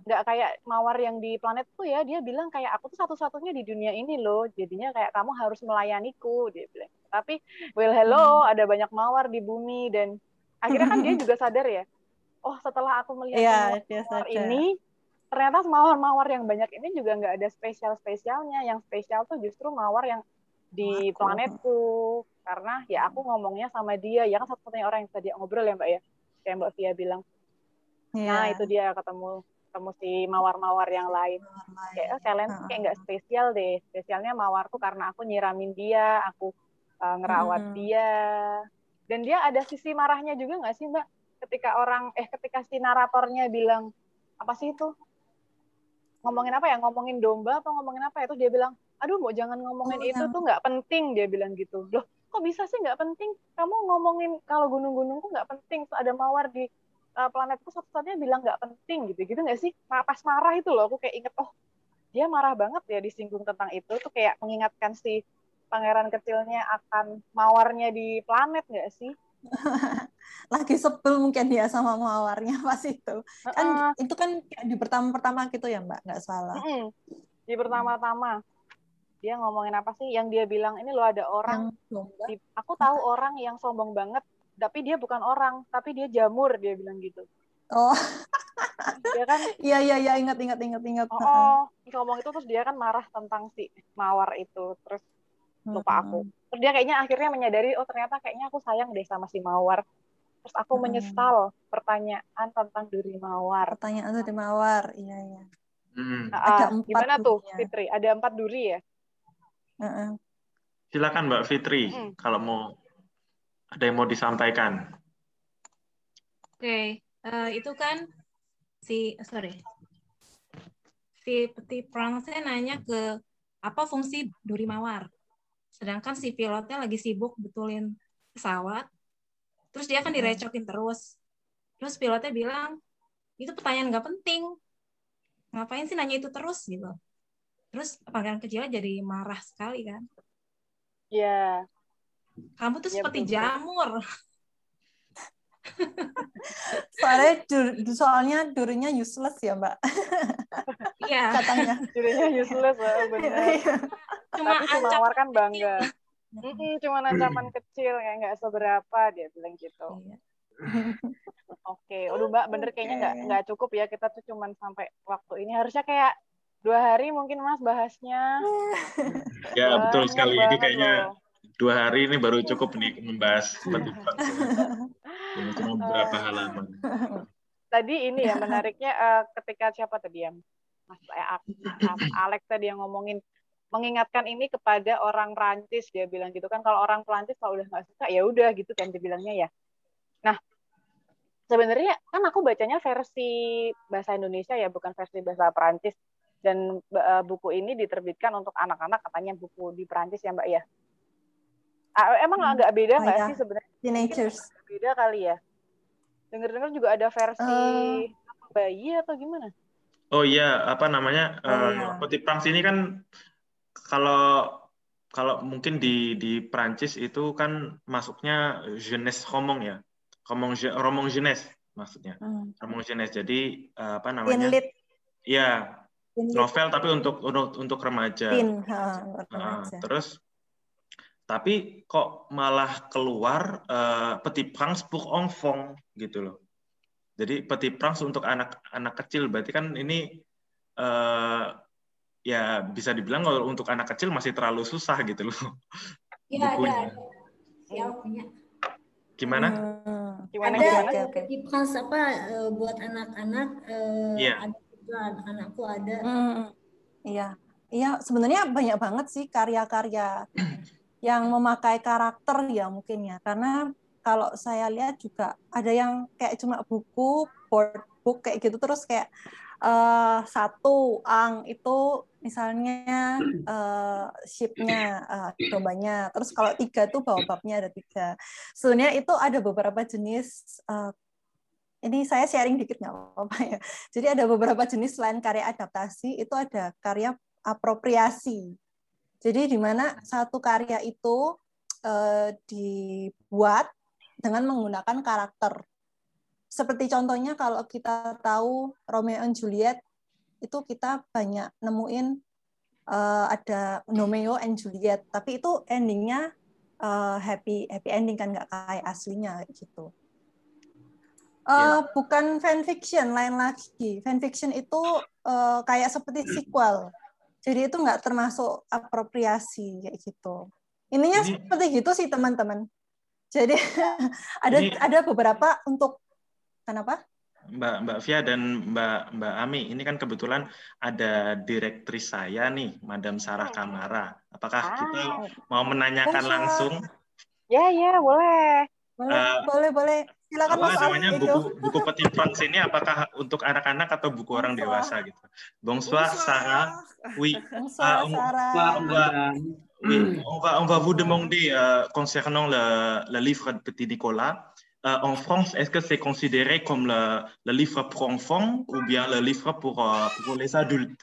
nggak uh-uh. kayak mawar yang di planet tuh ya. Dia bilang kayak aku tuh satu-satunya di dunia ini loh. Jadinya kayak kamu harus melayaniku. Dia bilang. Tapi well hello hmm. ada banyak mawar di bumi dan akhirnya kan dia <laughs> juga sadar ya. Oh setelah aku melihat yeah, mawar ini ternyata mawar-mawar yang banyak ini juga nggak ada spesial-spesialnya. Yang spesial tuh justru mawar yang di planetku karena ya aku ngomongnya sama dia ya kan satu-satunya orang yang tadi ngobrol ya mbak ya kayak mbak Via bilang Yeah. Nah itu dia ketemu ketemu si mawar-mawar yang lain. Mawar kayak oh, kalian uh kayak nggak spesial deh. Spesialnya mawarku karena aku nyiramin dia, aku uh, ngerawat dia. Dan dia ada sisi marahnya juga nggak sih mbak? Ketika orang eh ketika si naratornya bilang apa sih itu? Ngomongin apa ya? Ngomongin domba atau ngomongin apa? Itu dia bilang, aduh mau jangan ngomongin oh, itu tuh nggak penting dia bilang gitu. Loh kok bisa sih nggak penting? Kamu ngomongin kalau gunung-gunungku nggak penting, ada mawar di uh, planetku satu-satunya bilang nggak penting gitu. Gitu nggak sih? Pas marah itu loh aku kayak inget oh dia marah banget ya disinggung tentang itu. Tuh kayak mengingatkan si pangeran kecilnya akan mawarnya di planet nggak sih? <laughs>
Lagi sebel mungkin dia sama mawarnya <laughs> pas itu. Kan uh, itu kan di pertama-pertama gitu ya mbak? Nggak salah. Uh -uh.
di pertama-tama. Dia ngomongin apa sih? Yang dia bilang ini lo ada orang di, aku tahu orang yang sombong banget tapi dia bukan orang tapi dia jamur dia bilang gitu.
Oh. <laughs> Dia kan iya iya iya ingat ingat ingat ingat.
Oh, oh. Ngomong itu terus dia kan marah tentang si mawar itu. Terus lupa aku. Terus dia kayaknya akhirnya menyadari oh ternyata kayaknya aku sayang deh sama si mawar. Terus aku hmm. menyesal pertanyaan tentang duri mawar.
Pertanyaan duri mawar iya iya.
Hmm. ada empat gimana durinya. tuh Fitri? Ada empat duri ya?
Uh -uh. silakan Mbak Fitri hmm. kalau mau ada yang mau disampaikan?
Oke, okay. uh, eh, itu kan si sorry si peti perang saya nanya ke apa fungsi duri mawar. Sedangkan si pilotnya lagi sibuk betulin pesawat, terus dia kan direcokin terus. Terus pilotnya bilang, itu pertanyaan nggak penting. Ngapain sih nanya itu terus gitu. Terus pangeran kecilnya jadi marah sekali kan.
Iya.
Kamu tuh ya, seperti betul. jamur.
soalnya dur, soalnya durinya useless ya mbak
iya
katanya
durinya useless ya benar iya. cuma tapi si mawar kan bangga mm -mm, cuma ancaman kecil ya nggak seberapa dia bilang gitu iya. oke okay. mbak bener kayaknya nggak okay. nggak cukup ya kita tuh cuma sampai waktu ini harusnya kayak dua hari mungkin mas bahasnya <laughs>
ya betul sekali ini kayaknya loh dua hari ini baru cukup nih membahas Ini cuma beberapa halaman.
tadi ini ya menariknya uh, ketika siapa tadi ya Mas eh, Alex tadi yang ngomongin mengingatkan ini kepada orang Prancis dia bilang gitu kan kalau orang Prancis kalau udah nggak suka ya udah gitu kan dia bilangnya ya. Nah sebenarnya kan aku bacanya versi bahasa Indonesia ya bukan versi bahasa Prancis. Dan uh, buku ini diterbitkan untuk anak-anak katanya buku di Prancis ya Mbak ya emang hmm. agak beda nggak oh, ya. sih sebenarnya
teenagers
beda kali ya dengar-dengar juga ada versi uh, bayi atau gimana
Oh iya, apa namanya? Oh, uh, iya. Petit Prince ini kan kalau kalau mungkin di di Prancis itu kan masuknya jeunesse romong ya. Romong romong jeunesse maksudnya. Hmm. Romong jeunesse. Jadi uh, apa namanya? Iya. Novel tapi untuk untuk untuk remaja. Teen, ha, uh, terus tapi kok malah keluar uh, Petit Prince pour enfants gitu loh. Jadi Petit Prince untuk anak-anak kecil berarti kan ini uh, ya bisa dibilang kalau untuk anak kecil masih terlalu susah gitu loh. <laughs>
Iya ada. Ya punya.
Gimana?
Hmm. Gimana? Ada Petit Prince apa uh, buat anak-anak? Uh,
yeah.
Ada juga anakku ada.
Hmm. Iya. Iya, sebenarnya banyak banget sih karya-karya <clears throat> yang memakai karakter ya mungkin ya. Karena kalau saya lihat juga ada yang kayak cuma buku board book kayak gitu terus kayak uh, satu ang itu misalnya uh, shipnya uh, dombanya terus kalau tiga tuh babnya ada tiga. Sebenarnya itu ada beberapa jenis uh, ini saya sharing dikit nggak apa-apa ya. Jadi ada beberapa jenis selain karya adaptasi itu ada karya apropriasi jadi di mana satu karya itu uh, dibuat dengan menggunakan karakter. Seperti contohnya kalau kita tahu Romeo and Juliet itu kita banyak nemuin uh, ada Romeo and Juliet, tapi itu endingnya uh, happy happy ending kan nggak kayak aslinya gitu. Uh, yeah. Bukan fanfiction lain lagi. Fanfiction itu uh, kayak seperti sequel. Jadi itu nggak termasuk apropriasi kayak gitu. Ininya Ini... seperti gitu sih teman-teman. Jadi <laughs> ada ini, ada beberapa untuk kenapa?
Mbak Mbak Via dan Mbak Mbak Ami, ini kan kebetulan ada direktris saya nih, Madam Sarah Kamara. Apakah ah. kita mau menanyakan Bisa. langsung?
Ya ya boleh.
Boleh uh, boleh boleh. Silakan
Mas namanya itu. buku buku Petit Prince ini apakah untuk anak-anak atau buku orang dewasa gitu? Bonsoir. Sarah. Oui.
Bonsoir, uh, Sarah.
Oui, on va, on va vous demander euh, concernant le, le, livre de Petit Nicolas. Euh, en France, est-ce que c'est considéré comme le, le, livre pour enfants ou bien le livre pour, euh, pour les adultes?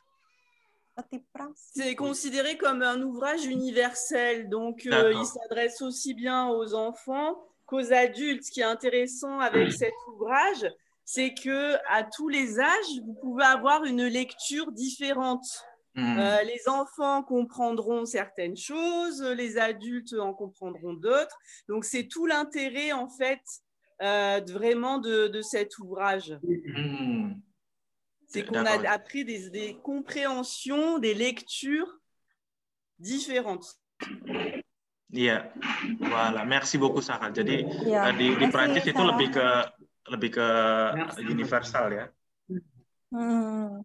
C'est considéré comme un ouvrage universel, donc euh, il s'adresse aussi bien aux enfants qu'aux adultes. Ce qui est intéressant avec cet ouvrage, c'est que à tous les âges, vous pouvez avoir une lecture différente. Mmh. Euh, les enfants comprendront certaines choses, les adultes en comprendront d'autres. Donc c'est tout l'intérêt en fait euh, de, vraiment de, de, cet ouvrage. Mmh. C'est qu'on a appris des, des, compréhensions, des lectures différentes.
Iya, voilà. Merci beaucoup Sarah. Jadi ya. di, di Prancis itu lebih ke lebih ke universal ya.
Hmm.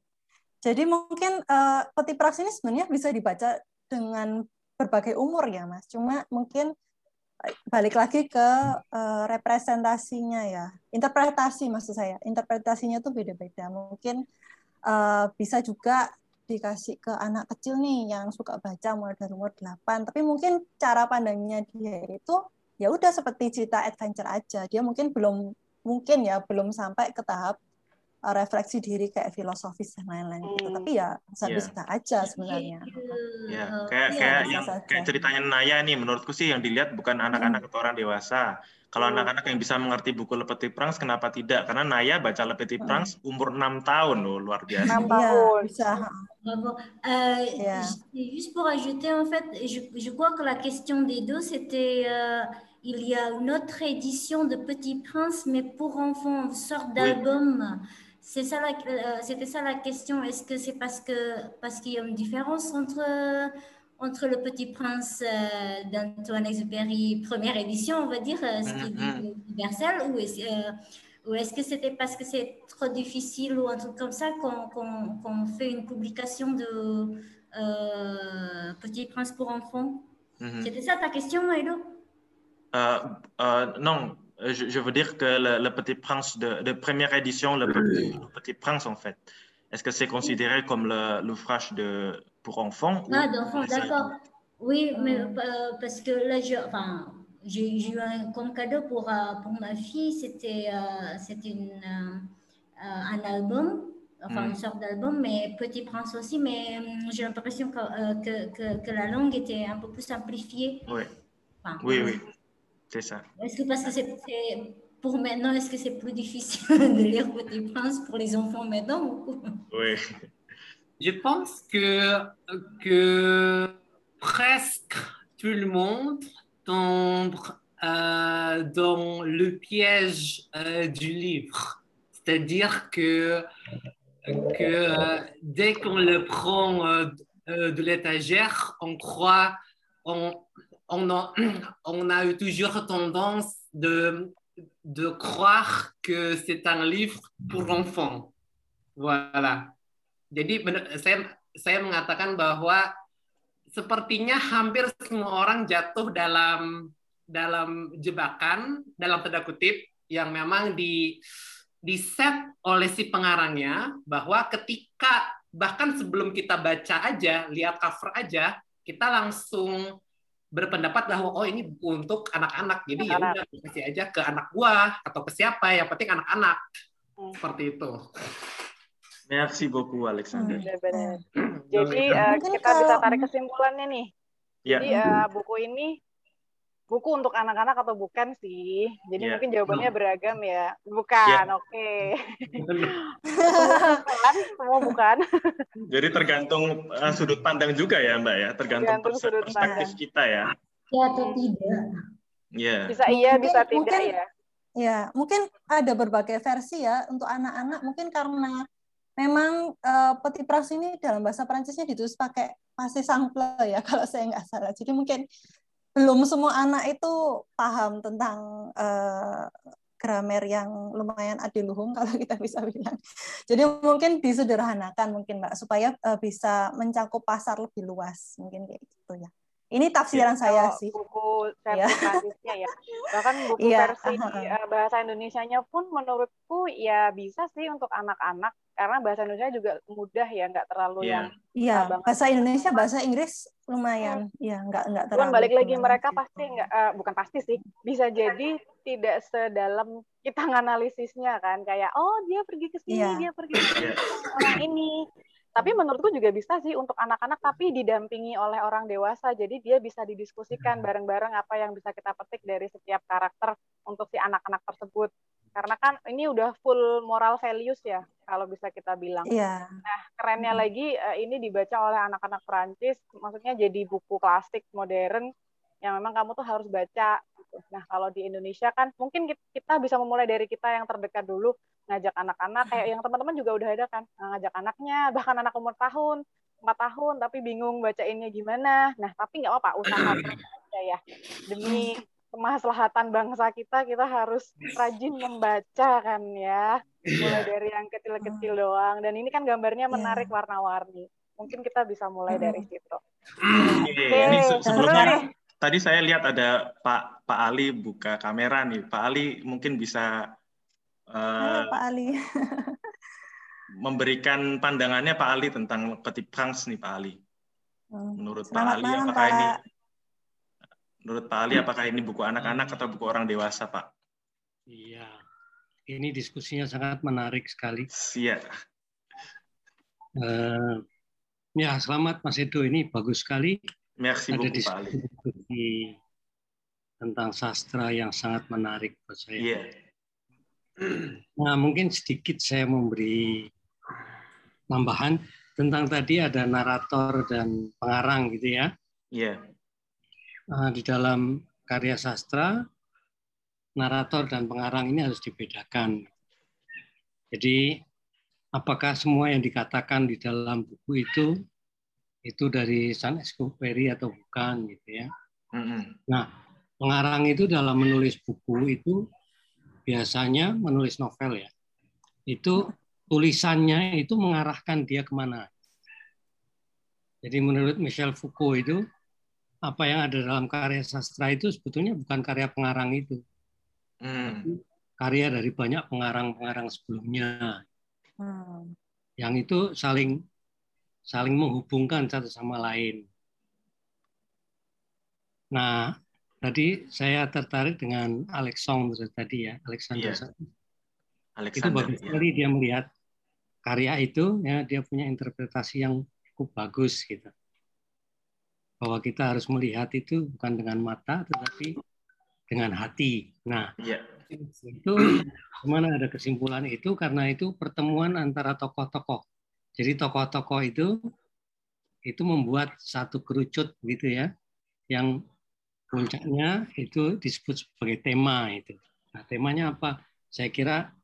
Jadi mungkin uh, peti praksi ini sebenarnya bisa dibaca dengan berbagai umur ya, Mas. Cuma mungkin eh, balik lagi ke uh, representasinya ya, interpretasi maksud saya. Interpretasinya tuh beda-beda. Mungkin uh, bisa juga dikasih ke anak kecil nih yang suka baca mulai dari umur 8, tapi mungkin cara pandangnya dia itu ya udah seperti cerita adventure aja. Dia mungkin belum mungkin ya belum sampai ke tahap refleksi diri kayak filosofis dan lain-lain gitu. Hmm. Tapi ya bisa-bisa yeah. aja sebenarnya.
Ya, kayak yeah, kayak yang saja. kayak ceritanya Naya nih menurutku sih yang dilihat bukan anak-anak hmm. atau orang dewasa. Kalau hmm. anak-anak yang bisa mengerti buku Le Petit Prince, kenapa tidak? Karena Naya baca Le Petit hmm. Prince umur 6 tahun loh, luar biasa.
6 tahun. bisa.
Bravo. Euh, yeah. Juste pour ajouter, en fait, je, je crois que la question des deux, c'était euh, il y a une autre édition de Petit Prince, mais pour enfants, une sorte d'album. Oui. C'est ça euh, c'était ça la question. Est-ce que c'est parce que parce qu'il y a une différence entre entre le Petit Prince euh, d'Antoine Exupéry première édition, on va dire, euh, ce qui est mm-hmm. universel, ou Ou est-ce que c'était parce que c'est trop difficile ou un truc comme ça qu'on fait une publication de euh, Petit Prince pour enfants?
Mhm.
C'était ça ta question,
Euh, euh, non, je, je veux dire que le, le Petit Prince de, de première édition, le Petit, le Petit Prince en fait, est-ce que c'est considéré comme le- l'ouvrage de pour enfants ou
Ah, d'enfants, d'accord. Oui, mais euh, parce que là, je, enfin, j'ai j'ai eu un, comme cadeau pour, euh, pour ma fille, c'était euh, euh, euh, un album, enfin
Mm.
une sorte d'album, mais Petit Prince aussi, mais hum, j'ai l'impression que, euh, que, que, que la langue était un peu plus simplifiée.
Oui,
Enfin,
oui, oui, c'est ça.
Est-ce que parce que c'est pour maintenant, est-ce que c'est plus difficile <laughs> de lire Petit Prince pour les enfants maintenant ou quoi?
Oui.
Je pense que, que presque tout le monde tombe euh, dans le piège euh, du livre. C'est-à-dire que, que euh, dès qu'on le prend de l'étagère, on croit, on, on, a, <clears throat> on a eu toujours tendance de, de croire que c'est un livre pour enfants. Voilà. Jadi saya saya mengatakan bahwa sepertinya hampir semua orang jatuh dalam dalam jebakan dalam tanda kutip yang memang di di set oleh si pengarangnya bahwa ketika bahkan sebelum kita baca aja lihat cover aja kita langsung berpendapat bahwa oh ini untuk anak-anak jadi ya udah kasih aja ke anak gua atau ke siapa yang penting anak-anak seperti itu.
Merci beaucoup, Alexander.
Benar-benar. Jadi
Mungkin
eh,
Mungkin
kita bisa tarik kesimpulannya nih.
Ya.
Jadi eh, buku ini buku untuk anak-anak atau bukan sih? Jadi
Ya.
mungkin jawabannya beragam ya. Bukan,
Ya.
oke. <laughs> bukan, semua bukan.
Jadi tergantung uh, sudut pandang juga ya, Mbak ya, tergantung
Tergantung
perse-
sudut
perspektif
pandang.
kita ya.
Ya atau tidak?
Iya.
Bisa iya,
Mungkin-
bisa tidak
mungkin-
ya.
Ya, mungkin ada berbagai versi ya untuk anak-anak. Mungkin karena memang eh, Petit Prince ini dalam bahasa Prancisnya ditulis pakai passé simple ya <laughs> kalau saya nggak salah. Jadi mungkin belum semua anak itu paham tentang eh, grammar yang lumayan adiluhung <laughs> kalau kita bisa bilang. Jadi mungkin disederhanakan mungkin Mbak supaya eh, bisa mencakup pasar lebih luas mungkin kayak gitu ya. Ini tafsiran saya
Kalau
sih.
buku
Ya.
versi Prancisnya ya. Bahkan buku
Iya,
versi
aha.
eh, bahasa Indonesianya pun menurutku ya bisa sih untuk anak-anak karena bahasa Indonesia juga mudah ya, nggak terlalu
Iya.
yang
Iya,
banget.
bahasa Indonesia, bahasa Inggris lumayan. Iya, nggak nggak
Cuman
terlalu.
balik lagi mereka
gitu.
pasti nggak eh, bukan pasti sih bisa jadi tidak sedalam kita <laughs> nganalisisnya kan kayak oh dia pergi ke sini
Iya.
dia pergi ke sini orang ini tapi menurutku juga bisa sih untuk anak-anak tapi didampingi oleh orang dewasa. Jadi dia bisa didiskusikan bareng-bareng apa yang bisa kita petik dari setiap karakter untuk si anak-anak tersebut. Karena kan ini udah full moral values ya kalau bisa kita bilang.
Iya.
Nah, kerennya lagi eh, ini dibaca oleh anak-anak Perancis, maksudnya jadi buku klasik modern yang memang kamu tuh harus baca. gitu. Nah, kalau di Indonesia kan mungkin kit- kita bisa memulai dari kita yang terdekat dulu, ngajak anak-anak, kayak yang teman-teman juga udah ada kan, Nah, ngajak anaknya, <laughs> bahkan anak umur tahun, empat tahun, tapi bingung bacainnya gimana. Nah, tapi nggak apa-apa, usaha <clears throat> aja ya. Demi kemaslahatan bangsa kita, kita harus rajin membaca kan ya mulai dari yang kecil-kecil doang dan ini kan gambarnya menarik warna-warni mungkin kita bisa mulai dari situ
Oke, se-
Oke, seru nih.
Tadi saya lihat ada Pak Pak Ali buka kamera nih. Pak Ali mungkin bisa eh,
Halo Pak Ali.
memberikan pandangannya Pak Ali tentang Petit Prince nih Pak Ali. Menurut Pak
Selamat
Ali
malam,
apakah ini
Pak.
menurut Pak Ali apakah ini buku anak-anak atau buku orang dewasa Pak?
Iya, ini diskusinya sangat menarik sekali.
Iya.
Eh, ya, selamat Mas Edo. Ini bagus sekali.
Merci
Ada
beaucoup
diskusi tentang sastra yang sangat menarik buat saya.
Iya.
Nah, mungkin sedikit saya memberi tambahan tentang tadi ada narator dan pengarang gitu ya.
Iya.
Nah, di dalam karya sastra, narator dan pengarang ini harus dibedakan. Jadi, apakah semua yang dikatakan di dalam buku itu itu dari Saint-Exupéry atau bukan gitu ya? Nah, pengarang itu dalam menulis buku itu biasanya menulis novel ya, itu tulisannya itu mengarahkan dia ke mana. Jadi menurut Michel Foucault itu apa yang ada dalam karya sastra itu sebetulnya bukan karya pengarang itu,
Hmm.
karya dari banyak pengarang-pengarang sebelumnya
Hmm.
yang itu saling saling menghubungkan satu sama lain. Nah, tadi saya tertarik dengan Alexandre tadi ya, Alexander.
Iya.
itu
Alexander.
bagus
ya.
sekali dia melihat karya itu ya dia punya interpretasi yang cukup bagus gitu bahwa kita harus melihat itu bukan dengan mata tetapi dengan hati nah
Iya.
itu ke mana ada kesimpulan itu karena itu pertemuan antara tokoh-tokoh jadi tokoh-tokoh itu itu membuat satu kerucut gitu ya yang puncaknya itu disebut sebagai tema itu nah temanya apa saya kira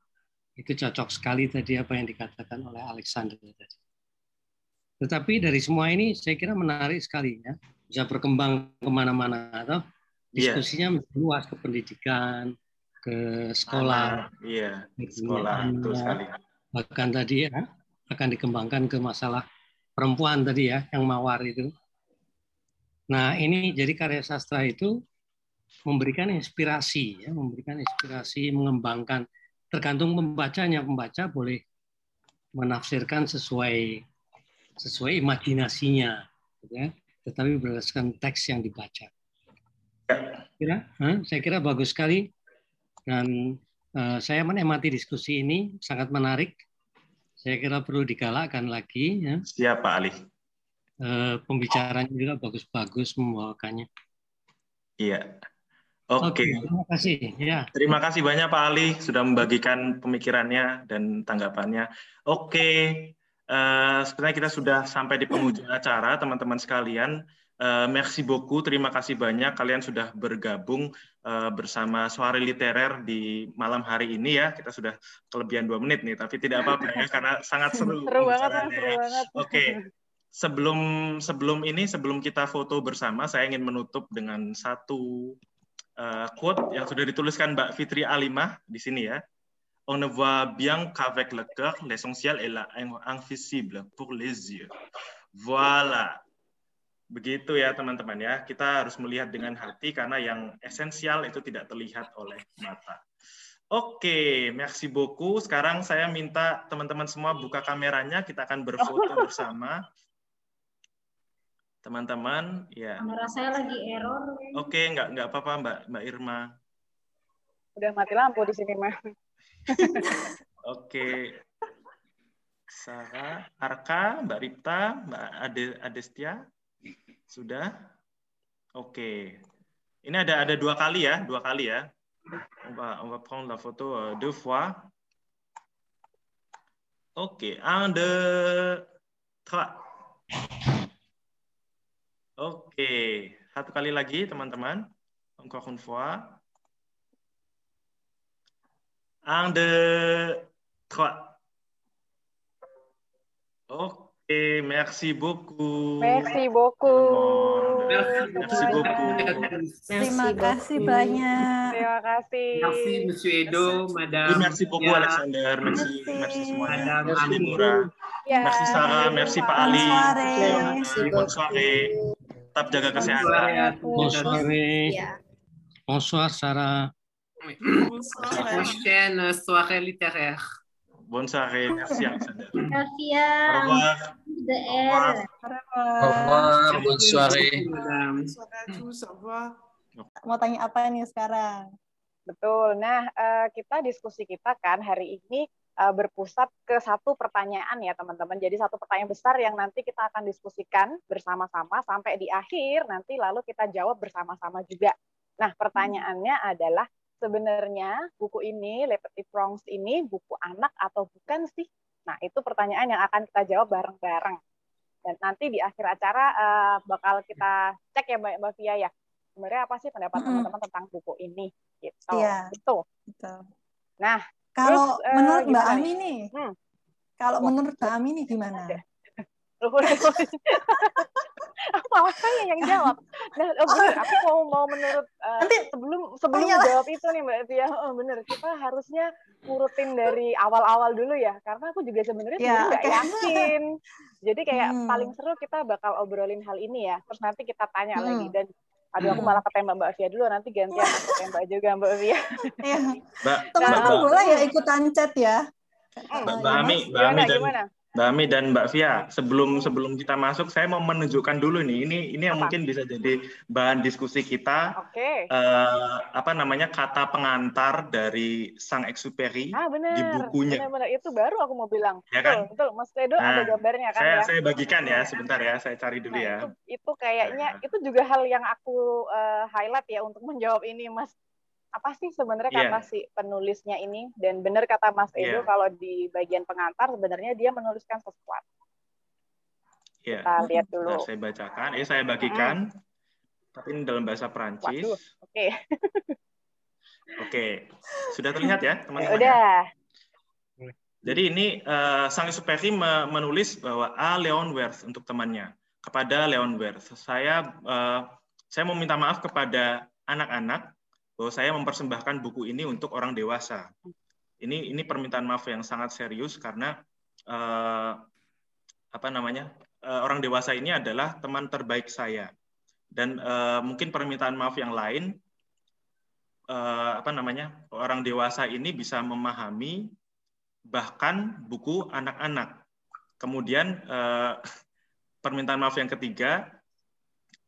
itu cocok sekali tadi apa yang dikatakan oleh Alexander tadi. Tetapi dari semua ini saya kira menarik sekali ya, bisa berkembang ke mana-mana atau
Iya.
diskusinya menjadi luas ke pendidikan, ke sekolah,
Anak, Iya.
ke
Sekolah. Betul
anak,
sekali.
bahkan tadi ya akan dikembangkan ke masalah perempuan tadi ya yang mawar itu. Nah ini jadi karya sastra itu memberikan inspirasi ya, memberikan inspirasi, mengembangkan tergantung pembacanya. Pembaca boleh menafsirkan sesuai sesuai imajinasinya, gitu ya. Tetapi berdasarkan teks yang dibaca. Kira, Hah? saya kira bagus sekali dan eh, saya menikmati diskusi ini sangat menarik. Saya kira perlu digalakkan lagi ya.
Siap Pak Ali.
Eh, pembicaranya juga bagus-bagus membawakannya.
Iya. Oke.
terima kasih. Ya.
Terima kasih banyak Pak Ali sudah membagikan pemikirannya dan tanggapannya. Oke, eh, sebenarnya kita sudah sampai di penghujung acara, teman-teman sekalian. Eh, merci beaucoup, terima kasih banyak kalian sudah bergabung eh, bersama Suara Literer di malam hari ini ya. Kita sudah kelebihan dua menit nih, tapi tidak apa-apa ya karena sangat seru. <laughs>
Banget, seru
ya.
banget.
Oke, sebelum sebelum ini sebelum kita foto bersama, saya ingin menutup dengan satu uh, quote yang sudah dituliskan Mbak Fitri Alimah di sini ya. On ne voit bien qu'avec le cœur, l'essentiel est là, invisible pour les yeux. Voilà. Begitu ya teman-teman ya. Kita harus melihat dengan hati karena yang esensial itu tidak terlihat oleh mata. Oke, merci beaucoup. Sekarang saya minta teman-teman semua buka kameranya, kita akan berfoto <laughs> bersama. Teman-teman, ya.
Kamera saya lagi error.
Oke, nggak nggak apa-apa Mbak Mbak Irma.
Udah mati lampu di sini mah. <laughs>
Oke. Sarah, Arka, Mbak Ripta, Mbak Ade, Adestia, sudah? Oke. Ini ada ada dua kali ya, dua kali ya. On va, on va prendre la photo euh, deux fois. Oke, un, deux, trois. Oke, satu kali lagi teman-teman. Encore une fois. Un, deux, trois. Merci beaucoup.
Merci beaucoup.
Merci beaucoup.
Terima kasih banyak.
Terima kasih.
Merci, Monsieur Edo, Madame.
Oui, merci beaucoup
Tia,
Alexander, merci, merci semuanya.
Madame
Merci
Amou.
Mura,
Ya.
merci Sarah, merci Pak Ali.
Bonsoir.
Bonne soirée. Tetap jaga kesehatan.
Bonsoir.
Ya.
Bonsoir Sarah.
La prochaine soirée littéraire.
Bonne soirée, merci Alexander.
Merci
Au revoir.
The air.
Au revoir, bonne soirée.
Madame.
Bonsoir à tous, au revoir.
Mau tanya apa nih sekarang?
Betul. Nah, eh, kita diskusi kita kan hari ini eh, berpusat ke satu pertanyaan ya teman-teman. Jadi satu pertanyaan besar yang nanti kita akan diskusikan bersama-sama sampai di akhir nanti lalu kita jawab bersama-sama juga. Nah, pertanyaannya adalah sebenarnya buku ini Petit Prince ini buku anak atau bukan sih? Nah, itu pertanyaan yang akan kita jawab bareng-bareng. Dan nanti di akhir acara eh, bakal kita cek ya Mbak, Mbak Fia ya. Sebenarnya apa sih pendapat teman-teman tentang buku ini? Gitu.
Iya.
Itu.
Betul.
Nah,
Kalau
terus, eh,
menurut Mbak
gimana
Ami nih,
Hmm.
kalau menurut Mbak Ami nih gimana?
Malah <laughs> saya yang jawab. Nah, oh bener, aku mau mau menurut uh, Nanti, sebelum sebelum jawab itu nih Mbak Tia, oh, bener kita harusnya ngurutin dari awal-awal dulu ya, karena aku juga sebenarnya ya, nggak okay. yakin. Jadi kayak hmm. paling seru kita bakal obrolin hal ini ya, terus nanti kita tanya hmm. lagi dan Aduh, aku malah ketembak Mbak Via dulu, nanti gantian aku tembak juga Mbak Via.
Iya. Teman-teman boleh ya ikutan chat ya.
Mbak, Mbak Ami, Mbak Ami dan gimana? Mbak Ami dan Mbak Via, sebelum sebelum kita masuk, saya mau menunjukkan dulu nih. Ini ini yang apa? mungkin bisa jadi bahan diskusi kita.
Oke. Okay.
Uh, apa namanya kata pengantar dari Sang Exuperi
ah, bener.
di bukunya.
Benar-benar itu baru aku mau bilang. Ya kan? Betul, betul. Mas Tedo nah, ada gambarnya kan
saya,
ya?
Saya bagikan ya, sebentar ya, saya cari dulu
nah,
ya.
Itu, itu kayaknya nah. itu juga hal yang aku uh, highlight ya untuk menjawab ini, Mas apa sih sebenarnya yeah. kata si penulisnya ini dan benar kata Mas Edo yeah. kalau di bagian pengantar sebenarnya dia menuliskan sesuatu.
Yeah.
Kita lihat dulu.
Nah, saya bacakan, ini saya bagikan, hmm. tapi ini dalam bahasa Prancis.
Oke. Okay. <laughs>
Oke, sudah terlihat ya teman-teman?
Ya, udah.
Jadi ini uh, Sang Superi menulis bahwa A. Leon Werth untuk temannya kepada Leon Werth. Saya uh, saya mau minta maaf kepada anak-anak bahwa saya mempersembahkan buku ini untuk orang dewasa. Ini ini permintaan maaf yang sangat serius karena eh, apa namanya eh, orang dewasa ini adalah teman terbaik saya dan eh, mungkin permintaan maaf yang lain eh, apa namanya orang dewasa ini bisa memahami bahkan buku anak-anak. Kemudian eh, permintaan maaf yang ketiga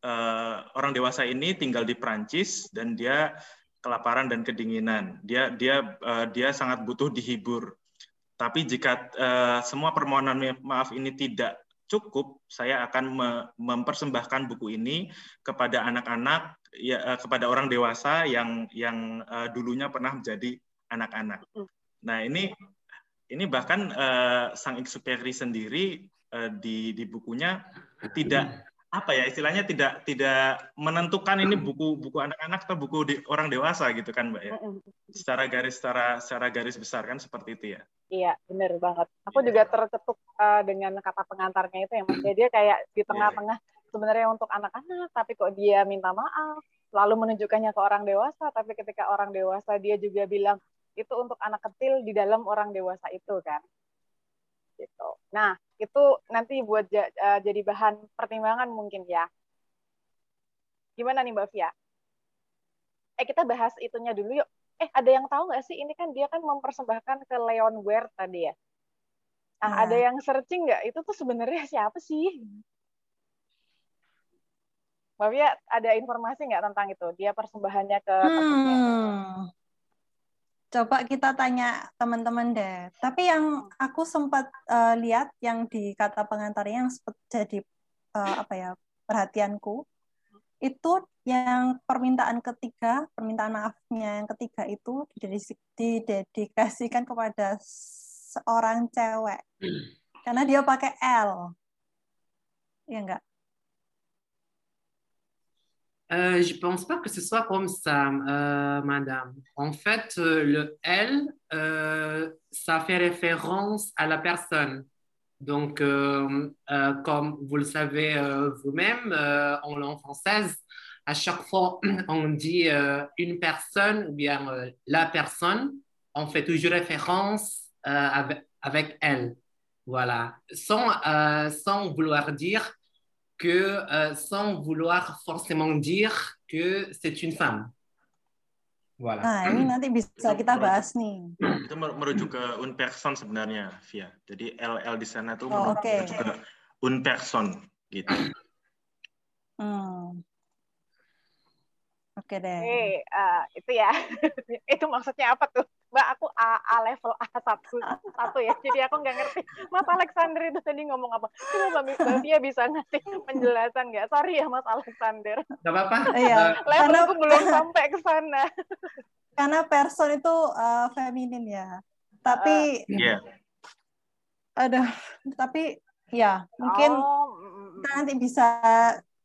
uh, orang dewasa ini tinggal di Prancis dan dia kelaparan dan kedinginan. Dia dia uh, dia sangat butuh dihibur. Tapi jika uh, semua permohonan maaf ini tidak cukup, saya akan me mempersembahkan buku ini kepada anak-anak, ya uh, kepada orang dewasa yang yang uh, dulunya pernah menjadi anak-anak. Nah ini ini bahkan uh, sang Exuperi sendiri uh, di di bukunya tidak apa ya istilahnya tidak tidak menentukan ini buku buku anak-anak atau buku di, orang dewasa gitu kan mbak ya? Secara garis secara secara garis besar kan seperti itu ya?
Iya benar banget. Aku juga tercetuk uh, dengan kata pengantarnya itu ya mas. Jadi dia kayak di iya. tengah-tengah sebenarnya untuk anak-anak tapi kok dia minta maaf lalu menunjukkannya ke orang dewasa tapi ketika orang dewasa dia juga bilang itu untuk anak kecil di dalam orang dewasa itu kan? Gitu. Nah, itu nanti buat uh, jadi bahan pertimbangan mungkin ya. Gimana nih Mbak Fia? Eh, kita bahas itunya dulu yuk. Eh, ada yang tahu nggak sih ini kan dia kan mempersembahkan ke Leon Ware tadi ya. Nah, nah. ada yang searching nggak? Itu tuh sebenarnya siapa sih? Mbak Fia, ada informasi nggak tentang itu? Dia persembahannya ke
hmm coba kita tanya teman-teman deh. Tapi yang aku sempat uh, lihat yang di kata pengantarnya yang sempat jadi uh, apa ya perhatianku itu yang permintaan ketiga, permintaan maafnya yang ketiga itu didedikasikan kepada seorang cewek. Karena dia pakai L. Ya enggak?
Euh, je pense pas que ce soit comme ça, euh, madame. En fait, euh, le L, euh, ça fait référence à la personne. Donc, comme vous le savez vous-même, en langue française, à chaque fois <clears throat> on dit une personne ou bien la personne, on fait toujours référence avec, avec, elle. Voilà. Sans, sans vouloir dire que euh, sans vouloir forcément dire que c'est une femme.
Voilà. Nah, ini nanti bisa kita bahas nih.
Itu merujuk ke un person sebenarnya, Via. Jadi LL di sana tuh oh, merujuk okay. ke un person gitu.
Hmm. Oke okay deh.
Hey, uh, itu ya. <laughs> itu maksudnya apa tuh? Mbak aku A, A level A satu satu ya. Jadi aku nggak ngerti. Mas Alexander itu tadi ngomong apa? Coba Mbak Via bisa ngasih penjelasan nggak? Sorry ya Mas Alexander.
Nggak apa-apa.
Iya
level aku belum <laughs> sampai ke sana.
Karena person itu uh, feminin ya. Tapi uh,
yeah.
ada tapi ya mungkin oh, kita nanti bisa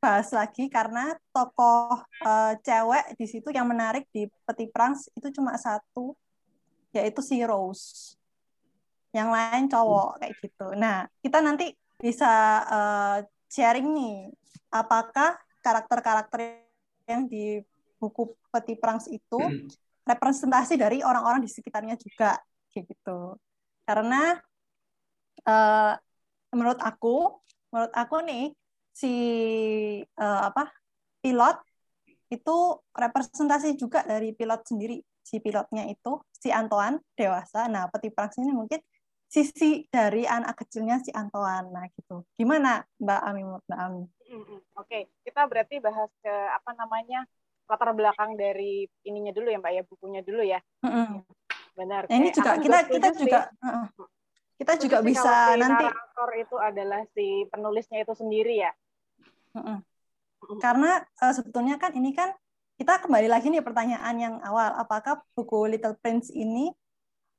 bahas lagi karena tokoh uh, cewek di situ yang menarik di Peti Prangs itu cuma satu yaitu si Rose. Yang lain cowok kayak gitu. Nah, kita nanti bisa uh, sharing nih apakah karakter-karakter yang di buku Peti Prangs itu representasi dari orang-orang di sekitarnya juga kayak gitu. Karena uh, menurut aku, menurut aku nih si uh, apa pilot itu representasi juga dari pilot sendiri. Si pilotnya itu si Antoine dewasa. Nah, Peti Prangs ini mungkin sisi dari anak kecilnya si Antoine. Nah, gitu. Gimana Mbak Ami Mbak Ami?
Oke, okay. kita berarti bahas ke apa namanya latar belakang dari ininya dulu ya Mbak ya bukunya dulu ya. Mm-hmm. Benar.
Nah, ini juga kita kita juga uh, kita juga bisa
si
nanti
narator itu adalah si penulisnya itu sendiri ya.
Uh-uh. Karena uh, sebetulnya kan ini kan kita kembali lagi nih pertanyaan yang awal, apakah buku Little Prince ini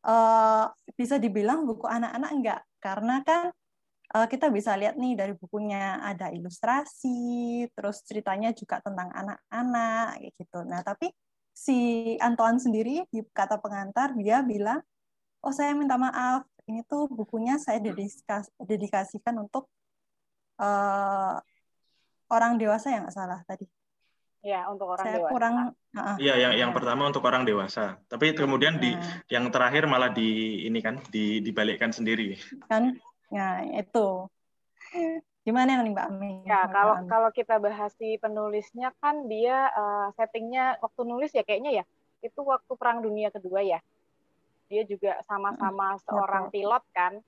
uh, bisa dibilang buku anak-anak enggak? Karena kan uh, kita bisa lihat nih dari bukunya ada ilustrasi, terus ceritanya juga tentang anak-anak gitu. Nah, tapi si Antoine sendiri di kata pengantar dia bilang, "Oh, saya minta maaf. Ini tuh bukunya saya dedikas dedikasikan untuk uh, orang dewasa yang salah tadi."
Ya, untuk orang
saya
dewasa.
kurang
Iya, yang yang pertama untuk orang dewasa. Tapi kemudian di yang terakhir malah di ini kan di dibalikkan sendiri.
Kan Ya, itu. Gimana nih Mbak Ami?
Ya, kalau kalau kita bahas si penulisnya kan dia uh, settingnya waktu nulis ya kayaknya ya itu waktu Perang Dunia Kedua ya. Dia juga sama-sama seorang pilot kan.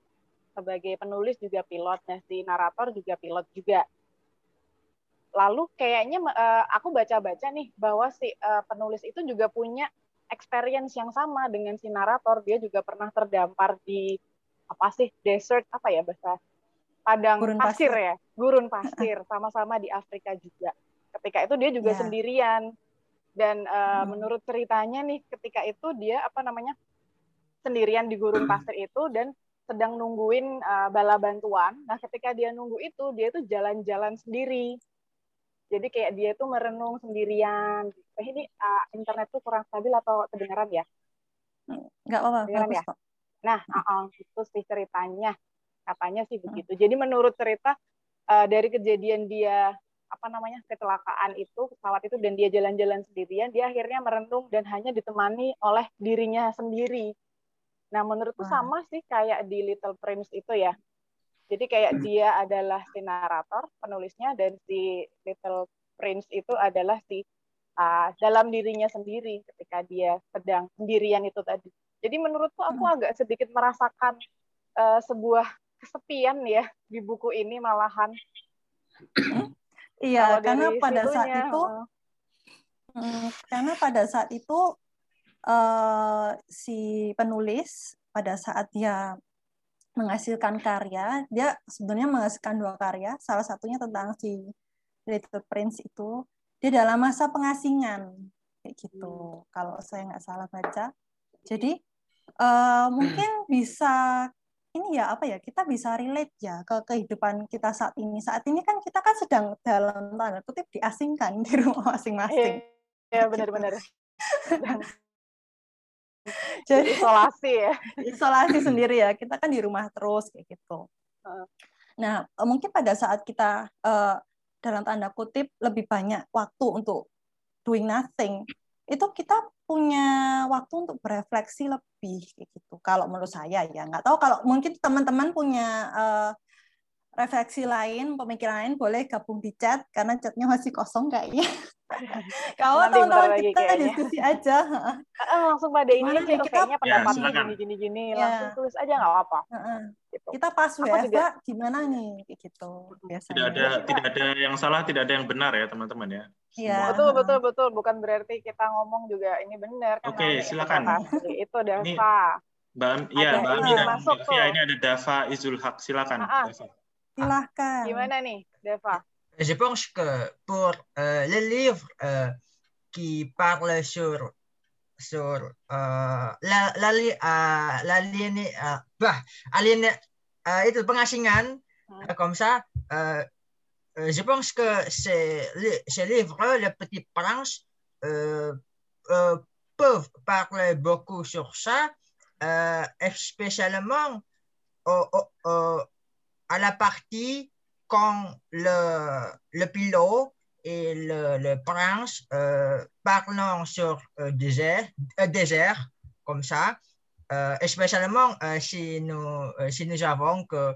Sebagai penulis juga pilot, nah si narator juga pilot juga. Lalu kayaknya uh, aku baca-baca nih bahwa si uh, penulis itu juga punya experience yang sama dengan si narator. Dia juga pernah terdampar di apa sih desert apa ya bahasa padang
Gurun
pasir,
pasir.
ya? Gurun pasir <laughs> sama-sama di Afrika juga. Ketika itu dia juga
Ya.
sendirian. Dan uh, menurut ceritanya nih ketika itu dia apa namanya sendirian di gurun pasir itu dan sedang nungguin uh, bala bantuan. Nah ketika dia nunggu itu dia itu jalan-jalan sendiri jadi kayak dia itu merenung sendirian eh, ini uh, internet tuh kurang stabil atau kedengaran ya
Nggak apa-apa,
Kedengaran ya?
kok.
Nah, uh-uh, itu sih ceritanya. Katanya sih begitu. Jadi menurut cerita uh, dari kejadian dia apa namanya kecelakaan itu pesawat itu dan dia jalan-jalan sendirian, dia akhirnya merenung dan hanya ditemani oleh dirinya sendiri. Nah, menurutku sama sih kayak di Little Prince itu ya. Jadi kayak dia adalah si narator, penulisnya, dan si Little Prince itu adalah si uh, dalam dirinya sendiri ketika dia sedang sendirian itu tadi. Jadi menurutku aku agak sedikit merasakan uh, sebuah kesepian ya di buku ini malahan. <clears throat>
Iya,
Kalau
karena pada saat itu
uh,
Hmm, karena pada saat itu eh, si penulis pada saat dia menghasilkan karya, dia sebenarnya menghasilkan dua karya, salah satunya tentang si Little Prince itu dia dalam masa pengasingan kayak gitu. Kalau saya nggak salah baca, jadi eh, mungkin <clears throat> bisa ini ya apa ya kita bisa relate ya ke kehidupan kita saat ini. Saat ini kan kita kan sedang dalam tanda kutip diasingkan <laughs> di rumah masing-masing.
ya benar-benar. <laughs> <laughs>
Jadi
isolasi ya.
isolasi sendiri ya. Kita kan di rumah terus kayak gitu. Nah, eh, mungkin pada saat kita eh, dalam tanda kutip lebih banyak waktu untuk doing nothing, itu kita punya waktu untuk berefleksi lebih kayak gitu. Kalau menurut saya ya, nggak tahu kalau mungkin teman-teman punya eh, refleksi lain, pemikiran lain boleh gabung di chat karena chatnya masih kosong kayaknya. <laughs> Kalau teman-teman kita
kayaknya.
diskusi aja.
Eh, langsung pada ini aja,
kita-
kayaknya
Ya,
pendapatmu
silakan.
gini-gini
Ya.
langsung tulis aja nggak apa-apa.
Heeh.
Gitu.
Kita pas
Aku
WFH
juga
gimana nih kayak gitu
Tidak
biasanya.
ada tidak ada yang salah, tidak ada yang benar ya teman-teman ya.
Iya.
Betul betul betul bukan berarti kita ngomong juga ini benar kan
Oke,
namanya
silakan.
Itu
Ini
Dava.
Mbak iya,
Ada
Mbak
ini
Ami dan
masuk
Mbak
tuh.
Fia, ini ada Dava Izul Haq. Silakan.
Ah, ah.
Dava.
Silahkan.
Gimana nih, Deva?
Je pense que pour euh, le livre euh, qui parle sur sur euh, la euh, la ligne bah, aliéné- itu pengasingan comme ça je pense que c'est li- ce livre le petit prince peuvent parler beaucoup sur ça spécialement au- au- au- à la partie quand le, le pilote et le, le prince euh, parlant sur euh, désert, euh, désert, comme ça, spécialement euh, si, nous, euh, si nous avons que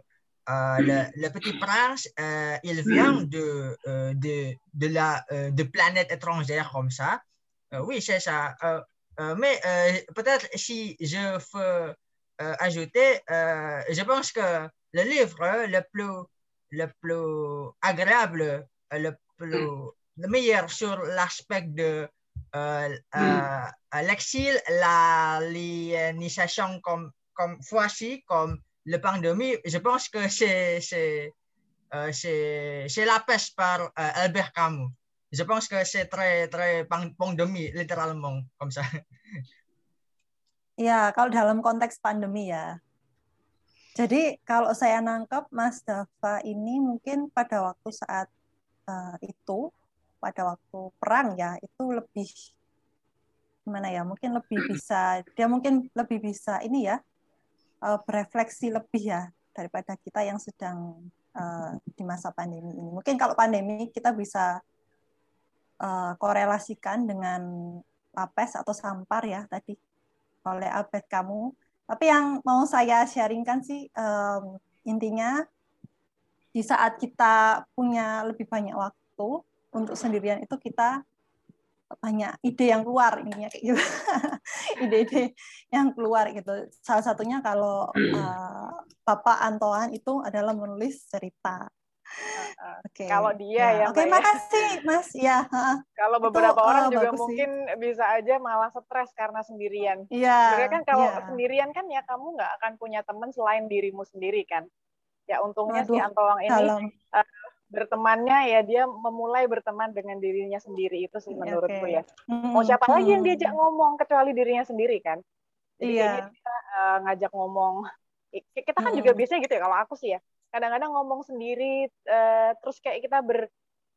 le, le petit prince, il vient de, euh, de, de la de planète étrangère comme ça. Oui, c'est ça. Mais peut-être si je veux ajouter, je pense que le livre le plus, le plus agréable, euh, le, plus, le meilleur sur l'aspect de euh, euh, l'exil, l'alienisation comme, comme fois-ci, comme le pandémie, je pense que c'est c'est euh, c'est c'est la peste par euh, Albert Camus. Je pense que c'est très très pan- pandémie littéralement comme ça. <laughs>
Ya, kalau dalam konteks pandemi ya. Jadi kalau saya nangkep Mas Dava ini mungkin pada waktu saat eh, itu, pada waktu perang ya, itu lebih gimana ya? Mungkin lebih <clears throat> bisa, dia mungkin lebih bisa ini ya, eh, berefleksi lebih ya daripada kita yang sedang eh, di masa pandemi ini. Mungkin kalau pandemi kita bisa eh, korelasikan dengan lapes atau sampar ya tadi oleh Albert kamu. Tapi yang mau saya sharingkan sih em, intinya di saat kita punya lebih banyak waktu untuk sendirian itu kita banyak ide yang keluar ininya kayak gitu. <laughs> Ide-ide yang keluar gitu. Salah satunya kalau eh, Bapak Antoan itu adalah menulis cerita. Oke.
Kalau dia ya,
Oke,
Mbak ya.
makasih Mas. <laughs> Ya.
Kalau
Itu,
beberapa
eh,
orang juga
bagus sih.
mungkin bisa aja malah stres karena sendirian.
Iya,
Sebenarnya kan kalau
iya.
sendirian kan ya kamu nggak akan punya teman selain dirimu sendiri kan. Ya untungnya si
Waduh,
Antoang ini eh, bertemannya ya dia memulai berteman dengan dirinya sendiri itu sih menurutku
Oke.
ya. Mau siapa lagi yang
Hmm.
diajak ngomong kecuali dirinya sendiri kan? Jadi
Iya.
kayaknya kita eh, ngajak ngomong. Kita kan juga
Hmm.
biasanya gitu ya kalau aku sih ya. Kadang-kadang ngomong sendiri eh, terus kayak kita ber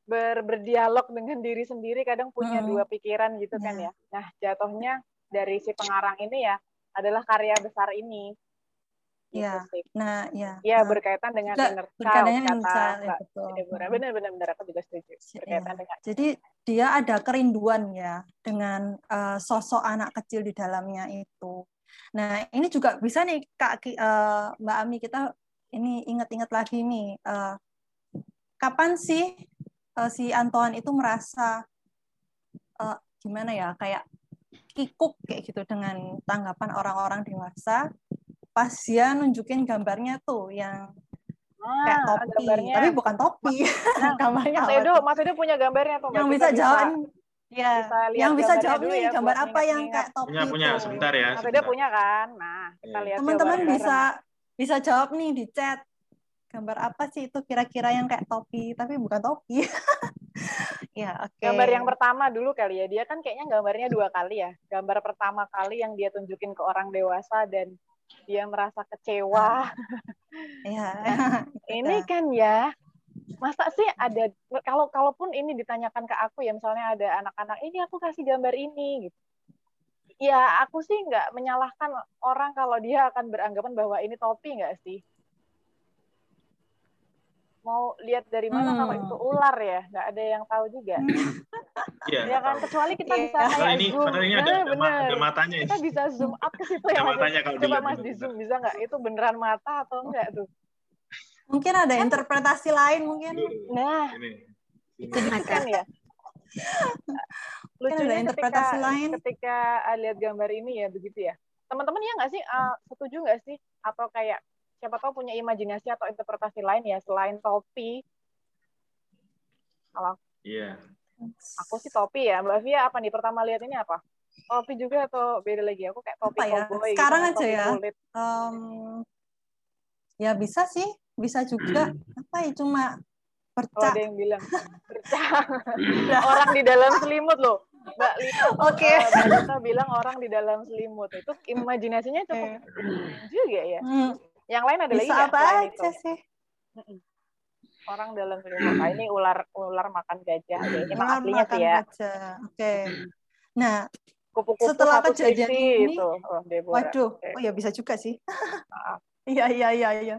ber- berdialog dengan diri sendiri kadang punya
Hmm.
dua pikiran gitu kan ya. Nah, jatuhnya dari si pengarang ini ya adalah karya besar ini. Gitu
Iya.
sih.
Nah, ya.
Ya
Nah,
berkaitan dengan
juga
inner child kata
child, ya,
Mbak
betul.
Deborah.
Hmm.
Benar benar benar aku juga setuju. Berkaitan dengan
Jadi dia ada kerinduan ya dengan eh, sosok anak kecil di dalamnya itu. Nah, ini juga bisa nih Kak eh, Mbak Ami kita ini ingat-ingat lagi nih eh, kapan sih eh, si Antoan itu merasa eh, gimana ya kayak kikuk kayak gitu dengan tanggapan orang-orang dewasa pas dia nunjukin gambarnya tuh yang kayak
Ah,
topi,
gambarnya.
tapi bukan topi. <laughs> gambarnya
Mas Edo? Mas Edo punya gambarnya tuh. Mbak.
yang bisa jawab ya
bisa lihat
yang bisa jawab nih
ya
gambar apa yang kayak topi
Punya punya
itu
sebentar ya.
Mas Edo punya kan? Nah, kita lihat
teman-teman bisa. Bisa jawab nih di chat gambar apa sih itu kira-kira yang kayak topi tapi bukan topi <laughs> ya oke
Gambar yang pertama dulu kali ya. Dia kan kayaknya gambarnya dua kali ya. Gambar pertama kali yang dia tunjukin ke orang dewasa dan dia merasa kecewa. <laughs>
ya <laughs>
ini kan ya masa sih ada kalau kalaupun ini ditanyakan ke aku ya misalnya ada anak-anak ini aku kasih gambar ini gitu ya aku sih nggak menyalahkan orang kalau dia akan beranggapan bahwa ini topi nggak sih? Mau lihat dari mana? Kalau
Hmm.
itu ular ya nggak ada yang tahu juga.
Iya.
ya kan kecuali kita bisa
Padahal
kayak
ini
zoom.
padahal ini ada ada, ma-
bener.
ada matanya
kita bisa zoom up ke situ ya
Ada
ya.
matanya kalau
coba
dilihat
mas di zoom bisa nggak? Itu beneran mata atau enggak tuh?
Mungkin ada interpretasi lain mungkin.
Nah.
Ini.
itu kan ya <laughs> lucunya
ada interpretasi
ketika,
lain.
ketika ah, lihat gambar ini ya begitu ya. Teman-teman ya nggak sih? Ah, setuju nggak sih? Atau kayak siapa tahu punya imajinasi atau interpretasi lain ya selain topi? Kalau
Iya.
aku sih topi ya. Mbak Via apa nih? Pertama lihat ini apa? Topi juga atau beda lagi? Aku kayak topi
apa ya?
cowboy gitu,
sekarang
atau
aja
topi
ya.
kulit.
Em, ya bisa sih. Bisa juga. Apa ya? Cuma
Oh,
bercak
ada yang bilang bercak <laughs> orang di dalam selimut loh Mbak Lita <laughs>
Oke.
eh, Mbak Lita bilang orang di dalam selimut itu imajinasinya cukup juga ya
Hmm,
yang lain ada lagi
bisa apa aja
itu?
sih
Mm-mm. orang dalam selimut nah, ini ular ular makan gajah ya ini mah
Ular
aslinya
makan
sih ya
gajah. Oke. Nah,
kupu-kupu
setelah kejadian ini,
itu oh, Deborah.
waduh,
Oke.
oh ya bisa juga sih. <laughs> Iya, iya, iya, iya.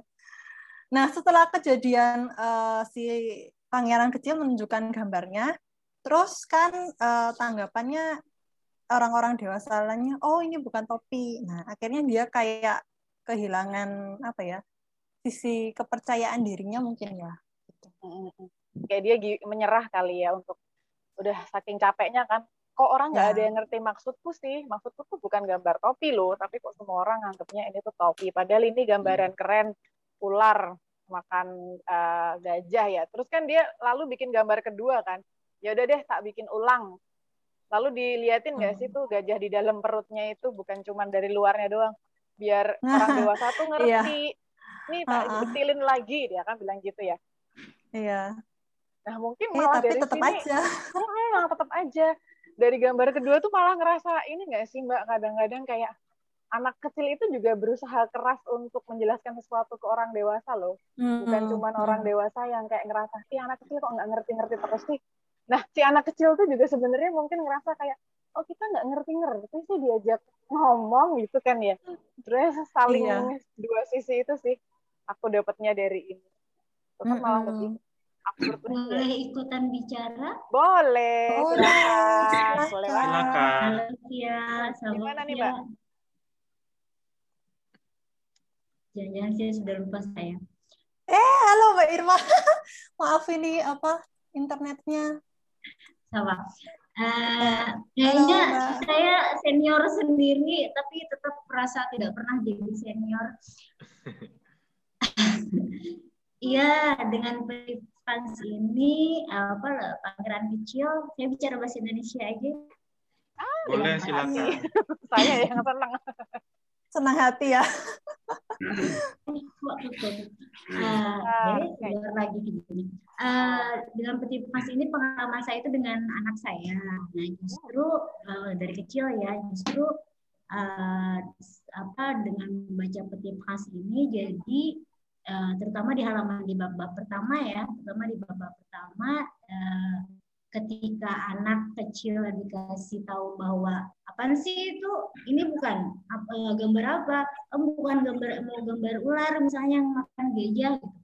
Nah, setelah kejadian eh, si pangeran kecil menunjukkan gambarnya, terus kan uh, tanggapannya orang-orang dewasa lainnya oh ini bukan topi nah akhirnya dia kayak kehilangan apa ya sisi kepercayaan dirinya mungkin ya gitu.
kayak dia menyerah kali ya untuk udah saking capeknya kan kok orang nggak ya. ada yang ngerti maksudku sih maksudku tuh bukan gambar topi loh tapi kok semua orang nganggapnya ini tuh topi padahal ini gambaran hmm. keren ular makan uh, gajah ya. Terus kan dia lalu bikin gambar kedua kan. Ya udah deh tak bikin ulang. Lalu diliatin nggak sih hmm. tuh gajah di dalam perutnya itu? Bukan cuma dari luarnya doang. Biar <laughs> orang dewasa tuh ngerti. Nih tak uh -uh. betilin lagi. Dia kan bilang gitu ya.
Iya.
Nah mungkin eh, malah tapi dari tetap sini aja. malah tetap aja. Dari gambar kedua tuh malah ngerasa ini nggak sih mbak? Kadang-kadang kayak anak kecil itu juga berusaha keras untuk menjelaskan sesuatu ke orang dewasa loh. Hmm, bukan cuma hmm. orang dewasa yang kayak ngerasa ih anak kecil kok nggak ngerti-ngerti terus sih? Nah si anak kecil tuh juga sebenarnya mungkin ngerasa kayak oh kita nggak ngerti-ngerti sih diajak ngomong gitu kan ya. Terus saling iya. dua sisi itu sih aku dapatnya dari ini. Terus mm -hmm. malah lebih
absurd boleh ikutan bicara?
Boleh.
Boleh.
Silakan. Boleh
silakan
ya
gimana nih mbak
jangan-jangan saya sudah lupa saya.
Eh halo mbak Irma. <laughs> Maaf ini apa internetnya.
Sama. Uh, kayaknya Halo, saya senior sendiri, tapi tetap merasa tidak pernah jadi senior. <laughs> Iya, dengan fans ini apa pangeran kecil, saya bicara bahasa Indonesia aja.
Ah, Boleh silakan. <laughs>
saya yang senang
senang hati ya.
uh, jadi lagi gini. Uh, dengan peti mas ini pengalaman saya itu dengan anak saya. Nah justru uh, dari kecil ya justru uh, apa dengan membaca peti mas ini jadi uh, terutama di halaman di bab-bab pertama ya, terutama di bab-bab pertama uh, ketika anak kecil dikasih tahu bahwa apa sih itu? Ini bukan apa, gambar apa? Oh, bukan gambar mau gambar ular misalnya yang makan gajah gitu.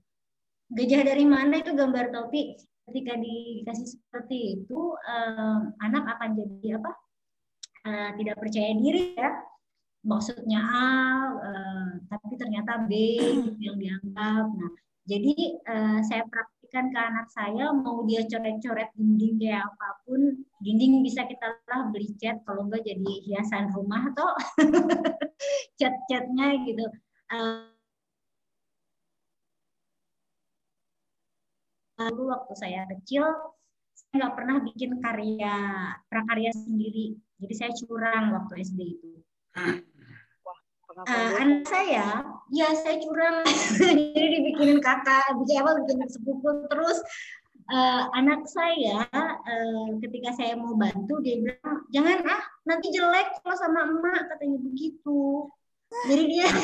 Gajah dari mana itu gambar topi? Ketika dikasih seperti itu eh, anak akan jadi apa? Eh, tidak percaya diri ya. Maksudnya A eh, tapi ternyata B gitu yang dianggap. Nah jadi eh, saya berikan ke anak saya mau dia coret-coret dinding kayak apa pun dinding bisa kita lah beli cat kalau enggak jadi hiasan rumah atau <laughs> cat-catnya gitu. Uh, lalu waktu saya kecil saya nggak pernah bikin karya prakarya sendiri. Jadi saya curang waktu SD itu. Uh, anak saya ya saya curang. <laughs> Jadi dibikinin kakak bikin apa bikin sepupu. Terus uh, anak saya uh, ketika saya mau bantu dia bilang jangan ah nanti jelek kalau sama emak katanya begitu. Jadi dia <laughs>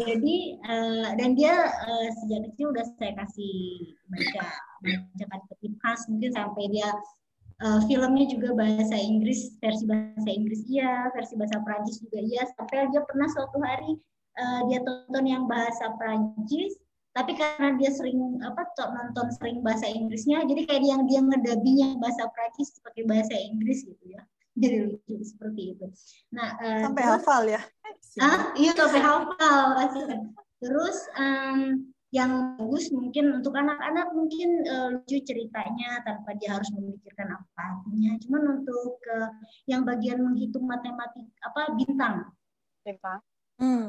jadi uh, dan dia uh, sejak kecil udah saya kasih baca bacakan khas. Mungkin sampai dia uh, filmnya juga bahasa Inggris versi bahasa Inggris iya versi bahasa Prancis juga iya. Sampai dia pernah suatu hari uh, dia tonton yang bahasa Prancis tapi karena dia sering apa nonton sering bahasa Inggrisnya jadi kayak yang dia ngedabinya bahasa Prancis pakai bahasa Inggris gitu ya. Jadi lucu seperti itu.
Nah uh, sampai terus, hafal ya?
Ah iya sampai hafal terus um, yang bagus mungkin untuk anak-anak mungkin uh, lucu ceritanya tanpa dia harus memikirkan apa artinya. Cuman untuk uh, yang bagian menghitung matematik apa bintang.
Bintang.
Hmm.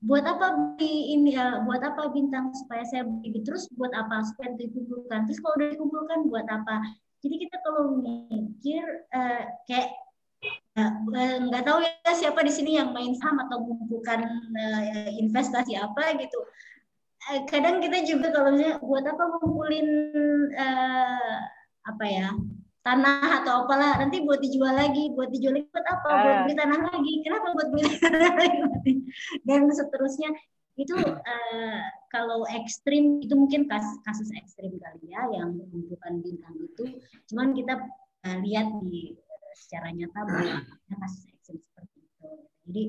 Buat apa beli ini uh, buat apa bintang supaya saya beli terus buat apa supaya dikumpulkan. Terus kalau udah dikumpulkan buat apa? Jadi kita kalau mikir uh, kayak nggak tahu ya siapa di sini yang main saham atau mengumpulkan uh, investasi apa gitu kadang kita juga kalau misalnya buat apa ngumpulin uh, apa ya tanah atau apalah nanti buat dijual lagi buat dijual lagi buat apa? Uh. buat beli tanah lagi. Kenapa buat beli <laughs> tanah lagi? Dan seterusnya. Itu uh, kalau ekstrim itu mungkin kasus, kasus ekstrim kali ya yang mengumpulkan bintang itu. Cuman kita uh, lihat di secara nyata bahwa kasus ekstrim seperti itu. Jadi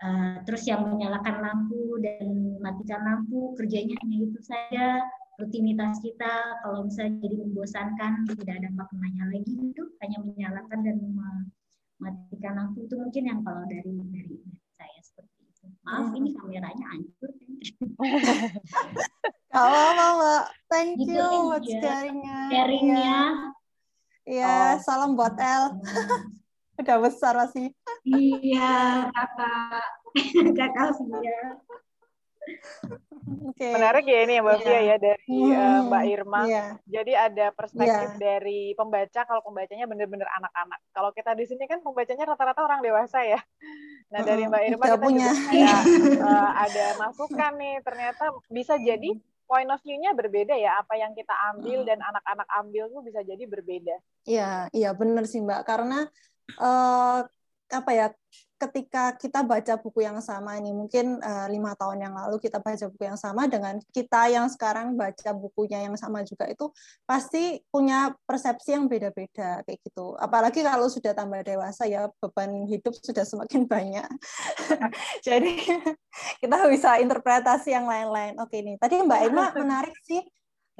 Uh, terus yang menyalakan lampu dan matikan lampu kerjanya hanya itu saja rutinitas kita. Kalau misalnya jadi membosankan tidak ada maknanya lagi itu hanya menyalakan dan mematikan lampu. Itu mungkin yang kalau dari dari saya seperti itu. Maaf ini kameranya hancur. <laughs>
Apa-apa mbak, thank
Gitu
you buat sharingnya.
Sharingnya.
Iya, salam buat El. Udah besar masih.
iya kakak <laughs> kakak Fia
Oke.
Menarik ya ini ya Mbak
Iya.
Fia ya dari
Hmm,
eh, Mbak Irma.
iya.
Jadi ada perspektif
Iya.
dari pembaca kalau pembacanya benar-benar anak-anak. Kalau kita di sini kan pembacanya rata-rata orang dewasa ya. Nah dari Mbak Irma kita
punya.
juga ada, eh, ada masukan nih. Ternyata bisa jadi point of view-nya berbeda ya. Apa yang kita ambil dan anak-anak ambil tuh bisa jadi berbeda.
Iya, iya benar sih Mbak. Karena eh, apa ya? Ketika kita baca buku yang sama ini, mungkin eh, lima tahun yang lalu kita baca buku yang sama dengan kita yang sekarang baca bukunya yang sama juga itu pasti punya persepsi yang beda-beda kayak gitu. Apalagi kalau sudah tambah dewasa ya beban hidup sudah semakin banyak. <laughs> Jadi kita bisa interpretasi yang lain-lain. Oke nih, tadi Mbak Irma menarik sih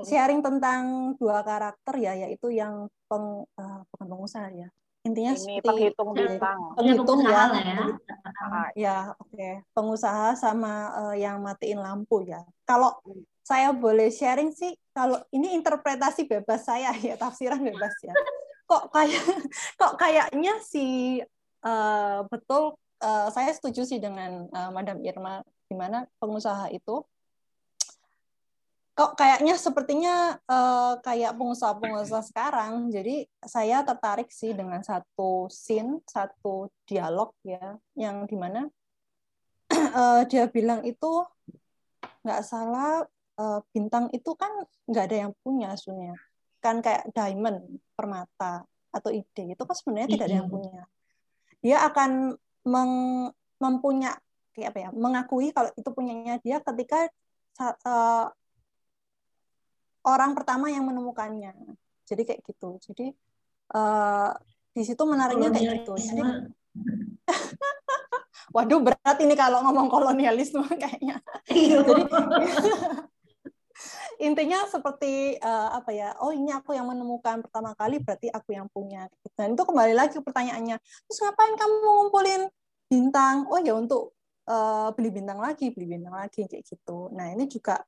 sharing tentang dua karakter ya, yaitu yang peng, eh, bukan pengusaha ya. Intinya
Ini
seperti
penghitung bintang.
Penghitung ya.
lah ya.
Ah,
Ya, oke. Pengusaha sama eh, yang matiin lampu ya. Kalau saya boleh sharing sih, kalau ini interpretasi bebas saya <laughs> ya, tafsiran bebas ya. Kok kayak <laughs> kok kayaknya si eh, betul eh, saya setuju sih dengan eh, Madam Irma di mana pengusaha itu kok kayaknya sepertinya eh, kayak pengusaha-pengusaha sekarang. Jadi saya tertarik sih dengan satu scene, satu dialog ya, yang di mana <clears throat> eh, dia bilang itu nggak salah eh, bintang itu kan nggak ada yang punya sebenarnya. Kan kayak diamond, permata atau ide itu kan sebenarnya tidak ada yang punya. Dia akan meng- mempunya kayak apa ya, mengakui kalau itu punyanya dia ketika orang pertama yang menemukannya. Jadi kayak gitu. Jadi eh, di situ menariknya kayak gitu. Jadi <laughs> Waduh berat ini kalau ngomong kolonialisme <laughs> kayaknya. Jadi <laughs> intinya seperti eh, apa ya? Oh ini aku yang menemukan pertama kali berarti aku yang punya. Dan itu kembali lagi pertanyaannya. Terus ngapain kamu ngumpulin bintang? Oh ya untuk eh, beli bintang lagi, beli bintang lagi kayak gitu. Nah ini juga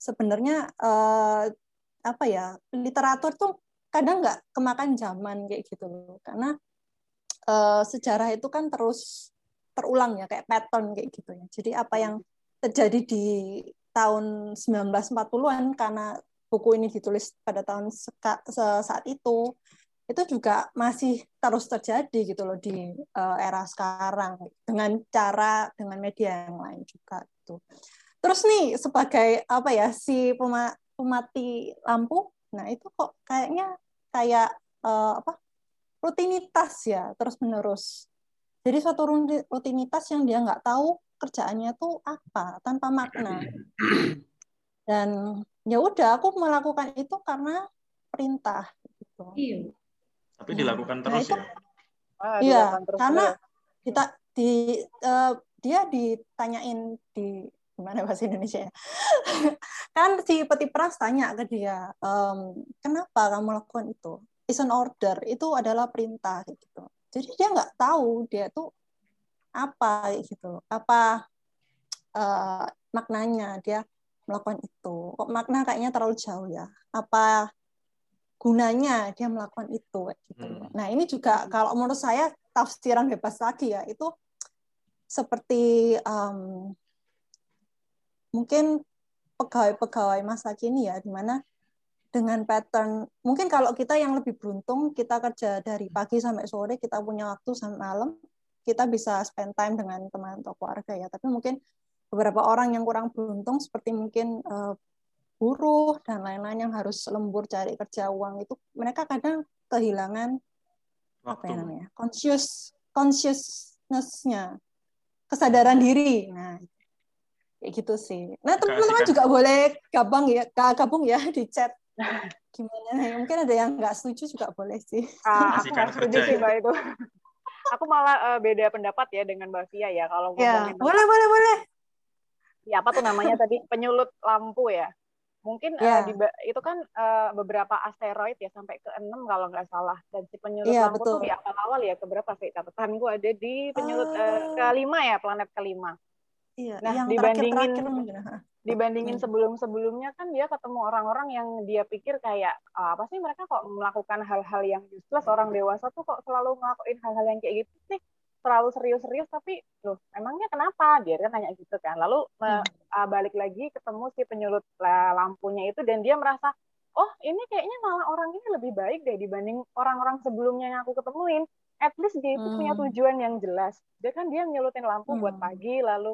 sebenarnya eh, apa ya literatur tuh kadang nggak kemakan zaman kayak gitu loh. Karena eh, sejarah itu kan terus terulang ya kayak pattern kayak gitu ya. Jadi apa yang terjadi di tahun 1940-an karena buku ini ditulis pada tahun saat itu itu juga masih terus terjadi gitu loh di eh, era sekarang. Dengan cara dengan media yang lain juga gitu. Terus nih sebagai apa ya si pema- pemati lampu, nah itu kok kayaknya kayak eh, apa rutinitas ya terus menerus. Jadi suatu ruti- rutinitas yang dia nggak tahu kerjaannya tuh apa tanpa makna. Dan ya udah aku melakukan itu karena perintah gitu.
Iya.
Tapi dilakukan
Nah,
terus
itu-
ya.
Ah,
Iya,
terus
karena
menerus.
kita di eh, dia ditanyain di gimana bahasa Indonesia ya? <laughs> kan si peti peras tanya ke dia, "Em, kenapa kamu lakukan itu? Is an order, itu adalah perintah gitu. Jadi dia nggak tahu dia tuh apa gitu, apa eh, maknanya dia melakukan itu. Kok makna kayaknya terlalu jauh ya? Apa gunanya dia melakukan itu gitu. Nah, ini juga kalau menurut saya tafsiran bebas lagi ya, itu seperti em, mungkin pegawai-pegawai masa kini ya, di mana dengan pattern, mungkin kalau kita yang lebih beruntung, kita kerja dari pagi sampai sore, kita punya waktu sampai malam, kita bisa spend time dengan teman atau keluarga ya. Tapi mungkin beberapa orang yang kurang beruntung, seperti mungkin eh, buruh dan lain-lain yang harus lembur cari kerja uang itu, mereka kadang kehilangan apa ya namanya, conscious consciousness-nya, kesadaran diri. Nah, kayak gitu sih. Nah, teman-teman juga boleh gabung ya, gabung ya di chat. Gimana? ya? Mungkin ada yang nggak setuju juga boleh sih.
Ah, aku nggak setuju
kerja
sih
ya.
mbak itu. aku malah eh, beda pendapat ya dengan mbak Fia ya kalau
Ya, boleh, boleh, boleh.
ya apa tuh namanya tadi penyulut lampu ya. Mungkin
Iya.
uh, di, ba- itu kan uh, beberapa asteroid ya sampai ke enam kalau nggak salah. Dan si penyulut
Iya,
lampu tuh
betul.
di awal-awal ya ke berapa sih catatanku ada di penyulut uh,
Eh,
kelima ya planet kelima.
Iya,
Nah
yang
dibandingin
ha.
dibandingin
Hmm.
sebelum-sebelumnya kan dia ketemu orang-orang yang dia pikir kayak "Ah, apa sih mereka kok melakukan hal-hal yang useless orang dewasa tuh kok selalu ngelakuin hal-hal yang kayak gitu sih terlalu serius-serius tapi loh emangnya kenapa dia kan nanya gitu kan lalu me- ah, balik lagi ketemu si penyulut la- lampunya itu dan dia merasa oh ini kayaknya malah orang ini lebih baik deh dibanding orang-orang sebelumnya yang aku ketemuin at least dia itu punya
Hmm.
tujuan yang jelas dia kan dia nyulutin lampu buat
Hmm.
pagi lalu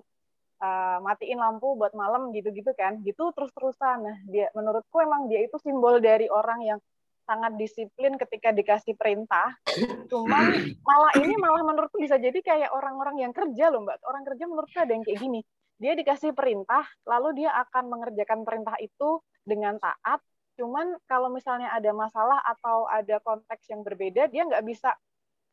uh, matiin lampu buat malam gitu-gitu kan. Gitu terus-terusan. Nah dia menurutku emang dia itu simbol dari orang yang sangat disiplin ketika dikasih perintah. Cuman malah ini malah menurutku bisa jadi kayak orang-orang yang kerja loh mbak. Orang kerja menurutku ada yang kayak gini. Dia dikasih perintah lalu dia akan mengerjakan perintah itu dengan taat. Cuman kalau misalnya ada masalah atau ada konteks yang berbeda dia nggak bisa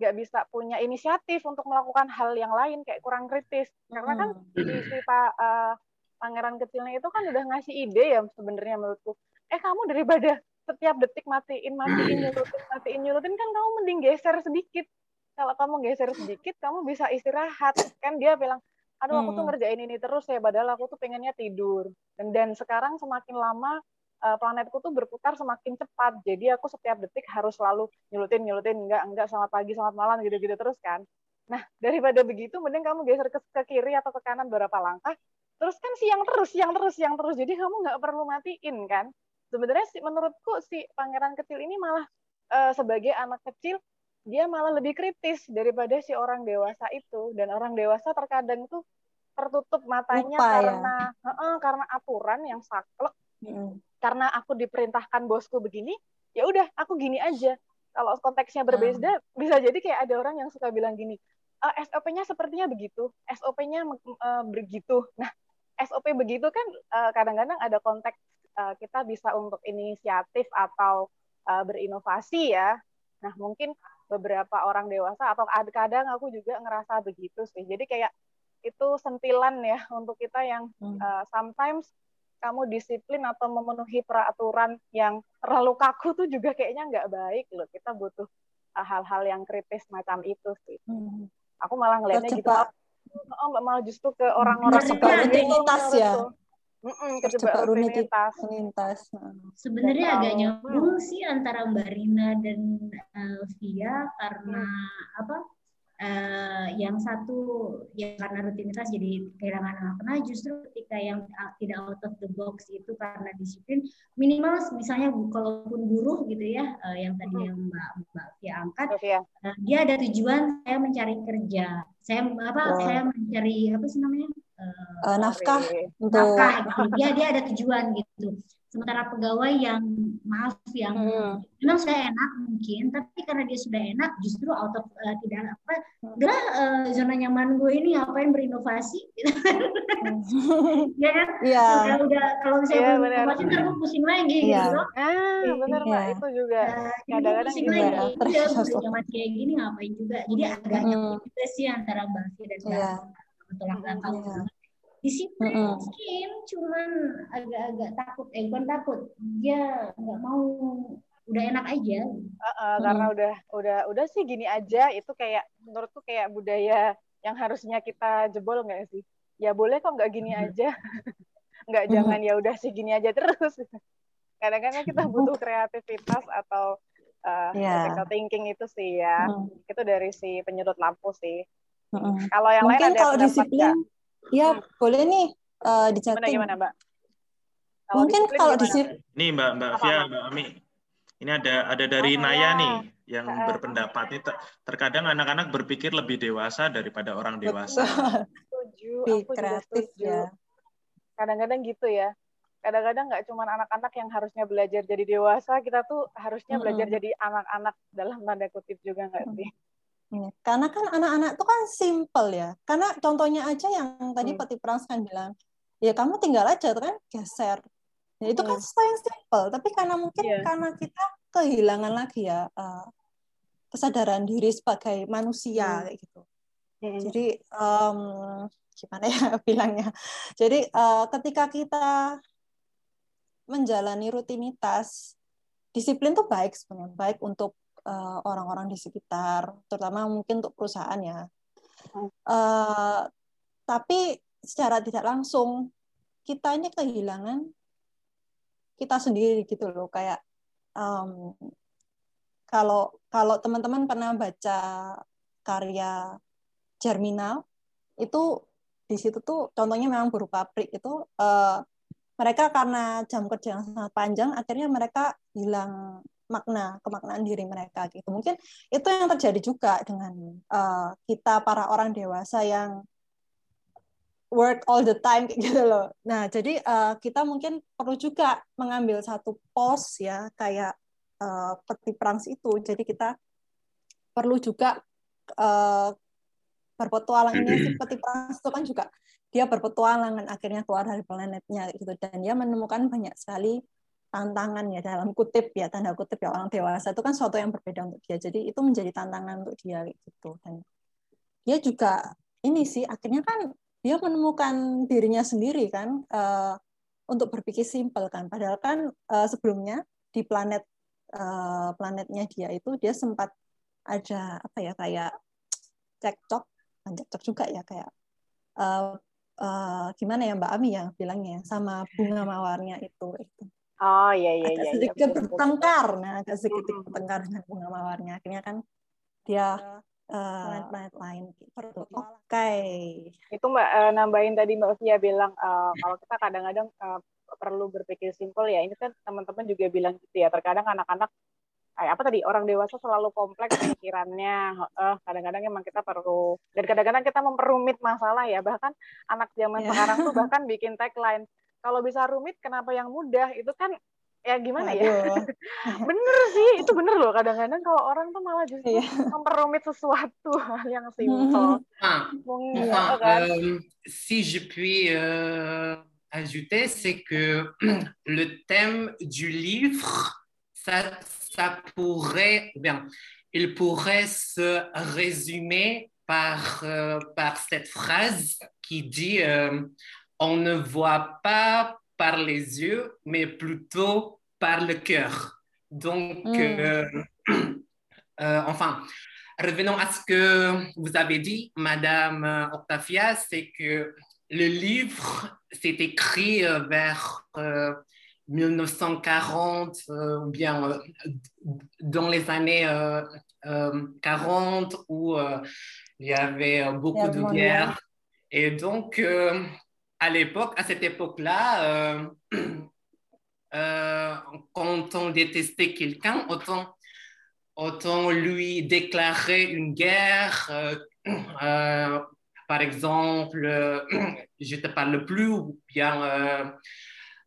nggak bisa punya inisiatif untuk melakukan hal yang lain kayak kurang kritis. Karena kan si, si pak eh, pangeran kecilnya itu kan udah ngasih ide ya sebenarnya menurutku. Eh kamu daripada setiap detik matiin matiin nyurutin matiin nyurutin kan kamu mending geser sedikit. Kalau kamu geser sedikit kamu bisa istirahat. Kan dia bilang aduh aku tuh
Hmm.
ngerjain ini terus ya padahal aku tuh pengennya tidur. Dan dan sekarang semakin lama eh, planetku tuh berputar semakin cepat. Jadi aku setiap detik harus selalu nyulutin nyulutin enggak enggak selamat pagi selamat malam gitu gitu terus kan. Nah daripada begitu mending kamu geser ke, ke kiri atau ke kanan beberapa langkah terus kan siang terus siang terus siang terus. Jadi kamu nggak perlu matiin kan. Sebenarnya sih menurutku si pangeran kecil ini malah eh, sebagai anak kecil dia malah lebih kritis daripada si orang dewasa itu. Dan orang dewasa terkadang tuh tertutup matanya
Lupa ya.
karena Heeh, karena aturan yang saklek.
Mm.
Karena aku diperintahkan bosku begini ya udah aku gini aja. Kalau konteksnya berbeda bisa jadi kayak ada orang yang suka bilang gini "Eh, SOP-nya sepertinya begitu SOP-nya eh, begitu. Nah SOP begitu kan eh, kadang-kadang ada konteks eh, kita bisa untuk inisiatif atau eh, berinovasi ya. Nah mungkin beberapa orang dewasa atau ad- kadang aku juga ngerasa begitu sih. Jadi kayak itu sentilan ya <laughs> untuk kita yang eh, sometimes kamu disiplin atau memenuhi peraturan yang terlalu kaku tuh juga kayaknya nggak baik loh. Kita butuh uh, hal-hal yang kritis macam itu sih.
Hmm.
Aku malah ngelihatnya gitu. Oh, Mbak malah justru ke orang-orang
rutinitas ya.
Mm-mm,
Terjebak rutinitas.
rutinitas.
rutinitas.
Sebenarnya agak nyambung sih antara Mbak Rina dan Via karena apa? Eh, yang satu ya karena rutinitas jadi kehilangan makna justru ketika yang uh, tidak out of the box itu karena disiplin minimal misalnya kalaupun buruh gitu ya eh, yang tadi yang Mbak Mbak Via angkat eh, dia ada tujuan saya mencari kerja. Saya apa
Wow.
saya mencari apa sih namanya Eh,
Eh, nafkah untuk
nafkah gitu. dia dia ada tujuan gitu sementara pegawai yang maaf yang
Hmm.
memang saya enak mungkin tapi karena dia sudah enak justru out of eh, tidak apa udah eh, zona nyaman gue ini ngapain berinovasi gitu <laughs> kan ya kan
Iya.
udah, udah kalau misalnya
Iya,
berinovasi
benar.
ntar gue pusing lagi
Iya.
gitu
Ah, bener
Iya.
Mbak, itu juga
gue
kadang-kadang
pusing
gitu
Iya,
ya.
lagi udah nyaman kayak gini ngapain juga jadi agak
Mm.
nyambung juga sih antara Fia dan
Iya.
tolak belakang
Iya.
Disiplin
Mm-mm.
mungkin cuman agak-agak takut eh bukan takut dia nggak mau udah enak aja
Uh-uh, karena udah udah udah sih gini aja itu kayak menurutku kayak budaya yang harusnya kita jebol nggak sih ya boleh kok nggak gini aja <laughs> nggak jangan ya udah sih gini aja terus <laughs> kadang-kadang kita butuh kreativitas atau uh,
Iya.
critical thinking itu sih ya
Mm.
itu dari si penyedot lampu sih
Mm-mm.
kalau yang
Mungkin
lain ada
kalau disiplin,
nggak?
Ya boleh nih eh,
gimana
dicating.
gimana mbak Kalau
Mungkin kalau
gimana?
disiplin,
Nih Mbak Mbak
Apa, apa?
Mbak Ami. Ini ada ada dari
Oh,
Naya
Naya.
nih yang
Heeh.
berpendapat ini ter- terkadang anak-anak berpikir lebih dewasa daripada orang dewasa.
betul.
setuju aku juga setuju
ya.
kadang-kadang gitu ya kadang-kadang nggak cuma anak-anak yang harusnya belajar jadi dewasa kita tuh harusnya belajar
Mm-mm.
jadi anak-anak dalam tanda kutip juga nggak sih
Iya. Karena kan anak-anak itu kan simple ya. Karena contohnya aja yang tadi
Hmm.
Peti Prans kan bilang, ya kamu tinggal aja kan geser. Ya, itu kan
Hmm.
sesuatu yang simple. Tapi karena mungkin
Iya.
karena kita kehilangan lagi ya eh, kesadaran diri sebagai manusia
Hmm.
kayak gitu.
Mm-mm.
Jadi em, gimana ya <laughs> bilangnya? Jadi eh, ketika kita menjalani rutinitas disiplin tuh baik sebenarnya baik untuk uh, orang-orang di sekitar terutama mungkin untuk perusahaan ya. Uh, tapi secara tidak langsung kita ini kehilangan kita sendiri gitu loh. Kayak um, kalau kalau teman-teman pernah baca karya Germinal itu di situ tuh contohnya memang buruh pabrik itu uh, mereka karena jam kerja yang sangat panjang akhirnya mereka hilang makna kemaknaan diri mereka gitu. Mungkin itu yang terjadi juga dengan uh, kita para orang dewasa yang work all the time <laughs> gitu loh. Nah jadi uh, kita mungkin perlu juga mengambil satu pos ya kayak uh, peti perang itu jadi kita perlu juga uh, berpetualang ini peti perang itu kan juga dia berpetualangan akhirnya keluar dari planetnya gitu. Dan dia menemukan banyak sekali tantangan ya dalam kutip ya tanda kutip ya orang dewasa itu kan sesuatu yang berbeda untuk dia. Jadi itu menjadi tantangan untuk dia gitu. Dan dia juga ini sih akhirnya kan dia menemukan dirinya sendiri kan uh, untuk berpikir simpel kan. Padahal kan uh, sebelumnya di planet uh, planetnya dia itu dia sempat ada apa ya kayak cekcok cekcok juga ya kayak uh, uh, gimana ya Mbak Ami yang bilangnya sama bunga mawarnya itu itu
Oh iya iya
agak
iya.
sedikit iya, bertengkar, nah agak sedikit hmm. bertengkar dengan bunga mawarnya. Akhirnya kan dia planet-planet uh, lain gitu. Oke. Okay.
Itu Mbak uh, nambahin tadi Mbak Via bilang uh, kalau kita kadang-kadang uh, perlu berpikir simpel ya. Ini kan teman-teman juga bilang gitu ya. Terkadang anak-anak kayak apa tadi orang dewasa selalu kompleks pikirannya uh, kadang-kadang emang kita perlu dan kadang-kadang kita memperumit masalah ya bahkan anak zaman yeah. sekarang tuh <laughs> bahkan bikin tagline kalau bisa rumit kenapa yang mudah? Itu kan ya gimana ya? <laughs> Bener sih itu bener loh kadang-kadang kalau orang tuh malah justru yeah. memperumit sesuatu <laughs> yang simpel.
Ah,
mungkin
enfin, kan? euh, si je puis euh, ajouter c'est que <clears throat> le thème du livre ça ça pourrait bien il pourrait se résumer par euh, par cette phrase qui dit euh, on ne voit pas par les yeux, mais plutôt par le cœur. Donc, mm. euh, <clears throat> euh, enfin, revenons à ce que vous avez dit, Madame Octavia, c'est que le livre s'est écrit euh, vers 1940 ou bien dans les années 40 où il y avait beaucoup de guerres. Et donc, à l'époque, à cette époque-là, euh, <clears throat> euh, quand on détestait quelqu'un, autant, autant lui déclarer une guerre. Euh, <clears throat> par exemple, <clears throat> je te parle plus ou bien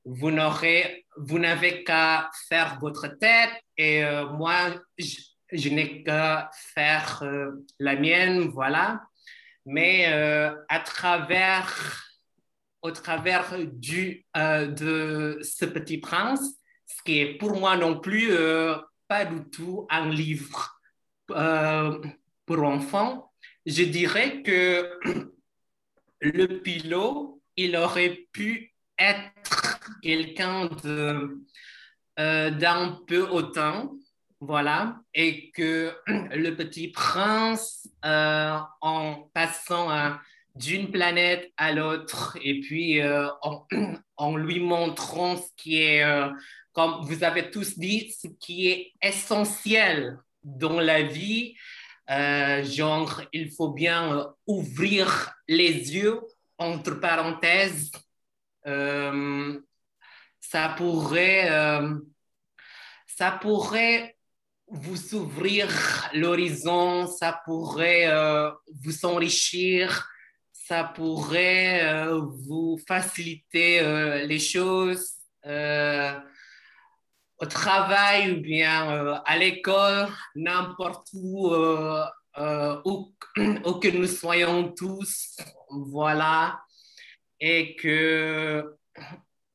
vous n'aurez, vous n'avez qu'à faire votre tête et moi, je n'ai qu'à faire la mienne, voilà. Mais à travers au travers du, euh, de ce petit prince, ce qui est pour moi non plus euh, pas du tout un livre euh, pour enfants. Je dirais que <clears throat> le pilote, il aurait pu être quelqu'un d'un peu autant, voilà, et que <clears throat> le petit prince, en passant à d'une planète à l'autre et puis euh, <clears throat> en, lui montrant ce qui est, euh, comme vous avez tous dit, ce qui est essentiel dans la vie. Euh, genre, il faut bien ouvrir les yeux, entre parenthèses. ça pourrait, ça pourrait vous ouvrir l'horizon, ça pourrait vous enrichir, ça pourrait euh, vous faciliter euh, les choses euh, au travail ou bien à l'école, n'importe où, où, <coughs> où, que nous soyons tous, voilà, et que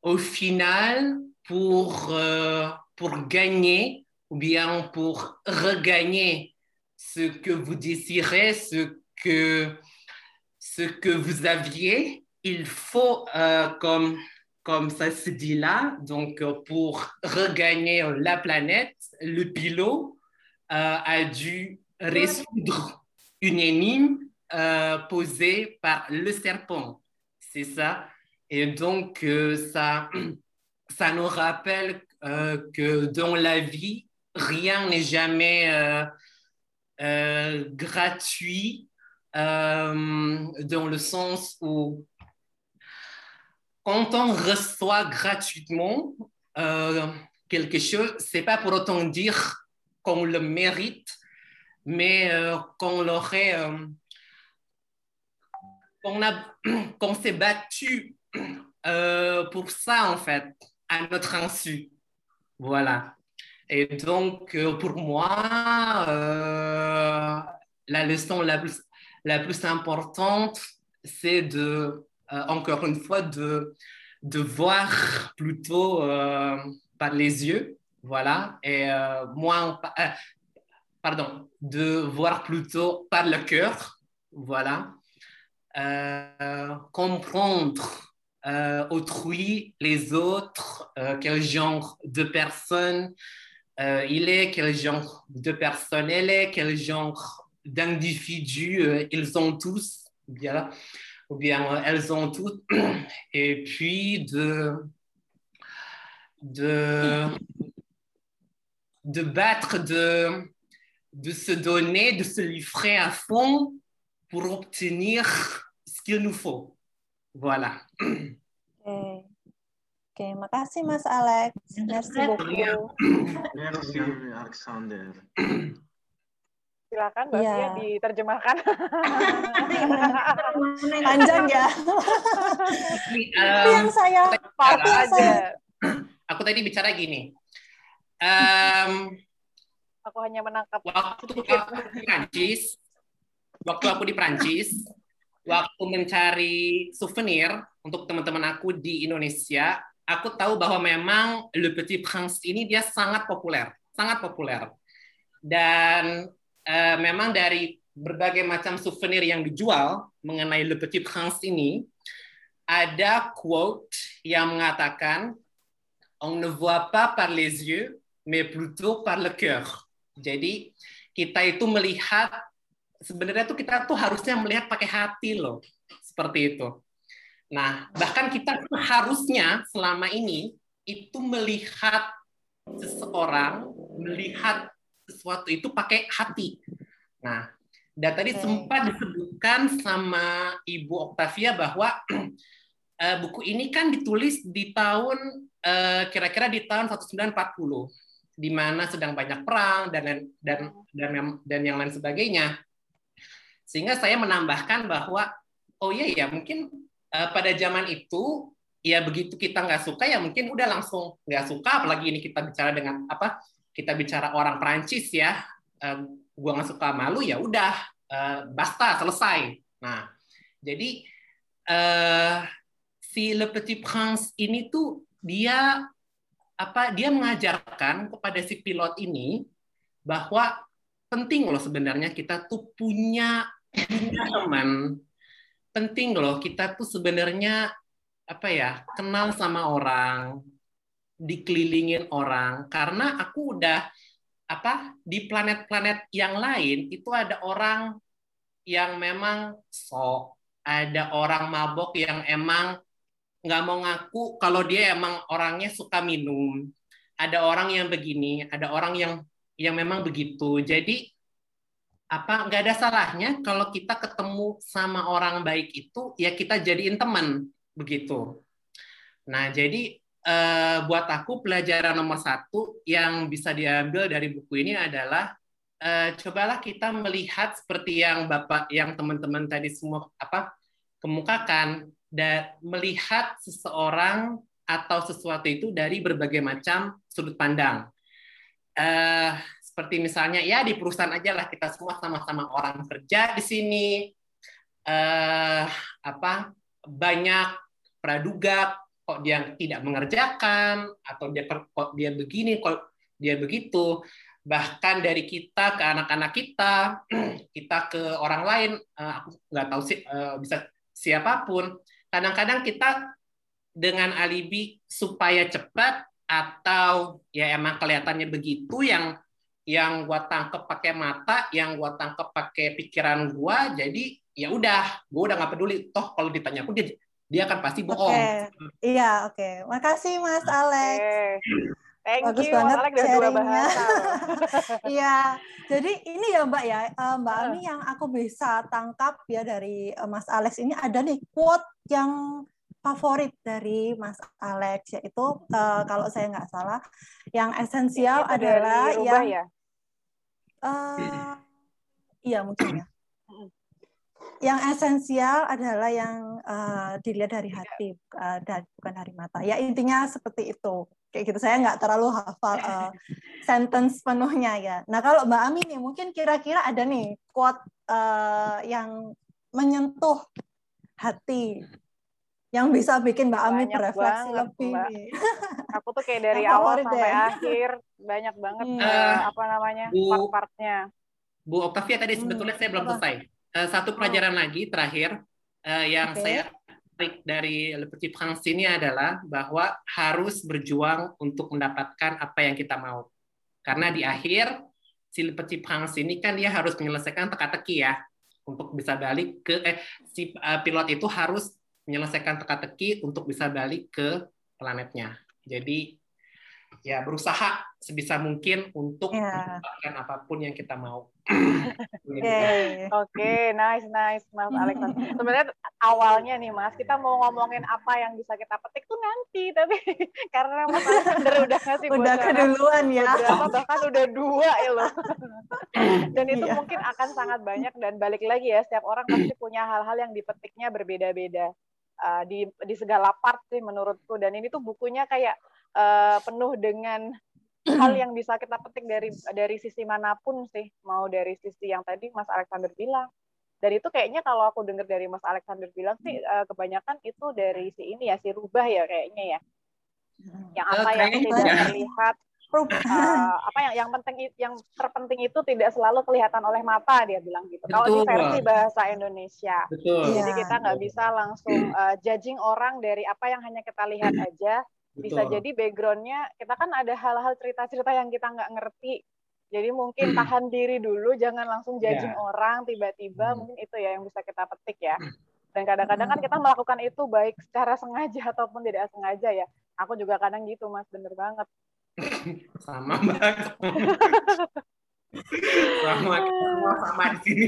au final, pour, pour gagner ou bien pour regagner ce que vous désirez, ce que ce que vous aviez, il faut euh, comme comme ça se dit là. Donc, euh, pour regagner la planète, le pilote euh, a dû résoudre une énigme posée par le serpent. C'est ça. Et donc, ça, <clears throat> ça nous rappelle que dans la vie, rien n'est jamais gratuit euh, dans le sens où quand on reçoit gratuitement euh, quelque chose, c'est pas pour autant dire qu'on le mérite, mais euh, qu'on l'aurait, euh, qu'on <clears throat> s'est battu <clears throat> pour ça en fait, à notre insu. Voilà. Et donc, pour moi, la leçon la plus, la plus importante, c'est de, euh, encore une fois, de, de voir plutôt euh, par les yeux, voilà, et euh, moins, euh, pardon, de voir plutôt par le cœur, voilà, comprendre autrui, les autres, quel genre de personne il est, quel genre de personne elle est, quel genre d'individus euh, ils ont tous, ou bien, ou bien euh, elles ont toutes, <clears throat> et puis de, de, de battre, de, de se donner, de se livrer à fond pour obtenir ce qu'il nous faut. Voilà.
Oke. Oke, makasih Mas Alex. Merci beaucoup.
Merci, Alexander. <clears throat>
Silakan Mbak
Iya.
Fia diterjemahkan. <laughs>
Panjang ya. Yang saya
Aku-
aja. <clears throat>
Aku tadi bicara gini. Em,
Aku hanya menangkap
waktu aku di Prancis, waktu aku di Prancis, waktu mencari souvenir untuk teman-teman aku di Indonesia, aku tahu bahwa memang Le Petit Prince ini dia sangat populer, sangat populer. Dan eh, memang dari berbagai macam souvenir yang dijual mengenai Le Petit Prince ini, ada quote yang mengatakan, on ne voit pas par les yeux, mais plutôt par le cœur. Jadi kita itu melihat sebenarnya tuh kita tuh harusnya melihat pakai hati loh, seperti itu. Nah, bahkan kita harusnya selama ini itu melihat seseorang, melihat sesuatu itu pakai hati. Nah, dan tadi sempat disebutkan sama Ibu Octavia bahwa <clears throat> eh, buku ini kan ditulis di tahun eh, kira-kira di tahun 1940 di mana sedang banyak perang dan dan dan yang- dan yang lain sebagainya. Sehingga saya menambahkan bahwa oh iya ya mungkin eh, pada zaman itu ya begitu kita nggak suka ya mungkin udah langsung nggak suka apalagi ini kita bicara dengan apa kita bicara orang Perancis ya eh, gua nggak suka malu ya udah eh, basta selesai. Nah jadi eh, si Le Petit Prince ini tuh dia apa dia mengajarkan kepada si pilot ini bahwa penting loh sebenarnya kita tuh punya punya teman penting loh kita tuh sebenarnya apa ya kenal sama orang dikelilingin orang karena aku udah apa di planet-planet yang lain itu ada orang yang memang sok ada orang mabok yang emang nggak mau ngaku kalau dia emang orangnya suka minum. Ada orang yang begini ada orang yang yang memang begitu. Jadi apa nggak ada salahnya kalau kita ketemu sama orang baik itu ya kita jadiin teman begitu. Nah jadi eh, buat aku pelajaran nomor satu yang bisa diambil dari buku ini adalah eh, cobalah kita melihat seperti yang bapak yang teman-teman tadi semua apa kemukakan dan melihat seseorang atau sesuatu itu dari berbagai macam sudut pandang. Eh, seperti misalnya ya di perusahaan aja lah kita semua sama-sama orang kerja di sini. Eh, apa banyak praduga kok dia tidak mengerjakan atau dia kok dia begini kok dia begitu bahkan dari kita ke anak-anak kita <clears throat> kita ke orang lain eh, aku nggak tahu sih eh, bisa siapa pun kadang-kadang kita dengan alibi supaya cepat atau ya emang kelihatannya begitu yang yang gua tangkep pakai mata, yang gua tangkep pakai pikiran gua, jadi ya udah, gua udah nggak peduli. Toh kalau ditanya pun dia, dia akan pasti bohong.
Oke, iya oke. Makasih Mas Alex.
Thank
Bagus
you, Mas
banget
Alex dua
sharingnya.
bahasa. <laughs>
Iya, jadi ini ya Mbak ya, eh, Mbak Ami yang aku bisa tangkap ya dari eh, Mas Alex ini ada nih quote yang favorit dari Mas Alex yaitu eh, kalau saya nggak salah yang esensial adalah yang
ya?
eh, iya mungkin ya. Yang esensial adalah yang eh, dilihat dari hati eh, dan bukan dari mata. Ya intinya seperti itu. Kayak gitu. Saya nggak terlalu hafal <laughs> eh, sentence penuhnya ya. Nah kalau Mbak Ami nih mungkin kira-kira ada nih quote eh, yang menyentuh hati yang bisa bikin Mbak Ami
Banyak
berefleksi
banget,
lebih.
Mbak.
nih. <laughs>
Aku tuh kayak <laughs> dari
Yang
awal sampai
deh.
akhir banyak banget
Hmm.
Eh, apa namanya
Bu-
part-partnya.
Bu Octavia tadi sebetulnya saya belum
apa?
selesai. Eh, satu pelajaran lagi terakhir eh, yang
Oke.
saya tarik dari Le Petit Prince ini adalah bahwa harus berjuang untuk mendapatkan apa yang kita mau. Karena di akhir si Le Petit Prince ini kan dia harus menyelesaikan teka-teki ya untuk bisa balik ke eh si eh, pilot itu harus menyelesaikan teka-teki untuk bisa balik ke planetnya. Jadi ya berusaha sebisa mungkin untuk
Ya.
mendapatkan apa pun yang kita mau.
Oke, nice, nice, Mas Alex. <laughs> Sebenarnya awalnya nih, Mas, kita mau ngomongin apa yang bisa kita petik tuh nanti, tapi <laughs> karena Mas Alexander udah ngasih
Udah keduluan ya.
beberapa, bahkan udah dua ya loh. <laughs> Dan itu
Iya.
mungkin akan sangat banyak dan balik lagi ya, setiap orang pasti punya hal-hal yang dipetiknya berbeda-beda. Uh, di di segala part sih menurutku dan ini tuh bukunya kayak uh, penuh dengan hal <clears throat> yang bisa kita petik dari dari sisi mana pun sih. Mau dari sisi yang tadi Mas Alexander bilang. Dan itu kayaknya kalau aku dengar dari Mas Alexander bilang sih eh, kebanyakan itu dari si ini ya si rubah ya kayaknya ya. Yang
Eh,
apa yang
kayaknya
tidak
iya.
terlihat eh, apa yang yang penting yang terpenting itu tidak selalu kelihatan oleh mata dia bilang gitu. Kalau di versi bahasa Indonesia.
Betul.
jadi
Iya.
kita nggak bisa langsung eh, judging orang dari apa yang hanya kita lihat <clears throat> aja bisa jadi backgroundnya kita kan ada hal-hal cerita-cerita yang kita nggak ngerti. Jadi mungkin tahan diri dulu jangan langsung judging
Ya.
orang tiba-tiba mungkin itu ya yang bisa kita petik ya. Dan kadang-kadang kan kita melakukan itu baik secara sengaja <laughs> ataupun tidak sengaja ya. Aku juga kadang gitu mas. Bener banget. <laughs>
Sama mbak <laughs> sama semua sama di sini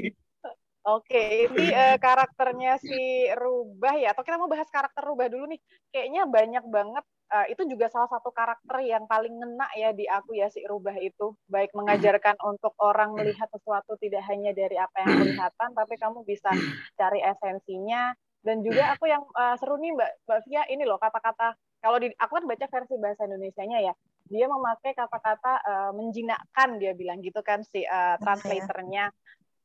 Oke, ini <laughs> eh, karakternya si Rubah ya, atau kita mau bahas karakter Rubah dulu nih. Kayaknya banyak banget. eh, itu juga salah satu karakter yang paling ngena ya di aku ya si Rubah itu. Baik mengajarkan untuk orang melihat sesuatu tidak hanya dari apa yang kelihatan, tapi kamu bisa cari esensinya. Dan juga aku yang eh, seru nih Mbak Mbak Via ini loh kata-kata. Kalau di aku kan baca versi bahasa Indonesianya ya, dia memakai kata-kata eh, menjinakkan dia bilang gitu kan si eh, translatornya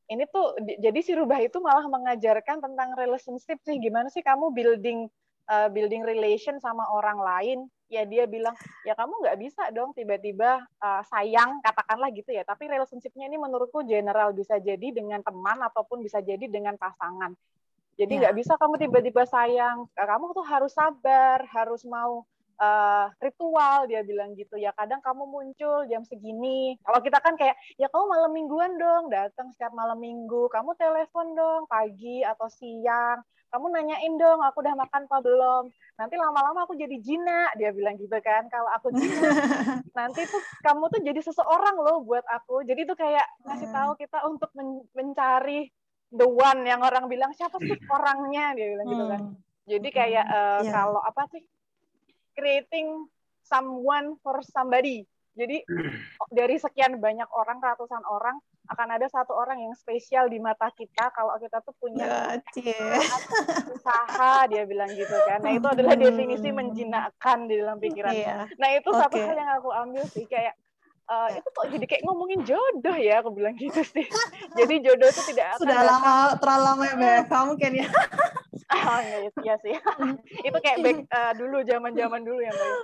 ini tuh di- jadi si rubah itu malah mengajarkan tentang relationship sih. Gimana sih kamu building uh, building relation sama orang lain? Ya dia bilang ya kamu nggak bisa dong tiba-tiba uh, sayang katakanlah gitu ya. Tapi relationshipnya ini menurutku general. Bisa jadi dengan teman ataupun bisa jadi dengan pasangan. Jadi
Ya.
nggak bisa kamu tiba-tiba sayang. Kamu tuh harus sabar harus mau uh, ritual dia bilang gitu ya kadang kamu muncul jam segini. Kalau kita kan kayak ya kamu malam mingguan dong datang setiap malam minggu kamu telepon dong pagi atau siang kamu nanyain dong aku udah makan apa belum? Nanti lama-lama aku jadi jina dia bilang gitu kan. Kalau aku jina <laughs> nanti tuh kamu tuh jadi seseorang loh buat aku. Jadi tuh kayak ngasih tahu kita untuk men- mencari the one yang orang bilang siapa sih <clears throat> orangnya dia bilang gitu kan. Jadi kayak eh,
Iya.
kalau apa sih creating someone for somebody. Jadi dari sekian banyak orang, ratusan orang, akan ada satu orang yang spesial di mata kita kalau kita tuh punya <laughs> usaha, dia bilang gitu kan. Nah itu adalah definisi menjinakkan di dalam pikiran.
Iya.
Nah itu satu
Oke.
hal yang aku ambil sih kayak eh, itu kok jadi kayak ngomongin jodoh ya, aku bilang gitu sih. <laughs> Jadi jodoh itu tidak akan
Sudah lama, terlalu lama ya BFK <laughs> mungkin ya.
Oh iya, iya sih. <laughs> itu kayak back eh, dulu zaman-zaman dulu ya, Mbak.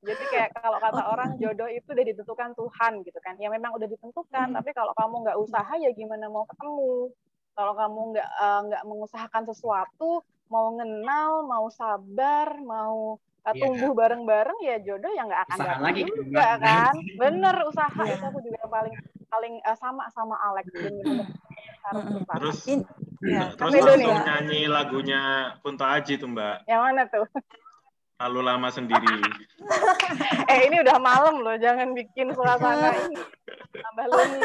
Jadi kayak kalau kata orang jodoh itu udah ditentukan Tuhan gitu kan. Ya memang udah ditentukan, tapi kalau kamu nggak usaha ya gimana mau ketemu. Kalau kamu nggak eh, nggak mengusahakan sesuatu, mau kenal, mau sabar, mau
Iya.
tumbuh bareng-bareng ya jodoh yang nggak akan
Usaha
datang
lagi,
juga
Mbak.
kan. Bener usaha
Iya.
itu aku juga yang paling paling uh, sama sama Alex bener-bener harus usaha.
Terus
In- ya,
terus langsung nyanyi lagunya Kunto Aji tuh Mbak.
Yang mana tuh?
Lalu lama sendiri. <laughs>
eh ini udah malam loh, jangan bikin suasana <laughs> ini tambah lonely.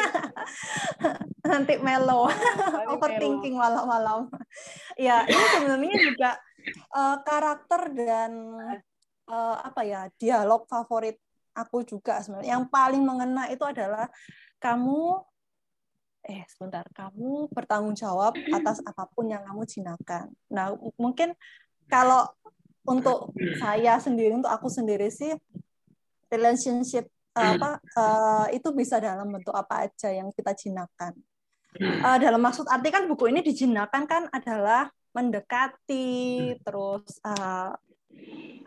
nanti melo overthinking malam-malam ya ini sebenarnya juga eh, karakter dan eh, apa ya dialog favorit aku juga sebenarnya. Yang paling mengena itu adalah kamu eh sebentar kamu bertanggung jawab atas apa pun yang kamu jinakan nah mungkin kalau untuk saya sendiri untuk aku sendiri sih relationship eh, apa eh, itu bisa dalam bentuk apa aja yang kita jinakan Eh, dalam maksud arti kan buku ini dijinakan kan adalah mendekati terus eh,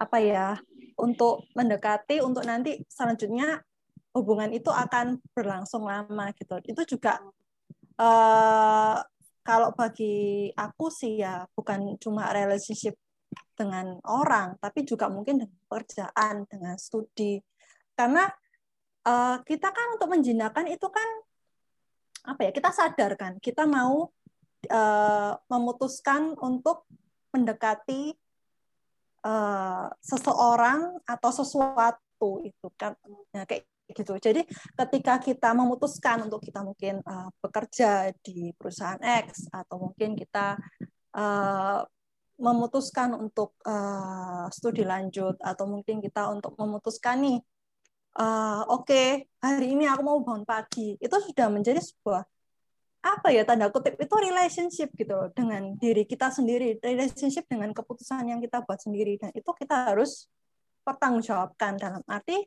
apa ya untuk mendekati untuk nanti selanjutnya hubungan itu akan berlangsung lama gitu. Itu juga eh, kalau bagi aku sih ya bukan cuma relationship dengan orang tapi juga mungkin dengan pekerjaan dengan studi. Karena eh, kita kan untuk menjinakkan itu kan apa ya kita sadar kan kita mau eh, memutuskan untuk mendekati eh, seseorang atau sesuatu itu kan. Nah, kayak gitu. Jadi ketika kita memutuskan untuk kita mungkin eh, bekerja di perusahaan X atau mungkin kita eh, memutuskan untuk eh, studi lanjut atau mungkin kita untuk memutuskan nih eh, oke hari ini aku mau bangun pagi itu sudah menjadi sebuah apa ya tanda kutip itu relationship gitu dengan diri kita sendiri relationship dengan keputusan yang kita buat sendiri. Dan itu kita harus pertanggungjawabkan dalam arti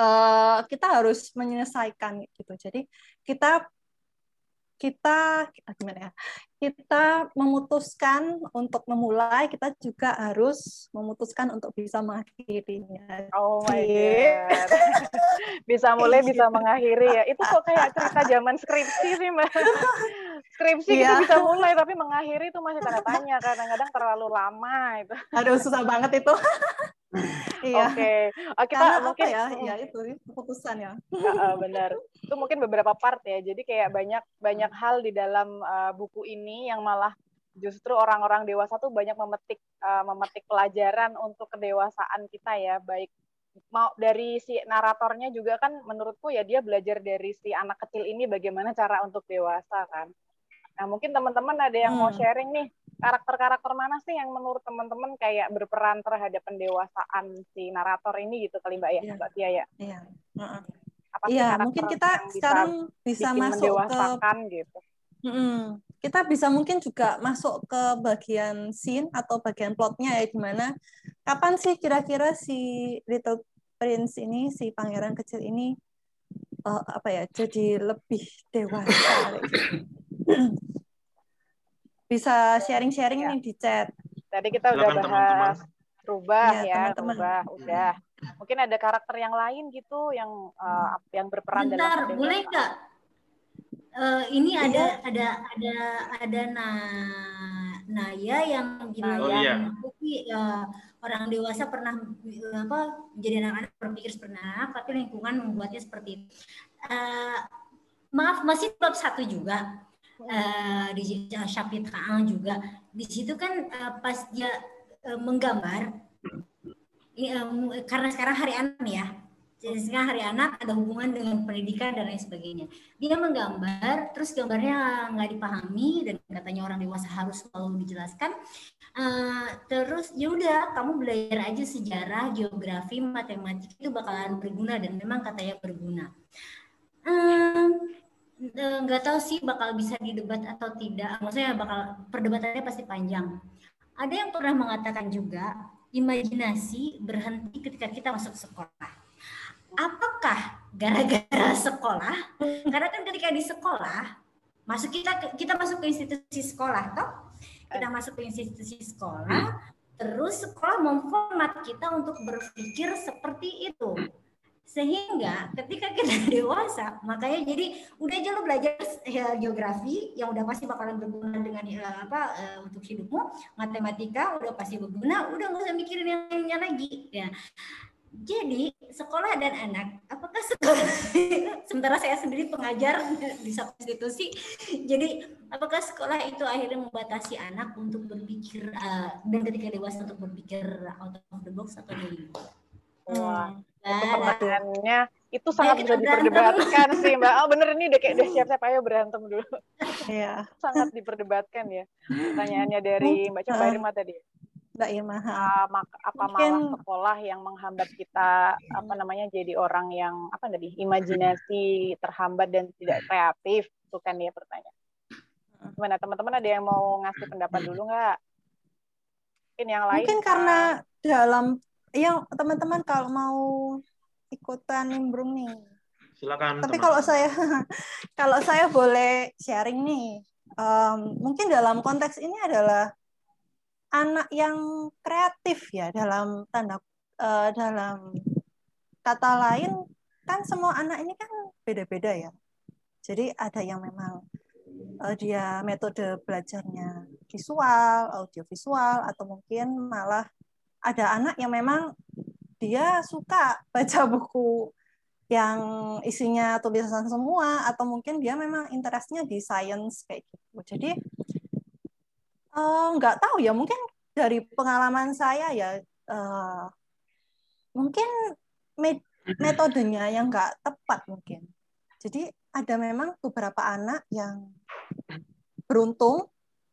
eh, kita harus menyelesaikan gitu. Jadi kita kita ah, gimana ya kita memutuskan untuk memulai kita juga harus memutuskan untuk bisa mengakhirinya
Oh my god. <laughs> bisa mulai bisa
Gitu.
mengakhiri ya. Itu kok kayak cerita zaman skripsi sih, Mbak. <laughs> skripsi kita
Iya.
bisa mulai tapi mengakhiri itu masih tanda tanya kadang-kadang terlalu lama itu.
aduh susah banget itu <laughs> iya
Oke. Oh, kita
karena
mungkin
apa ya ya itu keputusan ya
Heeh, benar. <laughs> Itu mungkin beberapa part ya. Jadi kayak banyak banyak hal di dalam uh, buku ini yang malah justru orang-orang dewasa tuh banyak memetik uh, memetik pelajaran untuk kedewasaan kita ya, baik mau dari si naratornya juga kan menurutku ya dia belajar dari si anak kecil ini bagaimana cara untuk dewasa kan. Nah, mungkin teman-teman ada yang mau
Hmm.
sharing nih karakter-karakter mana sih yang menurut teman-teman kayak berperan terhadap pendewasaan si narator ini gitu kali Mbak ya,
Iya.
Mbak Tia ya.
iya Heeh.
Apa sih
Iya, mungkin kita
bisa
sekarang bisa
bikin
masuk ke
gitu.
Mm-mm. kita bisa mungkin juga masuk ke bagian scene atau bagian plotnya ya gimana kapan sih kira-kira si Little Prince ini si pangeran kecil ini eh, apa ya jadi lebih dewasa gitu. <coughs> bisa sharing-sharing nih di chat
Tadi kita udah
Silakan, teman-teman.
bahas rubah
Iya,
ya,
teman-teman.
rubah udah. Mungkin ada karakter yang lain gitu yang uh, yang berperan
Bentar,
dalam
boleh nggak? Eh, ini
Iya.
ada ada ada ada na Naya yang bilang
Oh, iya.
tapi eh, orang dewasa pernah apa menjadi anak-anak berpikir seperti anak tapi lingkungan membuatnya seperti itu. Eh, maaf masih bab satu juga eh, di chapter 1 juga di situ kan eh, pas dia eh, menggambar ini, karena sekarang hari anak ya jadi sekarang hari anak ada hubungan dengan pendidikan dan lain sebagainya. Dia menggambar, terus gambarnya nggak dipahami dan katanya orang dewasa harus selalu dijelaskan. Eh, terus ya udah kamu belajar aja sejarah, geografi, matematika itu bakalan berguna dan memang katanya berguna. Eh, nggak tahu sih bakal bisa didebat atau tidak. Maksudnya bakal perdebatannya pasti panjang. Ada yang pernah mengatakan juga imajinasi berhenti ketika kita masuk sekolah apakah gara-gara <laughs> sekolah? Karena kan ketika di sekolah masuk kita kita masuk ke institusi sekolah toh kita masuk ke institusi sekolah terus sekolah memformat kita untuk berpikir seperti itu sehingga ketika kita <laughs> dewasa makanya jadi udah aja lo belajar ya, geografi yang udah pasti bakalan berguna dengan ya, apa uh, untuk hidupmu. Matematika udah pasti berguna udah nggak usah mikirin yang lainnya lagi ya. Jadi sekolah dan anak, apakah sekolah <laughs> sementara saya sendiri pengajar <laughs> di satu institusi, jadi apakah sekolah itu akhirnya membatasi anak untuk berpikir uh, dan ketika dewasa untuk berpikir out of the box atau dari
Wah, hmm. itu itu sangat bisa diperdebatkan sih Mbak. Oh bener ini udah kayak udah siap-siap ayo berantem dulu.
Iya. <laughs>
sangat diperdebatkan ya pertanyaannya dari Mbak Coba Irma tadi.
Mbak Irma.
Uh, apa Mungkin... malah sekolah yang menghambat kita apa namanya jadi orang yang apa tadi imajinasi terhambat dan tidak kreatif itu kan ya pertanyaan. Gimana teman-teman ada yang mau ngasih pendapat dulu nggak? Mungkin yang lain.
Mungkin karena dalam yang teman-teman kalau mau ikutan nimbrung nih.
Silakan.
Tapi teman. kalau saya <laughs> kalau saya boleh sharing nih, um, mungkin dalam konteks ini adalah anak yang kreatif ya dalam tanda uh, dalam kata lain kan semua anak ini kan beda-beda ya. Jadi ada yang memang uh, dia metode belajarnya visual, audiovisual atau mungkin malah ada anak yang memang dia suka baca <laughs> buku yang isinya tulisan semua atau mungkin dia memang interestnya di science kayak gitu. Jadi Eh, nggak uh, tahu ya mungkin dari pengalaman saya ya uh, mungkin metodenya yang nggak tepat mungkin jadi ada memang beberapa anak yang beruntung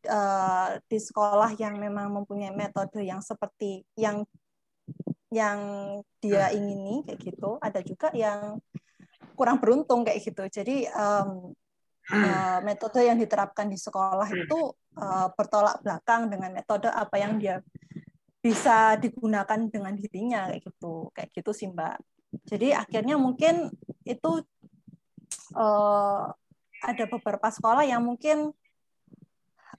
uh, di sekolah yang memang mempunyai metode yang seperti yang yang dia ingini kayak gitu. Ada juga yang kurang beruntung kayak gitu. Jadi um, uh, metode yang diterapkan di sekolah itu uh, bertolak belakang dengan metode apa yang dia bisa digunakan dengan dirinya kayak gitu. Kayak gitu sih mbak. Jadi akhirnya mungkin itu uh, ada beberapa sekolah yang mungkin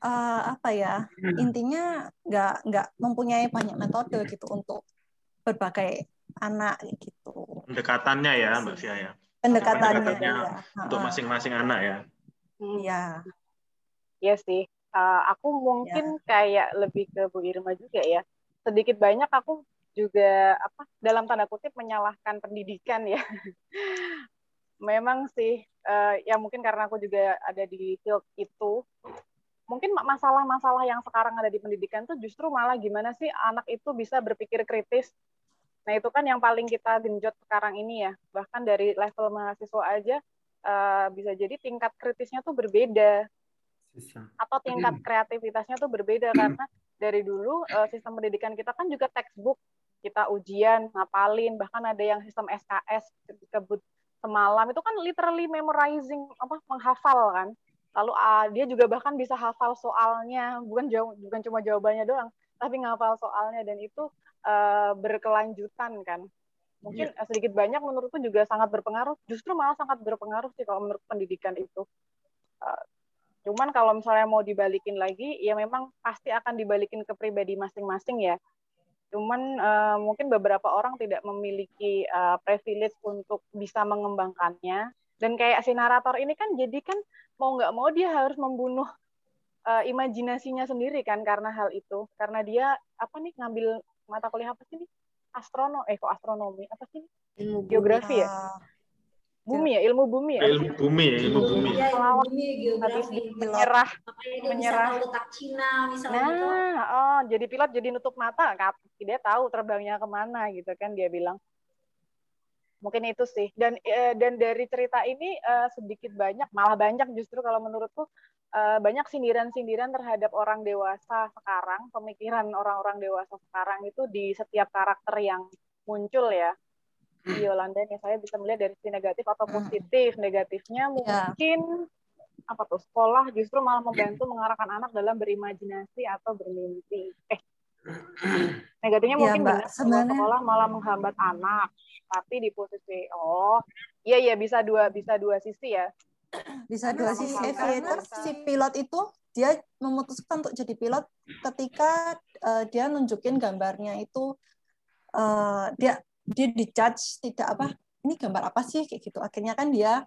uh, apa ya intinya nggak nggak mempunyai banyak metode gitu untuk berbagai anak gitu
pendekatannya ya mbak Fia ya
pendekatannya,
pendekatannya ya. untuk masing-masing anak ya
Iya.
Iya sih uh, aku mungkin ya. kayak lebih ke Bu Irma juga ya. Sedikit banyak aku juga apa dalam tanda kutip menyalahkan pendidikan ya. <laughs> Memang sih uh, ya mungkin karena aku juga ada di field itu. Mungkin masalah-masalah yang sekarang ada di pendidikan tuh justru malah gimana sih anak itu bisa berpikir kritis. Nah, itu kan yang paling kita genjot sekarang ini ya. Bahkan dari level mahasiswa aja uh, bisa jadi tingkat kritisnya tuh berbeda. Atau tingkat kreativitasnya tuh berbeda <clears throat> karena dari dulu uh, sistem pendidikan kita kan juga textbook. Kita ujian ngapalin bahkan ada yang sistem SKS disebut semalam. Itu kan literally memorizing apa menghafal kan lalu uh, dia juga bahkan bisa hafal soalnya bukan jauh bukan cuma jawabannya doang tapi ngafal soalnya dan itu uh, berkelanjutan kan mungkin yeah. sedikit banyak menurutku juga sangat berpengaruh justru malah sangat berpengaruh sih kalau menurut pendidikan itu uh, Cuman kalau misalnya mau dibalikin lagi, ya memang pasti akan dibalikin ke pribadi masing-masing ya. Cuman uh, mungkin beberapa orang tidak memiliki uh, privilege untuk bisa mengembangkannya. Dan kayak si narator ini kan jadi kan mau nggak mau dia harus membunuh uh, imajinasinya sendiri kan karena hal itu. Karena dia apa nih ngambil mata kuliah apa sih nih? Astrono, eh kok astronomi? Apa sih? Geografi ya? bumi ya? Ilmu bumi ya?
Ilmu bumi ya ilmu bumi.
ya, ilmu bumi geografi
menyerah
menyerah. letak Cina misalnya
nah gitu. oh jadi pilot jadi nutup mata. Dia tahu terbangnya ke mana gitu kan dia bilang mungkin itu sih dan eh, dan dari cerita ini eh, sedikit banyak malah banyak justru kalau menurutku eh, banyak sindiran-sindiran terhadap orang dewasa sekarang pemikiran orang-orang dewasa sekarang itu di setiap karakter yang muncul ya di Yolanda nih saya bisa melihat dari sisi negatif atau hmm. positif. Negatifnya iya. mungkin yeah. apa tuh sekolah justru malah membantu mengarahkan anak dalam berimajinasi atau bermimpi. Eh <clears throat> negatifnya yeah, mungkin Mbak, sebenarnya... sekolah malah menghambat anak. Tapi di posisi oh iya iya bisa dua bisa dua sisi ya.
Bisa dua sisi. Aviator si pilot itu dia memutuskan untuk jadi pilot ketika uh, dia nunjukin gambarnya itu uh, dia dia dijudge tidak apa ini gambar apa sih kayak gitu akhirnya kan dia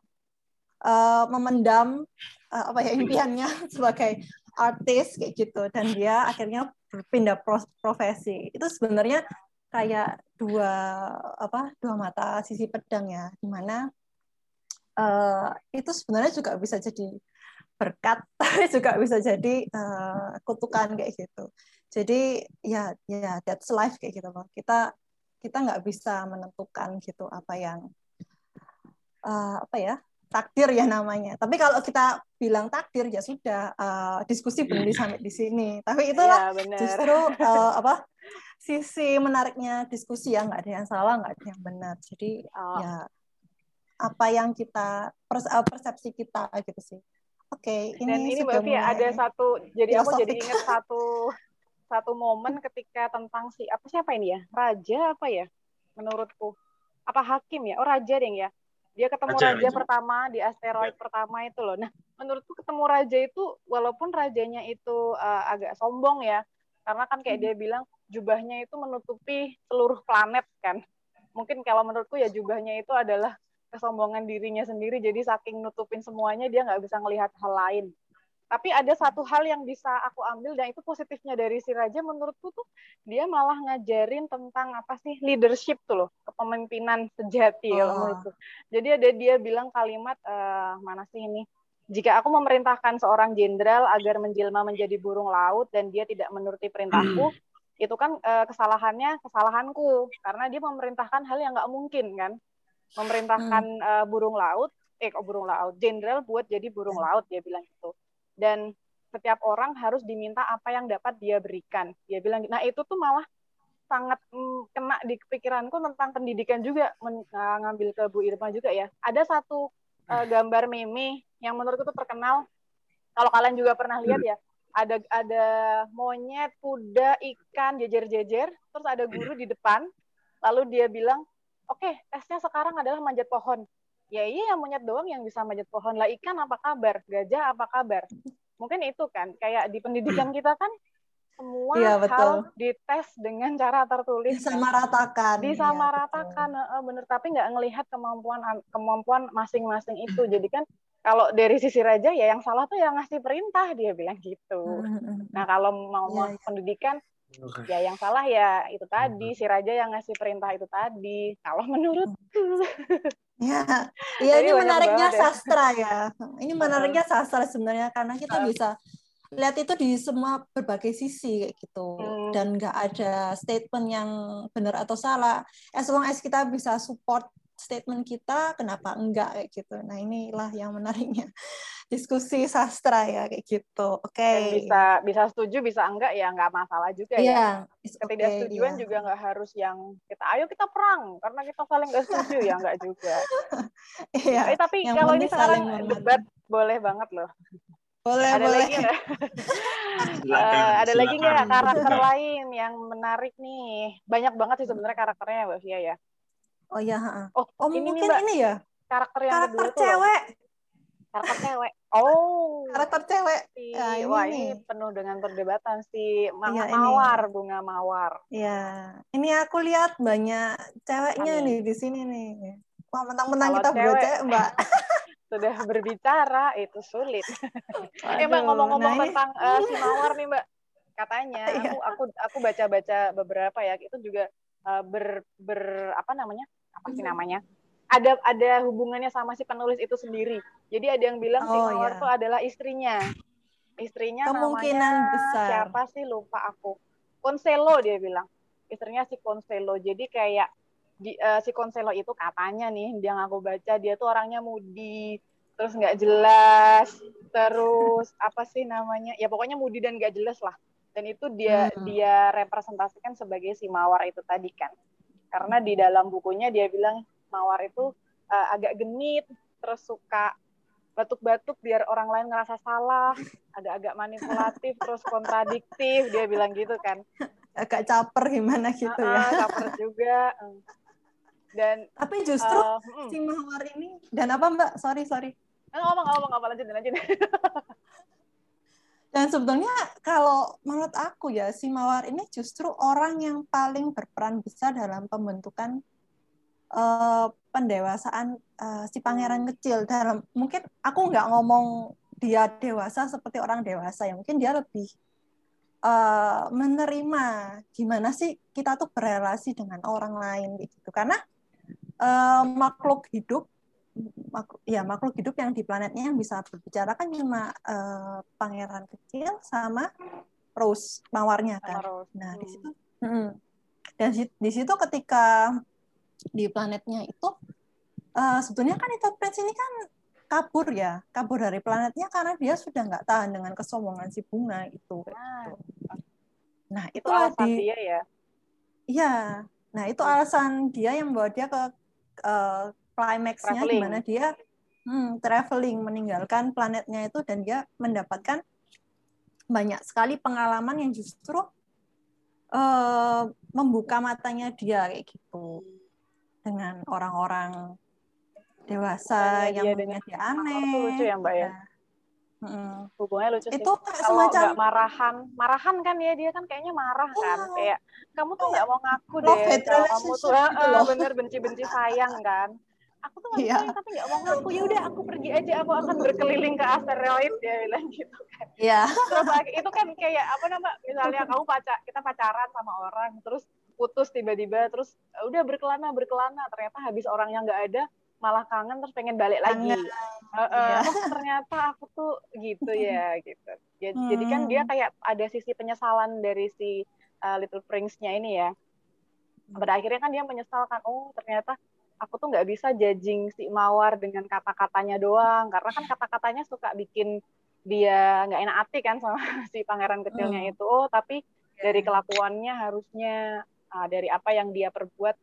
uh, memendam uh, apa ya impiannya <laughs> sebagai artis kayak gitu dan dia akhirnya berpindah profesi itu sebenarnya kayak dua apa dua mata sisi pedang ya. Di mana uh, itu sebenarnya juga bisa jadi berkat <laughs> tapi juga bisa jadi uh, kutukan kayak gitu. Jadi ya ya that's life kayak gitu loh. Kita kita nggak bisa menentukan gitu apa yang uh, apa ya takdir ya namanya. Tapi kalau kita bilang takdir ya sudah uh, diskusi berhenti sampai di sini. Tapi itulah ya, justru uh, apa sisi menariknya diskusi ya nggak ada yang salah nggak ada yang benar. Jadi oh. ya apa yang kita eh, persepsi kita gitu sih. Oke, okay,
ini Dan ini berarti ada satu jadi aku jadi ingat satu satu momen ketika tentang si apa siapa ini ya? Raja apa ya? Menurutku. Apa hakim ya? Oh, raja deh ya dia ketemu raja, raja, pertama di asteroid ya. pertama itu loh. Nah, menurutku ketemu raja itu walaupun rajanya itu uh, agak sombong ya, karena kan kayak hmm. dia bilang jubahnya itu menutupi seluruh planet kan. Mungkin kalau menurutku ya jubahnya itu adalah kesombongan dirinya sendiri, jadi saking nutupin semuanya dia nggak bisa melihat hal lain tapi ada satu hal yang bisa aku ambil dan itu positifnya dari si Raja menurutku tuh dia malah ngajarin tentang apa sih leadership tuh loh kepemimpinan sejati oh. kalau menurutku jadi ada dia bilang kalimat uh, mana sih ini jika aku memerintahkan seorang jenderal agar menjelma menjadi burung laut dan dia tidak menuruti perintahku hmm. <clears throat> itu kan uh, kesalahannya kesalahanku karena dia memerintahkan hal yang nggak mungkin kan memerintahkan hmm. uh, burung laut eh kok burung laut jenderal buat jadi burung hmm. laut dia bilang gitu dan setiap orang harus diminta apa yang dapat dia berikan. Dia bilang, nah itu tuh malah sangat mm, kena di pikiranku tentang pendidikan juga men, uh, ngambil ke Bu Irma juga ya. Ada satu uh, gambar meme yang menurutku tuh terkenal. Kalau kalian juga pernah lihat ya, ada ada monyet, kuda, ikan jejer-jejer, terus ada guru di depan, lalu dia bilang, oke okay, tesnya sekarang adalah manjat pohon. Ya iya yang monyet doang yang bisa manjat pohon. Lah ikan apa kabar? Gajah apa kabar? Mungkin itu kan kayak di pendidikan kita kan semua ya, betul. hal dites dengan cara tertulis
disamaratakan
disamaratakan ya, bener. Tapi nggak ngelihat kemampuan kemampuan masing-masing itu. Jadi kan kalau dari sisi raja ya yang salah tuh yang ngasih perintah dia bilang gitu. Hmm, hmm, hmm. nah kalau mau ya, ya. pendidikan ya yang salah ya itu tadi si raja yang ngasih perintah itu tadi kalau menurutku. <laughs> <laughs>
Ya ya ini menariknya ya. sastra ya. Ini menariknya sastra sebenarnya karena kita bisa lihat itu di semua berbagai sisi kayak gitu. Hmm. dan nggak ada statement yang benar atau salah. As long as kita bisa support statement kita kenapa enggak kayak gitu. Nah inilah yang menariknya. <laughs> Diskusi sastra ya kayak gitu. Oke. Okay.
bisa bisa setuju bisa enggak ya enggak masalah juga yeah, ya ketidaksetujuan yeah. juga enggak harus yang kita ayo kita perang karena kita saling enggak setuju ya enggak juga. <laughs> Yeah, eh, tapi kalau ini sekarang debat boleh banget loh.
Boleh
ada
boleh.
lagi nggak uh, <laughs> ada lagi nggak karakter lain yang menarik nih? Banyak banget sih sebenarnya karakternya mbak Fia ya
Oh iya,
Oh,
oh
ini
mungkin
nih,
ini ya.
Karakter yang
karakter kedua cewek.
Tuh karakter cewek. Oh.
Karakter cewek.
Si, nah, ini wah, ini penuh dengan perdebatan si Mawar, iya, mawar bunga mawar.
Iya. Ini aku lihat banyak ceweknya Amin. nih di sini nih. Wah, mentang-mentang kita cewek, cewek, Mbak. <laughs>
sudah berbicara itu sulit. <laughs> eh, Mbak ngomong-ngomong nah tentang uh, <laughs> si mawar nih, Mbak. Katanya iya. aku aku aku baca-baca beberapa ya, itu juga uh, ber ber apa namanya? Apa sih namanya ada ada hubungannya sama si penulis itu sendiri. Jadi ada yang bilang oh, si Mawar itu iya. adalah istrinya. Istrinya
Kemungkinan
namanya
besar.
siapa sih lupa aku. Konselo dia bilang. Istrinya si Konselo. Jadi kayak di, uh, si Konselo itu katanya nih yang aku baca dia tuh orangnya mudi, terus nggak jelas, terus apa sih namanya? Ya pokoknya mudi dan nggak jelas lah. Dan itu dia hmm. dia representasikan sebagai si Mawar itu tadi kan karena di dalam bukunya dia bilang mawar itu uh, agak genit terus suka batuk-batuk biar orang lain ngerasa salah agak-agak manipulatif terus kontradiktif dia bilang gitu kan.
Agak caper gimana gitu uh, ya
caper juga. Dan
tapi justru uh, si mawar ini dan apa mbak? Sorry sorry.
Ngomong ngomong apa lanjut lanjut <laughs>
Dan sebetulnya kalau menurut aku ya si Mawar ini justru orang yang paling berperan besar dalam pembentukan uh, pendewasaan uh, si pangeran kecil. Dalam mungkin aku nggak ngomong dia dewasa seperti orang dewasa ya mungkin dia lebih uh, menerima gimana sih kita tuh berrelasi dengan orang lain gitu. Karena uh, makhluk hidup ya makhluk hidup yang di planetnya yang bisa berbicara kan cuma uh, pangeran kecil sama Rose mawarnya kan. Rose. Nah di situ hmm. dan di situ ketika di planetnya itu uh, sebetulnya kan itu Prince ini kan kabur ya kabur dari planetnya karena dia sudah nggak tahan dengan kesombongan si bunga itu. Nah, nah itu alasan di, dia ya. Iya. Nah itu alasan dia yang membawa dia ke uh, climaxnya di mana dia hmm, traveling meninggalkan planetnya itu dan dia mendapatkan banyak sekali pengalaman yang justru uh, membuka matanya dia kayak gitu dengan orang-orang dewasa yang punya dia aneh.
lucu ya Mbak ya. Hmm. Hubungannya lucu sih. Itu kalau semacam gak marahan, marahan kan ya dia kan kayaknya marah kan, oh. kayak kamu tuh nggak mau ngaku deh, kamu tuh uh, bener benci-benci sayang kan aku tuh nggak yeah. tapi nggak mau ngaku. Ya udah aku pergi aja. Aku akan <laughs> berkeliling ke asteroid dia bilang gitu kan.
Yeah.
terus itu kan kayak apa nama misalnya kamu pacar kita pacaran sama orang terus putus tiba-tiba terus e, udah berkelana berkelana. Ternyata habis orangnya nggak ada malah kangen terus pengen balik lagi. Uh, uh, yeah. ternyata aku tuh gitu ya gitu. Ya, hmm. jadi kan dia kayak ada sisi penyesalan dari si uh, Little Prince-nya ini ya. Pada akhirnya kan dia menyesalkan oh ternyata aku tuh nggak bisa judging si Mawar dengan kata-katanya doang karena kan kata-katanya suka bikin dia nggak enak hati kan sama <laughs> si pangeran kecilnya hmm. itu oh tapi dari kelakuannya harusnya uh, dari apa yang dia perbuat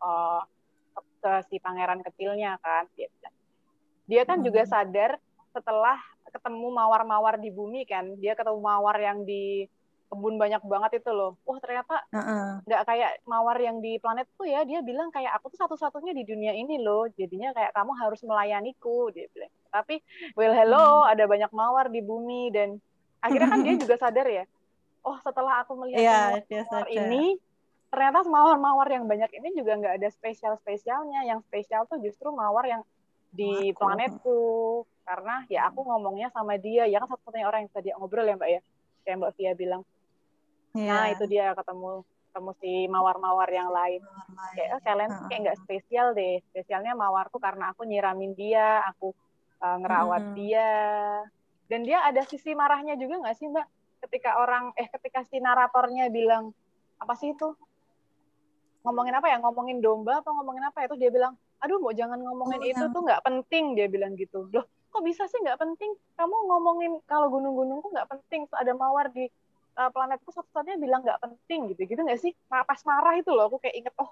uh, ke si pangeran kecilnya kan dia kan hmm. juga sadar setelah ketemu mawar-mawar di bumi kan dia ketemu mawar yang di kebun banyak banget itu loh. Wah ternyata nggak uh-uh. kayak mawar yang di planet tuh ya. Dia bilang kayak aku tuh satu-satunya di dunia ini loh. Jadinya kayak kamu harus melayaniku. Dia bilang. Tapi well hello hmm. ada banyak mawar di bumi dan akhirnya kan dia <laughs> juga sadar ya. Oh setelah aku melihat yeah, mawar ini ternyata mawar-mawar yang banyak ini juga nggak ada spesial-spesialnya. Yang spesial tuh justru mawar yang di planetku karena ya aku ngomongnya sama dia ya kan satu-satunya orang yang tadi ngobrol ya mbak ya kayak mbak Via bilang Yeah. Nah itu dia ketemu ketemu si mawar-mawar yang lain. Mawar kayak oh, kalian uh kayak nggak spesial deh. Spesialnya mawar tuh karena aku nyiramin dia, aku uh, ngerawat hmm. dia. Dan dia ada sisi marahnya juga nggak sih mbak? Ketika orang eh ketika si naratornya bilang apa sih itu? Ngomongin apa ya? Ngomongin domba atau ngomongin apa itu dia bilang, aduh mau jangan ngomongin oh, itu yang... tuh nggak penting dia bilang gitu. Loh kok bisa sih nggak penting? Kamu ngomongin kalau gunung-gunung tuh nggak penting. Ada mawar di uh, planetku satu-satunya bilang nggak penting gitu. Gitu nggak sih? Pas marah itu loh aku kayak inget oh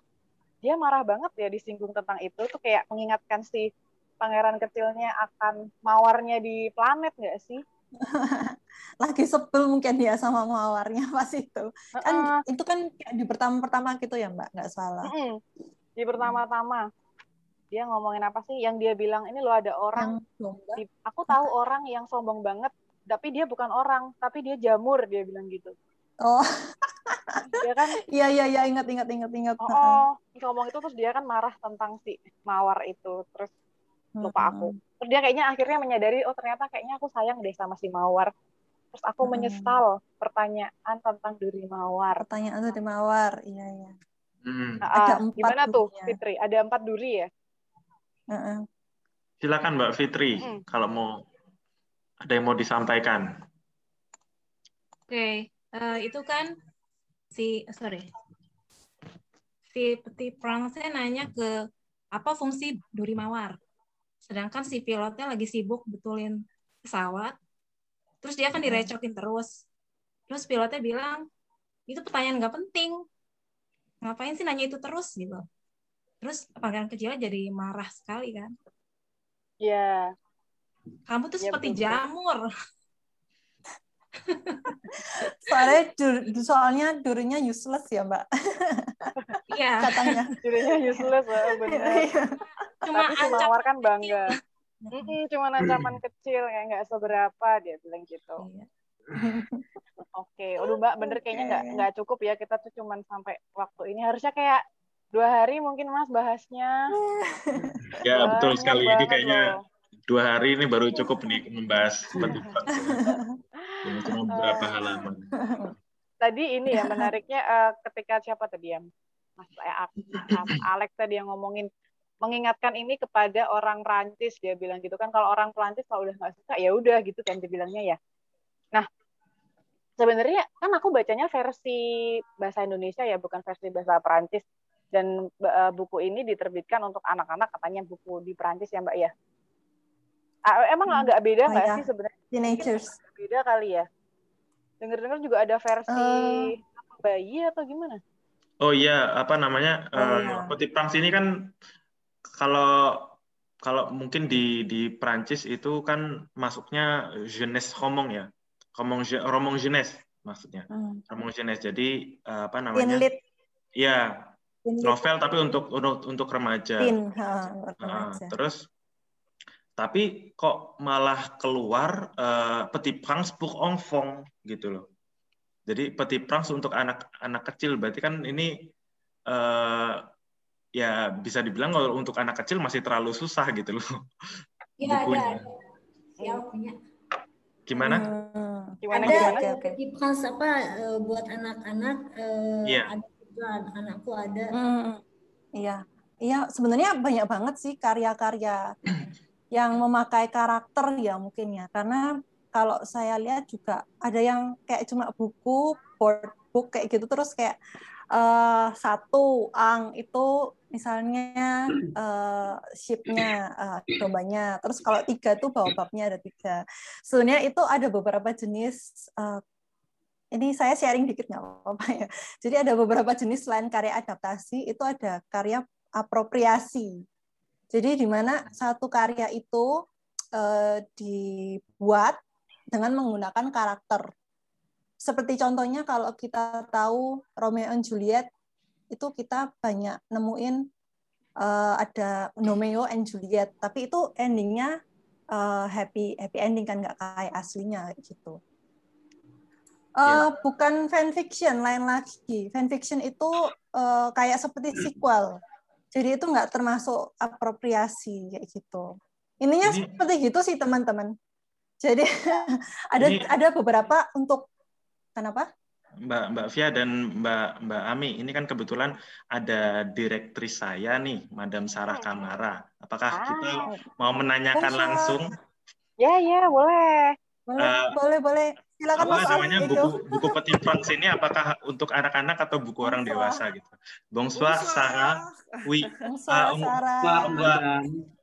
dia marah banget ya disinggung tentang itu. Tuh kayak mengingatkan si pangeran kecilnya akan mawarnya di planet nggak sih? <laughs>
Lagi sebel mungkin dia sama mawarnya <laughs> pas itu. Kan uh, itu kan di pertama-pertama gitu ya mbak? Nggak salah. Uh,
uh, di pertama-tama. Dia ngomongin apa sih? Yang dia bilang ini loh ada orang di, aku tahu orang yang sombong banget tapi dia bukan orang tapi dia jamur dia bilang gitu.
Oh. Dia kan? <laughs> Iya iya iya ingat ingat ingat ingat.
Oh, oh. Ngomong itu terus dia kan marah tentang si mawar itu terus lupa aku. Terus dia kayaknya akhirnya menyadari oh ternyata kayaknya aku sayang deh sama si mawar. Terus aku hmm. menyesal pertanyaan tentang duri mawar.
Pertanyaan duri mawar iya iya.
Hmm. nah, ada empat gimana tuh Fitri? Ada empat duri ya?
Uh -uh. silakan Mbak Fitri hmm. kalau mau ada yang mau disampaikan?
Oke, okay. uh, eh, itu kan si sorry si peti perang saya nanya ke apa fungsi duri mawar. Sedangkan si pilotnya lagi sibuk betulin pesawat. Terus dia kan direcokin terus. Terus pilotnya bilang, itu pertanyaan nggak penting. Ngapain sih nanya itu terus gitu. Terus pangeran kecilnya jadi marah sekali kan.
Iya.
Kamu tuh ya, seperti betul. jamur. <laughs>
soalnya dur, soalnya durinya useless ya mbak
iya <laughs>
katanya
durinya useless ya benar iya. cuma tapi si mawar kan bangga mm cuma ancaman kecil kayak nggak seberapa dia bilang gitu iya. <laughs> Oke, okay. udah Mbak, bener kayaknya nggak nggak cukup ya kita tuh cuman sampai waktu ini harusnya kayak dua hari mungkin Mas bahasnya.
Ya betul sekali. Ini kayaknya
loh.
Dua hari ini baru cukup nih membahas Yang cuma beberapa halaman.
tadi ini ya menariknya eh, ketika siapa tadi ya Mas Alex tadi yang ngomongin mengingatkan ini kepada orang Prancis dia bilang gitu kan kalau orang Prancis kalau udah nggak suka ya udah gitu kan dia bilangnya ya. Nah sebenarnya kan aku bacanya versi bahasa Indonesia ya bukan versi bahasa Prancis dan eh, buku ini diterbitkan untuk anak-anak katanya buku di Prancis ya Mbak ya. Ah, Emang agak beda
Oh
nggak
ya,
sih sebenarnya?
teenagers.
Beda kali ya. Dengar-dengar juga ada versi
Eh.
bayi atau gimana?
Oh iya, apa namanya?
Oh,
eh,
iya.
Petit Prince ini kan kalau kalau mungkin di di Prancis itu kan masuknya jeunesse roman ya. Roman je- roman jeunesse maksudnya.
Hmm.
Roman jeunesse. Jadi eh, apa namanya?
Teen lit,
Iya,
teen lit,
novel tapi untuk untuk untuk remaja.
teen, ha, remaja.
terus tapi kok malah keluar eh, Petit Prince pour enfants gitu loh. Jadi Petit Prince untuk anak-anak kecil berarti kan ini eh, ya bisa dibilang kalau untuk anak kecil masih terlalu susah gitu loh
Ya, ada, <laughs>
bukunya.
ada. Ya, punya.
Gimana?
Gimana
ada
gimana?
eh, Petit Prince apa eh, buat anak-anak eh,
Iya.
ada juga anak-anakku ada.
Hmm, iya, iya. Sebenarnya banyak banget sih karya-karya <clears throat> yang memakai karakter ya mungkin ya. Karena kalau saya lihat juga ada yang kayak cuma buku, board book kayak gitu terus kayak eh, satu ang itu misalnya eh, shipnya eh, dombanya. Terus kalau tiga tuh baobabnya ada tiga. Sebenarnya itu ada beberapa jenis eh, ini saya sharing dikit nggak apa-apa ya. Jadi ada beberapa jenis selain karya adaptasi, itu ada karya apropriasi. Jadi di mana satu karya itu eh, dibuat dengan menggunakan karakter. Seperti contohnya kalau kita tahu Romeo and Juliet, itu kita banyak nemuin eh, ada Romeo and Juliet, tapi itu endingnya eh, happy happy ending kan nggak kayak aslinya gitu. Eh, bukan fanfiction lain lagi. Fanfiction itu eh, kayak seperti sequel. Jadi itu nggak termasuk apropriasi kayak gitu. Ininya
Ini-
seperti gitu sih teman-teman. Jadi <laughs> ada
Ini-
ada beberapa untuk kenapa?
Mbak Mbak Via dan Mbak Mbak Ami, ini kan kebetulan ada direktris saya nih, Madam Sarah Kamara. Apakah kita mau menanyakan langsung
Ya ya boleh.
Boleh,
Eh,
boleh, boleh. Silakan
apa
Mas
namanya
itu.
buku buku Petit Prince ini apakah untuk anak-anak atau buku orang dewasa gitu? Bonsoir, Sarah. Oui.
Bonsoir,
Ah, on-
Sarah.
va,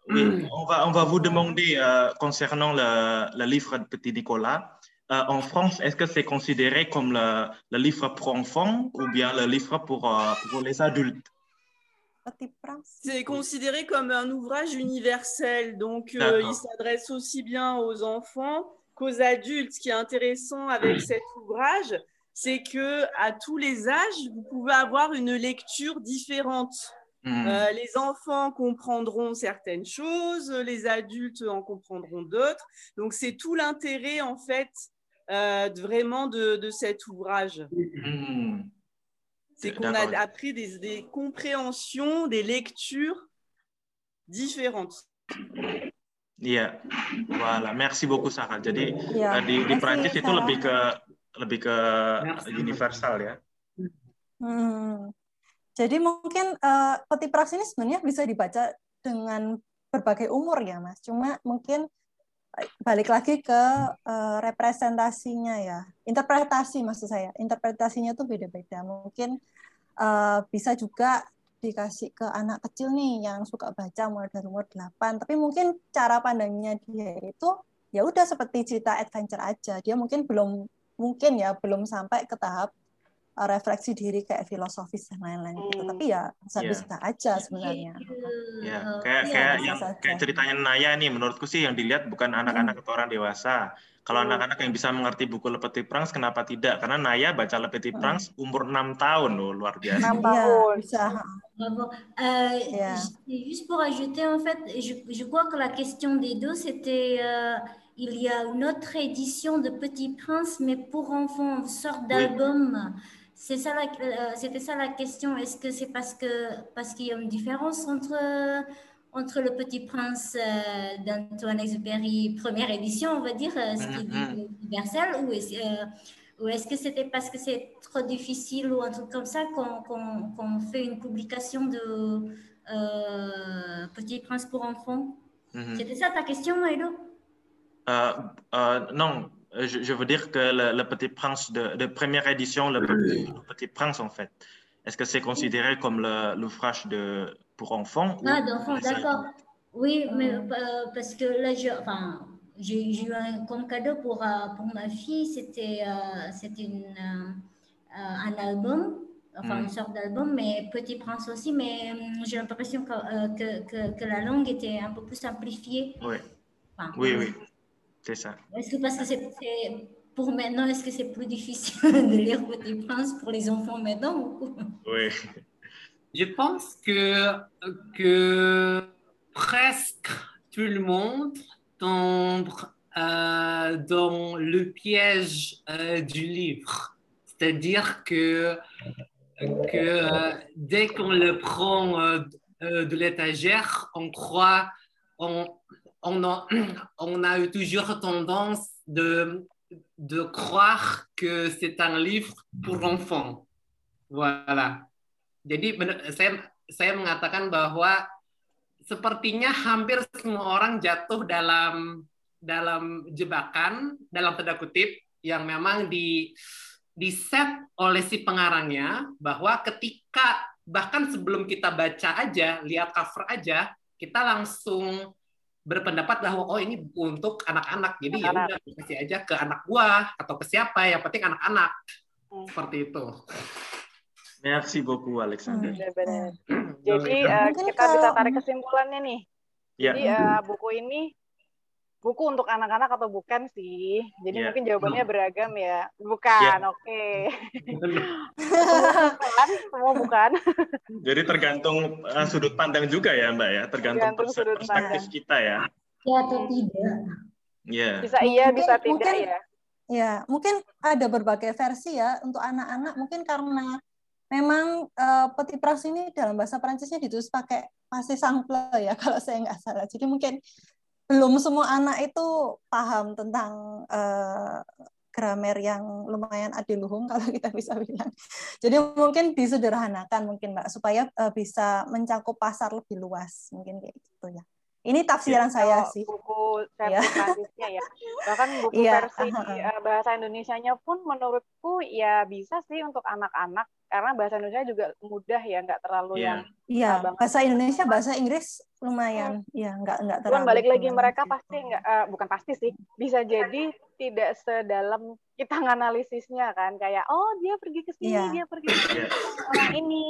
oui, on va on va vous demander euh, concernant le, le livre de Petit Nicolas. euh, en France, est-ce que c'est considéré comme le, le livre pour enfants ou bien le livre pour, euh, pour les adultes?
C'est considéré comme un ouvrage universel, donc euh, il s'adresse aussi bien aux enfants qu'aux adultes. Ce qui est intéressant avec cet ouvrage, c'est que à tous les âges, vous pouvez avoir une lecture différente.
Hmm.
Euh, les enfants comprendront certaines choses, les adultes en comprendront d'autres. Donc c'est tout l'intérêt en fait euh, vraiment de, de cet ouvrage.
Hmm.
C'est qu'on a appris des, des compréhensions, des lectures différentes.
Iya, voilà. Merci beaucoup Sarah. Jadi eh, di, di Prancis itu
Sarah.
lebih ke lebih ke universal ya.
Hmm. Jadi mungkin eh, Petit Prince ini sebenarnya bisa dibaca dengan berbagai umur ya, Mas. Cuma mungkin eh, balik lagi ke eh, representasinya ya, interpretasi maksud saya. Interpretasinya tuh beda-beda. Mungkin eh, bisa juga dikasih ke anak kecil nih yang suka baca mulai dari umur 8. Tapi mungkin cara pandangnya dia itu ya udah seperti cerita adventure aja. Dia mungkin belum mungkin ya belum sampai ke tahap refleksi diri kayak filosofis dan lain-lain gitu. Tapi ya bisa-bisa aja sebenarnya.
Ya,
Eh,
kayak
iya,
kayak
bisa
yang
saja.
kayak ceritanya Naya nih, menurutku sih yang dilihat bukan anak-anak atau orang dewasa. Kalau anak-anak yang bisa mengerti buku Le Petit Prince, kenapa tidak? Karena Naya baca Le Petit Prince umur 6 tahun loh, luar biasa.
Iya, bisa.
Bravo. Euh,
Yeah.
Juste pour ajouter, en fait, je, je crois que la question des deux, c'était euh, il y a une autre édition de Petit Prince, mais pour enfants, une sorte
Oui.
C'est ça, euh, c'était ça la question. Est-ce que c'est parce que parce qu'il y a une différence entre entre le Petit Prince euh, d'Antoine Exupéry première édition, on va dire, euh, ce qui est
Mhm.
universel, ou est-ce euh, ou est-ce que c'était parce que c'est trop difficile ou un truc comme ça qu'on qu'on- qu'on fait une publication de euh, Petit Prince pour enfants?
Mhm.
C'était ça ta question, Edo
Euh, euh, non, je, je veux dire que le, le Petit Prince de, de première édition, le Petit, le Petit Prince en fait, est-ce que c'est considéré comme le- l'ouvrage de pour enfants
Ah, d'enfants, d'accord. Oui, mais euh, parce que là, je, enfin, j'ai j'ai eu un, comme cadeau pour, euh, pour ma fille, c'était euh, c'était une, euh, euh, un album, enfin
Mm.
une sorte d'album, mais Petit Prince aussi, mais hum, j'ai l'impression que, euh, que, que, que la langue était un peu plus simplifiée.
Oui,
Enfin,
oui, oui, c'est ça.
Est-ce que parce que c'est pour maintenant, est-ce que c'est plus difficile <laughs> de lire Petit Prince pour les enfants maintenant ou-
Oui.
Je pense que, que presque tout le monde tombe euh, dans le piège euh, du livre. C'est-à-dire que, que euh, dès qu'on le prend de l'étagère, on croit, on, on, a, <clears throat> on a eu toujours tendance de, de croire que c'est un livre pour enfants. Voilà. Jadi saya saya mengatakan bahwa sepertinya hampir semua orang jatuh dalam dalam jebakan dalam tanda kutip yang memang di di set oleh si pengarangnya bahwa ketika bahkan sebelum kita baca aja lihat cover aja kita langsung berpendapat bahwa oh ini buku untuk anak-anak jadi ya udah kasih aja ke anak gua atau ke siapa yang penting anak-anak seperti itu.
Merci beaucoup, Alexander.
Benar-benar. Jadi eh,
Mungkin
kita bisa tarik kesimpulannya nih.
Ya.
Jadi eh, buku ini buku untuk anak-anak atau bukan sih? Jadi
Ya.
mungkin jawabannya beragam ya. Bukan,
Ya.
oke. Semua <laughs> bukan, semua bukan.
Jadi tergantung uh, sudut pandang juga ya, Mbak ya, tergantung
Tergantung
perse-
sudut
perspektif
pandang.
kita ya.
Ya atau tidak?
Iya.
Bisa iya,
Mungkin-
bisa tidak
mungkin-
ya.
Ya, mungkin ada berbagai versi ya untuk anak-anak. Mungkin karena memang eh, Petit Prince ini dalam bahasa Prancisnya ditulis pakai passé simple ya <laughs> kalau saya nggak salah. Jadi mungkin belum semua anak itu paham tentang eh, grammar yang lumayan adiluhung <laughs> kalau kita bisa bilang. Jadi mungkin disederhanakan mungkin Mbak supaya eh, bisa mencakup pasar lebih luas mungkin kayak gitu ya. Ini tafsiran saya
Kalau
sih.
buku <laughs> versi
Ya.
Prancisnya ya. Bahkan buku
Iya,
versi
aha.
eh, bahasa Indonesianya pun menurutku ya bisa sih untuk anak-anak karena bahasa Indonesia juga mudah ya, nggak terlalu yang
Iya,
banget.
bahasa Indonesia, bahasa Inggris lumayan. Iya, nggak nggak
Cuman
terlalu.
balik lagi mereka
gitu.
pasti nggak eh, bukan pasti sih bisa jadi tidak sedalam kita nganalisisnya kan kayak oh dia pergi ke sini
Iya.
dia pergi ke sini sama orang ini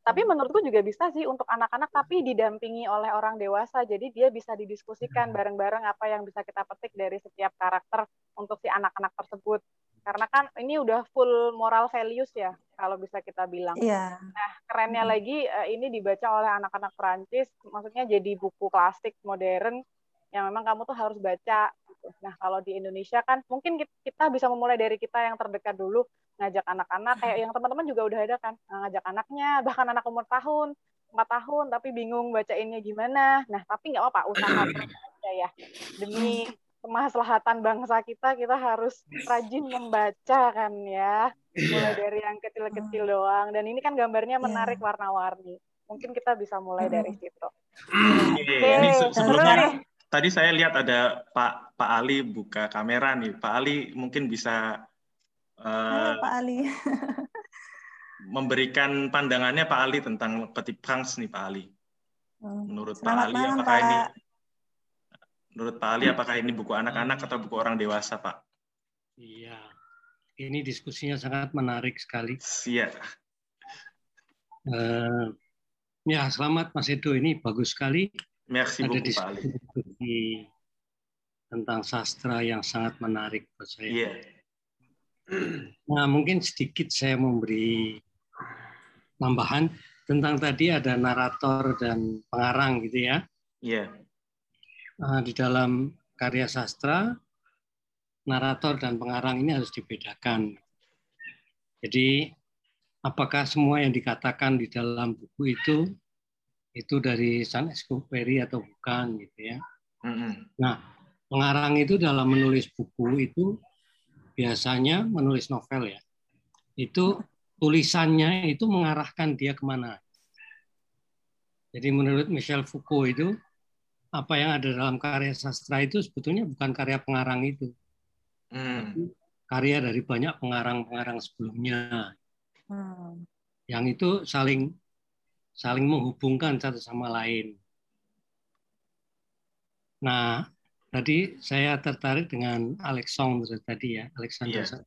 tapi menurutku juga bisa sih untuk anak-anak tapi didampingi oleh orang dewasa jadi dia bisa didiskusikan bareng-bareng apa yang bisa kita petik dari setiap karakter untuk si anak-anak tersebut karena kan ini udah full moral values ya kalau bisa kita bilang
Iya.
Nah, kerennya lagi eh, ini dibaca oleh anak-anak Perancis, maksudnya jadi buku klasik modern yang memang kamu tuh harus baca. Gitu. Nah, kalau di Indonesia kan mungkin kit- kita bisa memulai dari kita yang terdekat dulu, ngajak anak-anak, kayak yang teman-teman juga udah ada kan, Nah, ngajak anaknya, bahkan anak umur tahun, empat tahun, tapi bingung bacainnya gimana. Nah, tapi nggak apa-apa, usaha aja ya. Demi kemaslahatan bangsa kita, kita harus rajin membaca kan ya. Mulai dari yang kecil-kecil doang. Dan ini kan gambarnya menarik warna-warni. Mungkin kita bisa mulai dari situ.
Oke, ini se- sebelumnya tadi saya lihat ada Pak Pak Ali buka kamera nih. Pak Ali mungkin bisa
Halo
eh,
Pak Ali. <laughs>
memberikan pandangannya Pak Ali tentang Petit Prince nih Pak Ali. Menurut Pak
Selamat
Ali
malam,
apakah ini
Pak.
Menurut Pak Ali apakah ini buku anak-anak atau buku orang dewasa, Pak?
Iya, ini diskusinya sangat menarik sekali.
Iya.
Eh, ya, selamat Mas Edo. Ini bagus sekali.
Merci
Ada
beaucoup, Pak Ali.
tentang sastra yang sangat menarik buat saya.
Iya.
Nah, mungkin sedikit saya memberi tambahan tentang tadi ada narator dan pengarang gitu ya.
Iya.
Nah, di dalam karya sastra, narator dan pengarang ini harus dibedakan. Jadi apakah semua yang dikatakan di dalam buku itu itu dari San Exupéry atau bukan gitu ya. Nah, pengarang itu dalam menulis buku itu biasanya menulis novel ya. Itu tulisannya itu mengarahkan dia ke mana. Jadi menurut Michel Foucault itu apa yang ada dalam karya sastra itu sebetulnya bukan karya pengarang itu. Hmm. Karya dari banyak pengarang-pengarang sebelumnya. Hmm. Yang itu saling saling menghubungkan satu sama lain. Nah, tadi saya tertarik dengan Alexander tadi ya, Alexander. Yeah.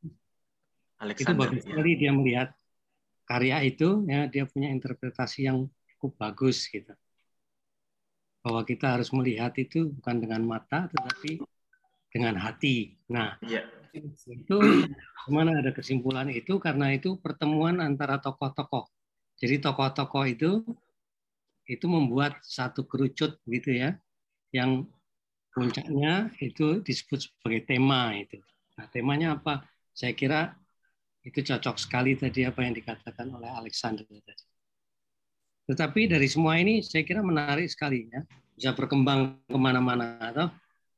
Alexander itu bagus ya. sekali dia melihat karya itu, ya dia punya interpretasi yang cukup bagus gitu. Bahwa kita harus melihat itu bukan dengan mata, tetapi dengan hati. Nah, yeah. itu ke mana ada kesimpulan itu karena itu pertemuan antara tokoh-tokoh jadi tokoh-tokoh itu itu membuat satu kerucut gitu ya, yang puncaknya itu disebut sebagai tema itu. Nah, temanya apa? Saya kira itu cocok sekali tadi apa yang dikatakan oleh Alexander tadi. Tetapi dari semua ini saya kira menarik sekali ya, bisa berkembang ke mana-mana atau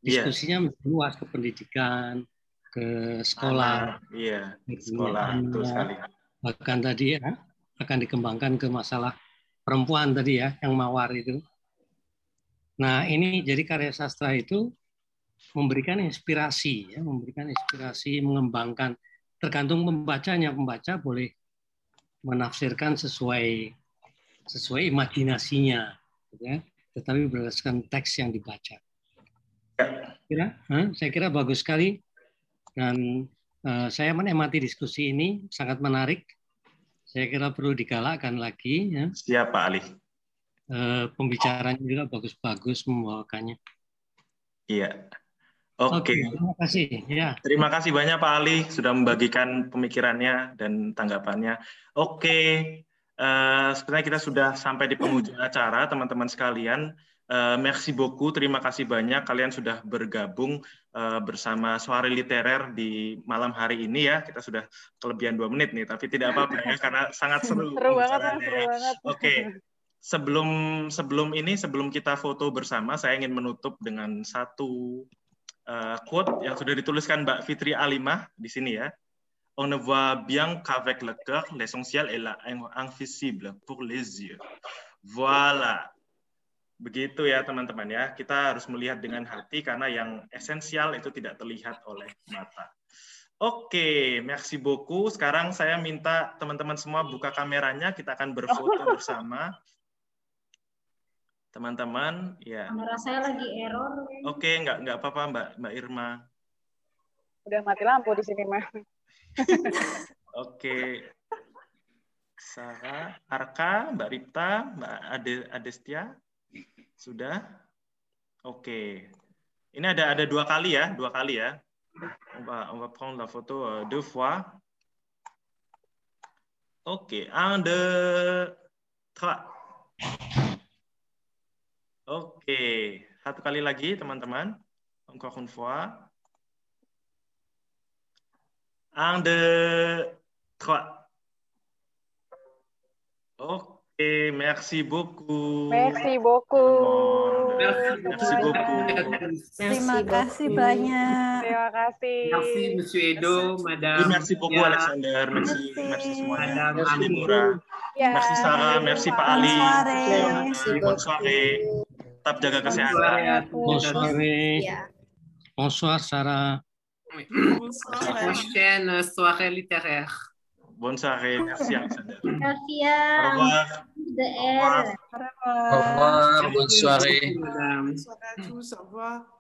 iya. diskusinya yeah. luas ke pendidikan, ke sekolah,
iya, sekolah, itu sekali.
Bahkan tadi ya, akan dikembangkan ke masalah perempuan tadi ya, yang mawar itu. Nah, ini jadi karya sastra itu memberikan inspirasi ya, memberikan inspirasi mengembangkan tergantung pembacanya. Pembaca boleh menafsirkan sesuai sesuai imajinasinya ya, tetapi berdasarkan teks yang dibaca. Kira, huh? saya kira bagus sekali dan uh, saya menikmati diskusi ini sangat menarik saya kira perlu digalakkan lagi ya.
Siap Pak Ali.
E, pembicaranya juga bagus-bagus membawakannya.
Iya. Oke. Okay.
terima kasih. Ya.
Terima kasih banyak Pak Ali sudah membagikan pemikirannya dan tanggapannya. Oke. Uh, sebenarnya kita sudah sampai di penghujung <clears throat> acara, teman-teman sekalian. Uh, merci beaucoup, terima kasih banyak kalian sudah bergabung uh, bersama Suara Literer di malam hari ini ya. Kita sudah kelebihan dua menit nih, tapi tidak apa-apa ya <laughs> karena sangat seru.
Seru banget, seru banget.
Oke, okay. <laughs> sebelum sebelum ini sebelum kita foto bersama, saya ingin menutup dengan satu uh, quote yang sudah dituliskan Mbak Fitri Alimah di sini ya. On ne voit bien qu'avec le cœur, l'essentiel est là, invisible pour les yeux. Voilà. Begitu ya teman-teman ya. Kita harus melihat dengan hati karena yang esensial itu tidak terlihat oleh mata. Oke, merci beaucoup. Sekarang saya minta teman-teman semua buka kameranya, kita akan berfoto <laughs> bersama. Teman-teman, ya.
Kamera saya lagi error.
Oke, nggak nggak apa-apa Mbak Mbak Irma.
Udah mati lampu di sini mah. <laughs>
Oke. Sarah, Arka, Mbak Ripta, Mbak Ade, Adestia. Sudah? Oke. Ini ada ada dua kali ya, dua kali ya. On va, on va prendre la photo euh, deux fois. Oke, un, deux, trois. Oke, satu kali lagi teman-teman. Encore une fois. Un, deux, trois. Oke. Okay, merci beaucoup.
Merci beaucoup.
Merci, merci beaucoup.
Terima kasih banyak.
Terima kasih.
Merci Monsieur Edo, Madame.
merci beaucoup ya. Alexander. Merci, merci semuanya. Merci Deborah. Ya. Merci Sarah, merci Pak Ali. Merci, bonne soirée. Tetap jaga kesehatan.
Bonsoir. Bonsoir Sarah.
Bonsoir. Prochaine soirée littéraire.
Bonne soirée. Merci, Alexander.
Merci.
Au revoir.
Au revoir. Au revoir. Bonne soirée.
Bonne soirée à tous. Au revoir.